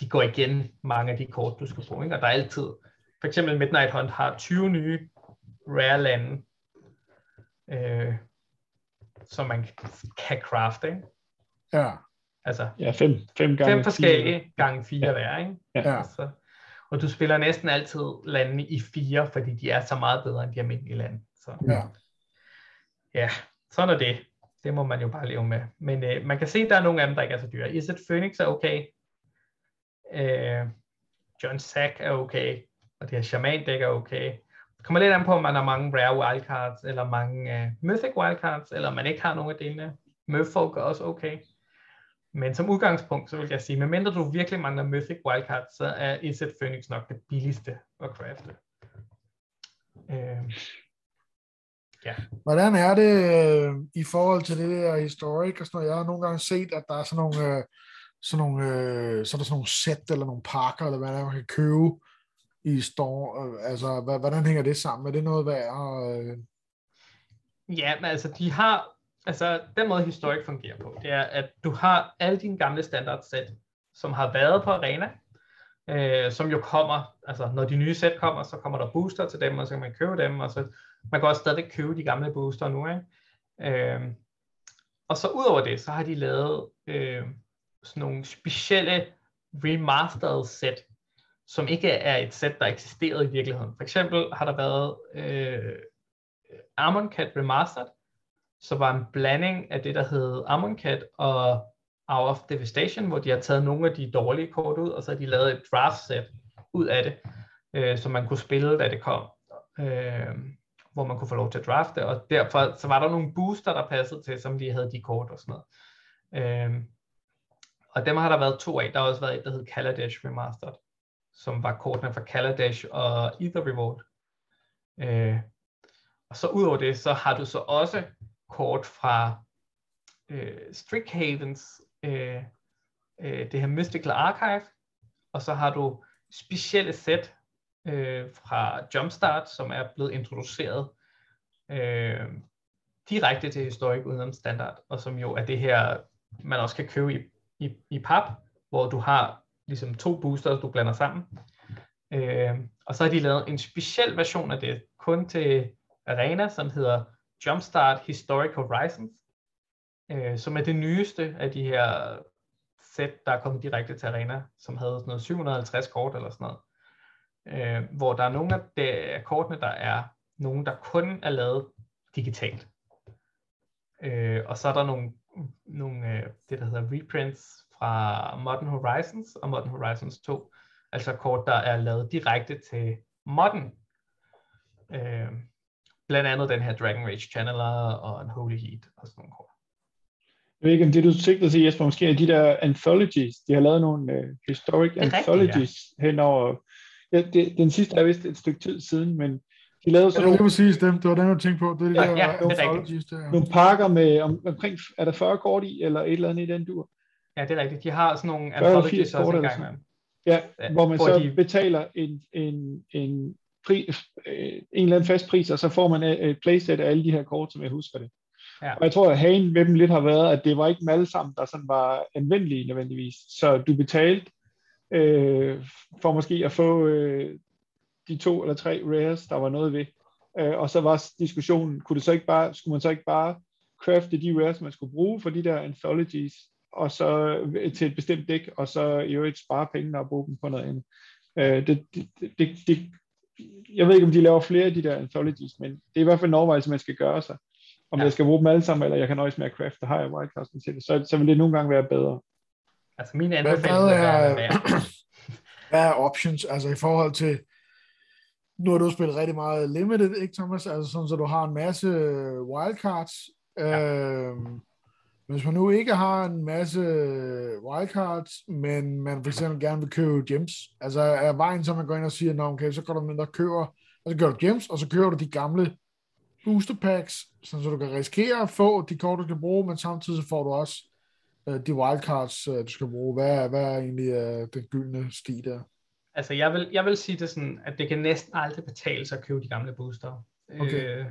Speaker 3: de går igen mange af de kort, du skal bruge, ikke? og der er altid, for eksempel Midnight Hunt har 20 nye rare lande, øh, som man kan crafte, ikke?
Speaker 1: Ja.
Speaker 2: Altså, ja, fem, fem, gange
Speaker 3: fem forskellige fire. gange fire ja. hver, ikke?
Speaker 1: Ja. Altså,
Speaker 3: og du spiller næsten altid landene i fire, fordi de er så meget bedre end de almindelige lande. Så.
Speaker 1: Ja.
Speaker 3: ja, sådan er det. Det må man jo bare leve med. Men øh, man kan se, at der er nogle af dem, der ikke er så dyre. Iset Phoenix er okay. Øh, John Sack er okay. Og det her Shaman Deck er okay. Det kommer lidt an på, om man har mange rare wildcards, eller mange uh, mythic wildcards, eller man ikke har nogen af delene. Merfolk er også okay. Men som udgangspunkt, så vil jeg sige, medmindre du virkelig mangler Mythic Wildcard, så er Izzet Phoenix nok det billigste at crafte. Øh,
Speaker 1: ja. Hvordan er det øh, i forhold til det der historik og sådan noget? Jeg har nogle gange set, at der er sådan nogle, øh, sådan nogle, øh, så er der sådan nogle sæt eller nogle pakker, eller hvad der man kan købe i store. Øh, altså, hvordan hænger det sammen? Er det noget værd? Øh...
Speaker 3: Ja, men altså, de har altså den måde historik fungerer på, det er, at du har alle dine gamle standardsæt, som har været på arena, øh, som jo kommer, altså når de nye sæt kommer, så kommer der booster til dem, og så kan man købe dem, og så man kan også stadig købe de gamle booster nu, ikke? Øh, og så udover det, så har de lavet øh, sådan nogle specielle remastered sæt, som ikke er et sæt, der eksisterede i virkeligheden. For eksempel har der været øh, Cat Remastered, så var en blanding af det, der hed Amonkhet og Hour of Devastation, hvor de har taget nogle af de dårlige kort ud, og så har de lavet et draft set ud af det, øh, som man kunne spille, da det kom, øh, hvor man kunne få lov til at drafte, og derfor så var der nogle booster, der passede til, som lige havde de kort og sådan noget. Øh, og dem har der været to af. Der har også været et, der hed Kaladesh Remastered, som var kortene fra Kaladesh og Ether Revolt. Øh, og så udover det, så har du så også kort fra øh, Strixhavens, øh, øh, det her Mystical Archive, og så har du specielle sæt øh, fra Jumpstart, som er blevet introduceret øh, direkte til historik uden standard, og som jo er det her, man også kan købe i, i, i pap, hvor du har ligesom to boosters, du blander sammen. Øh, og så har de lavet en speciel version af det, kun til Arena, som hedder Jumpstart Historic Horizons, øh, som er det nyeste af de her sæt, der er kommet direkte til Arena, som havde sådan noget 750 kort eller sådan noget. Øh, hvor der er nogle af, de, kortene, der er nogle, der kun er lavet digitalt. Øh, og så er der nogle, nogle øh, det, der hedder reprints fra Modern Horizons og Modern Horizons 2, altså kort, der er lavet direkte til modden. Øh, Blandt andet den her Dragon Rage Channeler og en Holy Heat og sådan nogle kort.
Speaker 2: Jeg ved ikke, om det du sigtede til, Jesper, måske er de der anthologies. De har lavet nogle uh, historic
Speaker 3: rigtigt,
Speaker 2: anthologies ja. hen over... Ja, det, den sidste er vist et stykke tid siden, men de lavede
Speaker 1: Ja,
Speaker 2: sådan
Speaker 1: det var
Speaker 2: nogle,
Speaker 1: præcis dem. Det var den, jeg tænkte på. Det er de
Speaker 3: Ja,
Speaker 1: der
Speaker 3: ja, det er
Speaker 1: der.
Speaker 2: nogle pakker med om, omkring, er der 40 kort i, eller et eller andet i den dur?
Speaker 3: Ja, det er rigtigt. De har sådan nogle anthologies
Speaker 2: 80
Speaker 3: også en gang
Speaker 2: sådan.
Speaker 3: imellem.
Speaker 2: Ja,
Speaker 3: Ja,
Speaker 2: hvor man
Speaker 3: hvor
Speaker 2: så
Speaker 3: de-
Speaker 2: betaler en, en, en, pri, øh, en eller anden fast pris, og så får man et, et playset af alle de her kort, som jeg husker det.
Speaker 3: Ja.
Speaker 2: Og jeg tror, at hagen ved dem lidt har været, at det var ikke dem alle sammen, der sådan var anvendelige nødvendigvis. Så du betalte øh, for måske at få øh, de to eller tre rares, der var noget ved. Øh, og så var diskussionen, kunne det så ikke bare, skulle man så ikke bare crafte de rares, man skulle bruge for de der anthologies, og så øh, til et bestemt dæk, og så i øvrigt spare pengene og bruge dem på noget andet. Øh, det, det, det, det, jeg ved ikke, om de laver flere af de der anthologies, men det er i hvert fald en overvejelse, man skal gøre sig. Om
Speaker 3: Ja.
Speaker 2: jeg skal bruge dem alle sammen, eller jeg kan nøjes med at crafte, har jeg wildcards til det, så, så vil det nogle gange være bedre.
Speaker 3: Altså min
Speaker 1: Hvad,
Speaker 3: anbefaling
Speaker 1: hvad, er,
Speaker 3: være
Speaker 1: hvad er options, altså i forhold til, nu har du spillet rigtig meget limited, ikke Thomas? Altså sådan, så du har en masse wildcards. Ja. Øhm, hvis man nu ikke har en masse wildcards, men man for eksempel gerne vil købe gems, altså er vejen, så man går ind og siger, Nå, okay, så går du ind og køber, og så gør du gems, og så køber du de gamle booster packs, sådan, så du kan risikere at få de kort, du kan bruge, men samtidig så får du også øh, de wildcards, øh, du skal bruge. Hvad er, hvad er egentlig øh, den gyldne sti der?
Speaker 3: Altså, jeg vil, jeg vil sige det sådan, at det kan næsten aldrig betale sig at købe de gamle booster.
Speaker 1: Okay.
Speaker 3: Øh,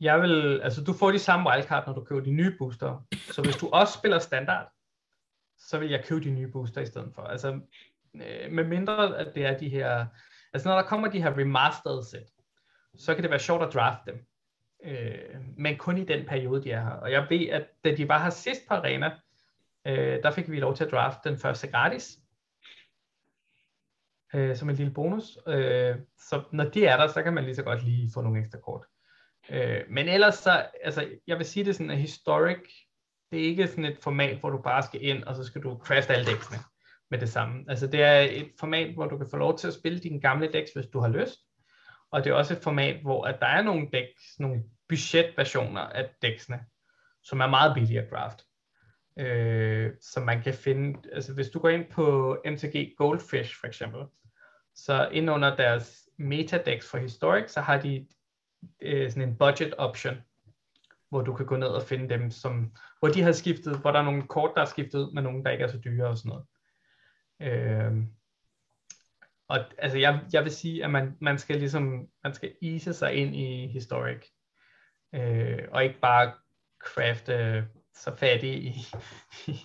Speaker 3: jeg vil, altså du får de samme wildcard, når du køber de nye booster. Så hvis du også spiller standard, så vil jeg købe de nye booster i stedet for. Altså, øh, med mindre at det er de her, altså når der kommer de her remastered sæt, så kan det være sjovt at drafte dem. Øh, men kun i den periode, de er her. Og jeg ved, at da de var her sidst på Arena, øh, der fik vi lov til at drafte den første gratis øh, som en lille bonus. Øh, så når de er der, så kan man lige så godt lige få nogle ekstra kort. Øh, men ellers så, altså jeg vil sige det sådan, at Historic, det er ikke sådan et format, hvor du bare skal ind, og så skal du craft alle dæksene med det samme. Altså det er et format, hvor du kan få lov til at spille dine gamle dæks, hvis du har lyst. Og det er også et format, hvor at der er nogle dæks, nogle budgetversioner af dæksene, som er meget billige at draft. Øh, som man kan finde, altså hvis du går ind på MTG Goldfish for eksempel, så ind under deres metadex for Historic, så har de øh, sådan en budget option, hvor du kan gå ned og finde dem, som, hvor de har skiftet, hvor der er nogle kort, der er skiftet ud med nogle, der ikke er så dyre og sådan noget. Øh, og altså jeg, jeg vil sige, at man, man skal ligesom, man skal ease sig ind i Historic, øh, og ikke bare crafte så fattig i, i,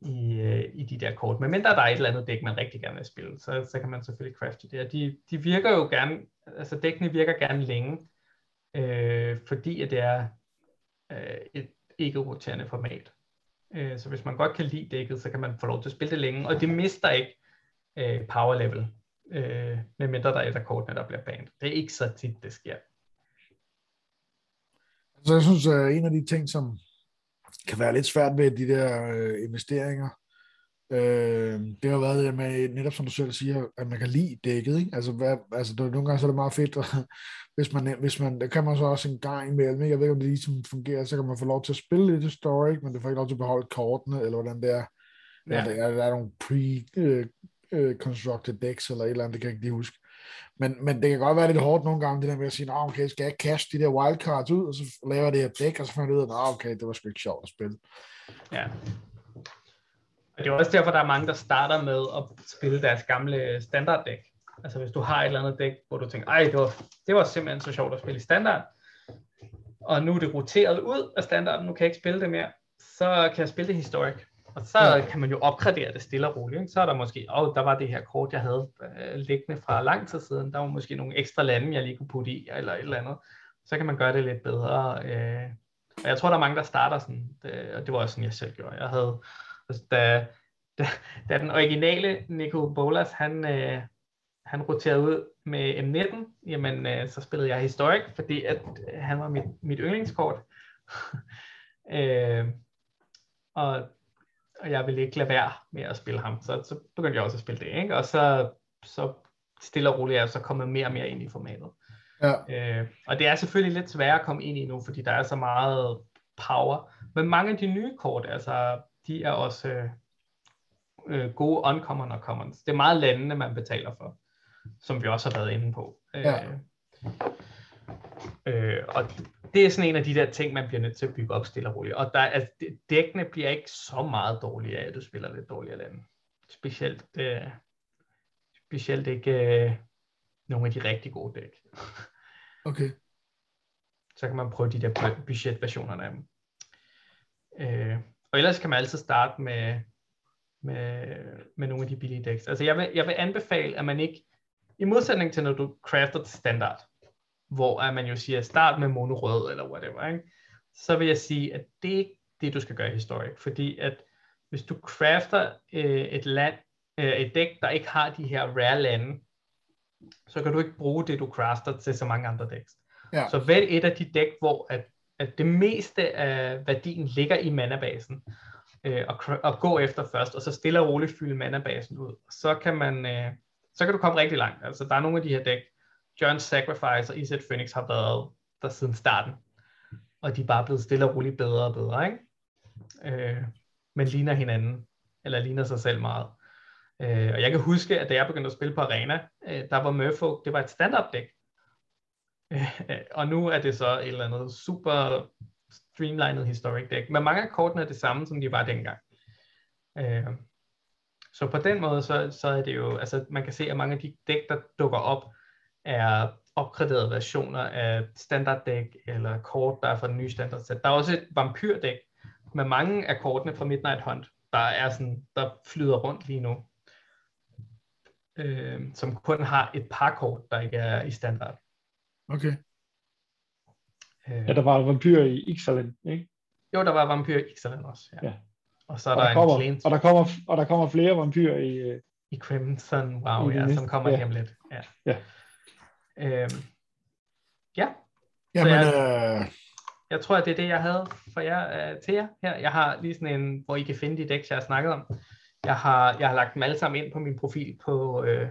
Speaker 3: i, øh, i de der kort. Men mindre der er et eller andet dæk, man rigtig gerne vil spille, så, så kan man selvfølgelig crafte det. Og de, de virker jo gerne, altså dækkene virker gerne længe, øh, fordi at det er øh, et ikke-roterende format. Øh, så hvis man godt kan lide dækket, så kan man få lov til at spille det længe, og det mister ikke øh, power level, øh, medmindre der er et af kortene, der bliver banet. Det er ikke så tit, det sker.
Speaker 1: Så jeg synes, at en af de ting, som kan være lidt svært ved de der øh, investeringer, øh, det har været det med, netop som du selv siger, at man kan lide dækket. Ikke? Altså, hvad, altså det, nogle gange så er det meget fedt, og, hvis man, hvis man, det kan man så også en gang imellem, ikke? jeg ved ikke, om det ligesom fungerer, så kan man få lov til at spille lidt historic, men det får ikke lov til at beholde kortene, eller hvordan det er. Ja. Der, er, der er nogle pre-constructed decks, eller et eller andet, det kan jeg ikke lige huske. Men, men det kan godt være lidt hårdt nogle gange, det der med at sige, okay, skal jeg cash de der wildcards ud, og så laver jeg det her dæk, og så finder jeg ud af, okay, det var sgu ikke sjovt at spille.
Speaker 3: Ja. Og det er også derfor, der er mange, der starter med at spille deres gamle standarddæk. Altså hvis du har et eller andet dæk, hvor du tænker, ej, det var, det var simpelthen så sjovt at spille i standard, og nu er det roteret ud af standarden, nu kan jeg ikke spille det mere, så kan jeg spille det historic. Og så
Speaker 1: Ja.
Speaker 3: kan man jo opgradere det stille og roligt. Ikke? Så er der måske, åh, oh, der var det her kort, jeg havde øh, liggende fra lang tid siden. Der var måske nogle ekstra lande, jeg lige kunne putte i, eller et eller andet. Så kan man gøre det lidt bedre. Øh. Og jeg tror, der er mange, der starter sådan, det, og det var også sådan, jeg selv gjorde. Jeg havde, altså, da, da, da den originale Nico Bolas, han, øh, han roterede ud med M19, jamen øh, så spillede jeg Historic, fordi at øh, han var mit, mit yndlingskort. øh, og, og jeg ville ikke lade være med at spille ham, så, så begyndte jeg også at spille det, ikke? og så, så stille og roligt er jeg så kommet mere og mere ind i formatet.
Speaker 1: Ja.
Speaker 3: Øh, og det er selvfølgelig lidt sværere at komme ind i nu, fordi der er så meget power. Men mange af de nye kort, altså, de er også øh, øh, gode uncommon og commons. Det er meget landene, man betaler for, som vi også har været inde på. Ja. Øh, øh, og det er sådan en af de der ting, man bliver nødt til at bygge op stille og roligt. Og der, altså, dækkene bliver ikke så meget dårligere af, at du spiller lidt dårligere lande. Specielt, øh, specielt ikke øh, nogle af de rigtig gode dæk.
Speaker 1: Okay.
Speaker 3: Så kan man prøve de der budgetversionerne af dem. Øh, og ellers kan man altid starte med, med, med nogle af de billige decks. Altså jeg vil, jeg vil anbefale, at man ikke, i modsætning til når du crafter til standard, hvor at man jo siger, start med mono rød eller whatever, ikke? så vil jeg sige, at det er ikke det, du skal gøre i historik. Fordi at hvis du crafter øh, et land, øh, et dæk, der ikke har de her rare lande, så kan du ikke bruge det, du crafter til så mange andre decks. Ja. Så vælg et af de dæk, hvor at, at det meste af værdien ligger i manabasen, øh, og, og gå efter først, og så stille og roligt fylde manabasen ud. Så kan man, øh, så kan du komme rigtig langt. Altså der er nogle af de her dæk, John Sacrifice og Izzet Phoenix har været der siden starten, og de er bare blevet stille og roligt bedre og bedre, ikke? Øh, men ligner hinanden, eller ligner sig selv meget. Øh, og jeg kan huske, at da jeg begyndte at spille på Arena, øh, der var Murfolk, det var et standard dæk. Og nu er det så et eller andet super streamlined historic deck. Men mange af kortene er det samme, som de var dengang. Øh, så på den måde, så, så er det jo, altså man kan se, at mange af de dæk, der dukker op, er opgraderede versioner af standard deck, eller kort, der er fra den nye standard set. Der er også et vampyrdæk, med mange af kortene fra Midnight Hunt, der er sådan, der flyder rundt lige nu øh, som kun har et par kort, der ikke er i standard.
Speaker 1: Okay.
Speaker 2: Øh, ja, der var vampyr i Ixalan, ikke?
Speaker 3: Jo, der var vampyr i Ixalan også, ja. ja. Og så er
Speaker 2: og
Speaker 3: der,
Speaker 2: der, kommer, en og der kommer og der kommer flere vampyrer i
Speaker 3: øh, i Crimson, wow, i ja, som kommer ja. hjem lidt. Ja. Ja. Øhm, ja.
Speaker 1: Jamen, jeg, øh...
Speaker 3: jeg tror, at det er det, jeg havde for jer, øh, til jer her. Jeg har lige sådan en, hvor I kan finde de decks, jeg har snakket om. Jeg har, jeg har lagt dem alle sammen ind på min profil på, øh,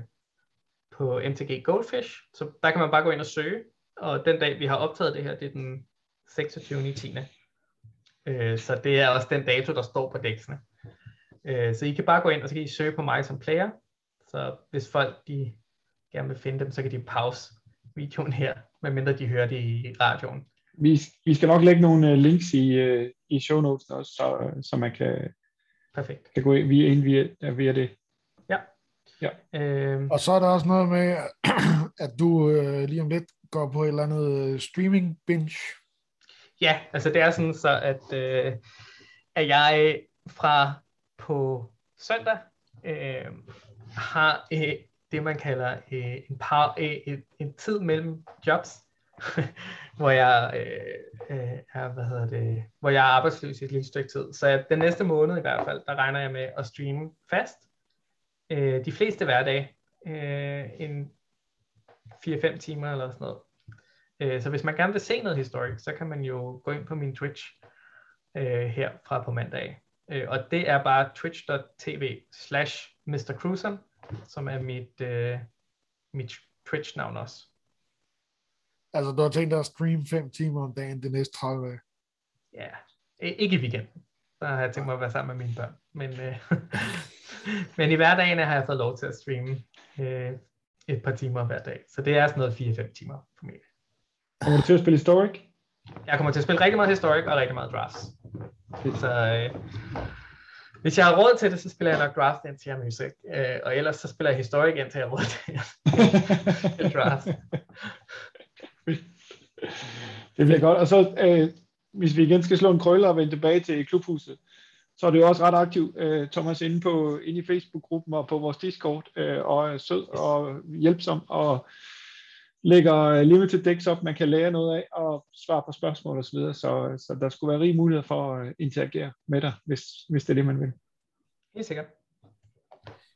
Speaker 3: på MTG Goldfish, så der kan man bare gå ind og søge, og den dag, vi har optaget det her, det er den 26. 10. Øh, så det er også den dato, der står på dæksene. Øh, så I kan bare gå ind, og så kan I søge på mig som player, så hvis folk de gerne vil finde dem, så kan de pause videoen her, medmindre de hører det i radioen.
Speaker 2: Vi, vi skal nok lægge nogle øh, links i, uh, i show notes også, så, så man kan
Speaker 3: Perfekt.
Speaker 2: Kan gå ind via, via, via det.
Speaker 3: Ja.
Speaker 1: Øhm. Og så er der også noget med, at du øh, lige om lidt går på et eller andet øh, streaming binge.
Speaker 3: Ja, altså det er sådan så, at, øh, at jeg fra på søndag øh, har øh, det, man kalder øh, en, par, øh, en tid mellem jobs, hvor jeg øh, øh, er, hvad hedder det, hvor jeg er arbejdsløs i et lille stykke tid. Så den næste måned i hvert fald, der regner jeg med at streame fast. Øh, de fleste hverdage. Øh, en 4-5 timer eller sådan noget. Øh, så hvis man gerne vil se noget historik, så kan man jo gå ind på min Twitch øh, her fra på mandag. Øh, og det er bare twitch.tv slash Mr. Cruisen, som er mit, øh, mit Twitch-navn også.
Speaker 1: Altså, du har tænkt dig at streame 5 timer om dagen de næste 30 dage?
Speaker 3: Ja, ikke i weekenden. Der har jeg tænkt mig at være sammen med mine børn. Men, øh, men i hverdagen har jeg fået lov til at streame øh, et par timer hver dag. Så det er sådan noget 4-5 timer for mig.
Speaker 2: Kommer du til at spille Historic?
Speaker 3: Jeg kommer til at spille rigtig meget Historic og rigtig meget Drafts. Så øh, hvis jeg har råd til det, så spiller jeg nok Draft indtil jeg music. Øh, og ellers så spiller jeg Historic indtil jeg har råd til Draft
Speaker 2: det bliver godt. Og så, øh, hvis vi igen skal slå en krølle og vende tilbage til klubhuset, så er det jo også ret aktivt, øh, Thomas, inde, på, inde i Facebook-gruppen og på vores Discord, øh, og er sød og hjælpsom, og lægger limited decks op, man kan lære noget af, og svare på spørgsmål osv., så, så, så der skulle være rig mulighed for at interagere med dig, hvis, hvis det er det, man vil.
Speaker 3: Helt sikkert.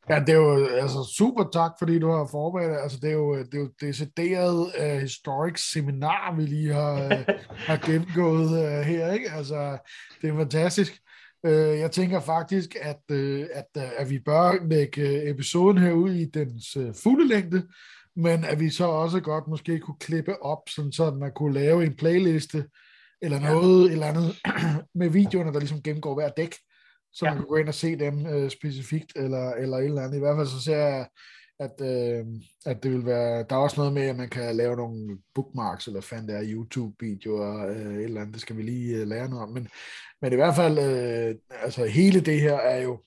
Speaker 1: Ja, det er jo altså, super tak, fordi du har forberedt Altså, det er jo, det er jo decideret uh, historic seminar, vi lige har, uh, har gennemgået uh, her. Ikke? Altså, det er fantastisk. Uh, jeg tænker faktisk, at, uh, at, uh, at vi bør lægge episoden her ud i dens fulde længde, men at vi så også godt måske kunne klippe op, sådan så man kunne lave en playliste eller noget ja. eller andet med videoerne, der ligesom gennemgår hver dæk, så ja. man kan gå ind og se dem øh, specifikt, eller, eller et eller andet. I hvert fald så ser jeg, at, øh, at det vil være, der er også noget med, at man kan lave nogle bookmarks, eller fandt der YouTube-videoer, øh, et eller andet, det skal vi lige øh, lære noget om, men, men i hvert fald, øh, altså hele det her er jo,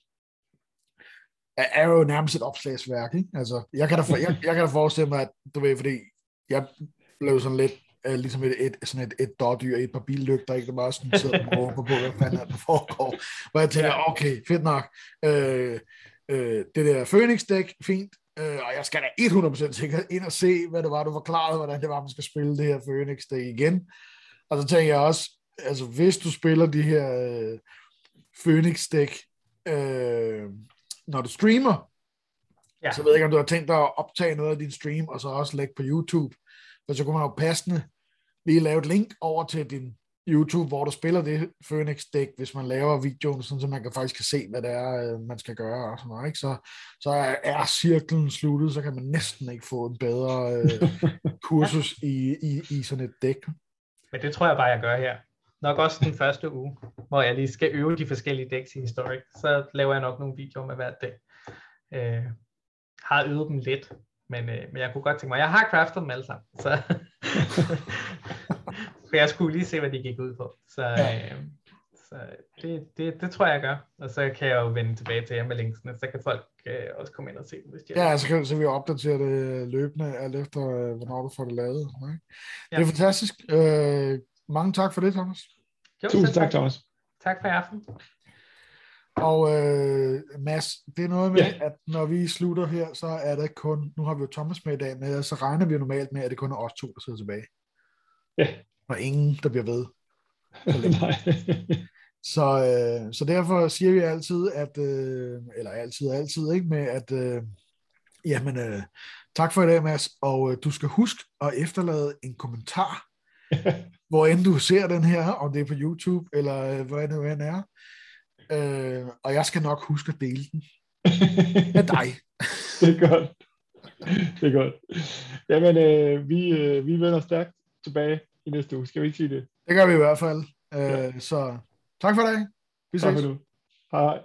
Speaker 1: er jo nærmest et opslagsværk, ikke? Altså, jeg kan da, for, jeg, jeg kan da forestille mig, at du ved, fordi jeg blev sådan lidt uh, ligesom et, et, sådan et, et dårdyr i et par billygter, ikke? Der bare sådan sidder og på, på, hvad fanden er der foregår. Hvor jeg tænker, okay, fedt nok. Øh, øh, det der Phoenix-dæk, fint. Øh, og jeg skal da 100% sikkert ind og se, hvad det var, du forklarede, hvordan det var, man skal spille det her Phoenix-dæk igen. Og så tænker jeg også, altså hvis du spiller de her øh, Phoenix-dæk, øh, når du streamer, ja. så ved jeg ikke, om du har tænkt dig at optage noget af din stream, og så også lægge på YouTube. Og så kunne man jo passende lige lave et link over til din YouTube, hvor du spiller det Phoenix dæk, hvis man laver videoen, sådan, så man kan faktisk kan se, hvad det er, øh, man skal gøre og sådan noget. Ikke? Så, så er cirklen sluttet, så kan man næsten ikke få en bedre øh, kursus i, i, i sådan et dæk.
Speaker 3: Men det tror jeg bare, jeg gør her. Nok også den første uge, hvor jeg lige skal øve de forskellige dæks i Historic. Så laver jeg nok nogle videoer med hvert dæk. Øh, har øvet dem lidt, men, øh, men jeg kunne godt tænke mig, jeg har craftet dem alle sammen, så for jeg skulle lige se, hvad de gik ud på. Så, ja. øh, så det, det, det tror jeg, jeg gør. Og så kan jeg jo vende tilbage til jer med linksene, så kan folk øh, også komme ind og se dem, hvis de
Speaker 1: Ja, så kan så vi opdatere det løbende, alt efter, øh, hvornår du får det lavet. Ikke? Ja. Det er fantastisk. Øh, mange tak for det, Thomas.
Speaker 2: Jo, Tusind tak, Thomas.
Speaker 3: Tak for i aften.
Speaker 1: Og øh, Mads, det er noget med, yeah. at når vi slutter her, så er det kun, nu har vi jo Thomas med i dag, men så regner vi jo normalt med, at det kun er os to, der sidder tilbage.
Speaker 2: Ja.
Speaker 1: Og ingen, der bliver ved. Så, øh, så derfor siger vi altid, at, øh, eller altid altid, ikke, med at, øh, jamen, øh, tak for i dag, Mads, og øh, du skal huske at efterlade en kommentar, hvor end du ser den her, om det er på YouTube, eller øh, hvor end det er, Øh, og jeg skal nok huske at dele den med dig.
Speaker 2: det er godt. Det er godt. Jamen, øh, vi, øh, vi vender stærkt tilbage i næste uge. Skal vi ikke sige det?
Speaker 1: Det gør vi i hvert fald. Øh, ja. Så tak for det.
Speaker 2: Vi ses. Tak for nu. Hej.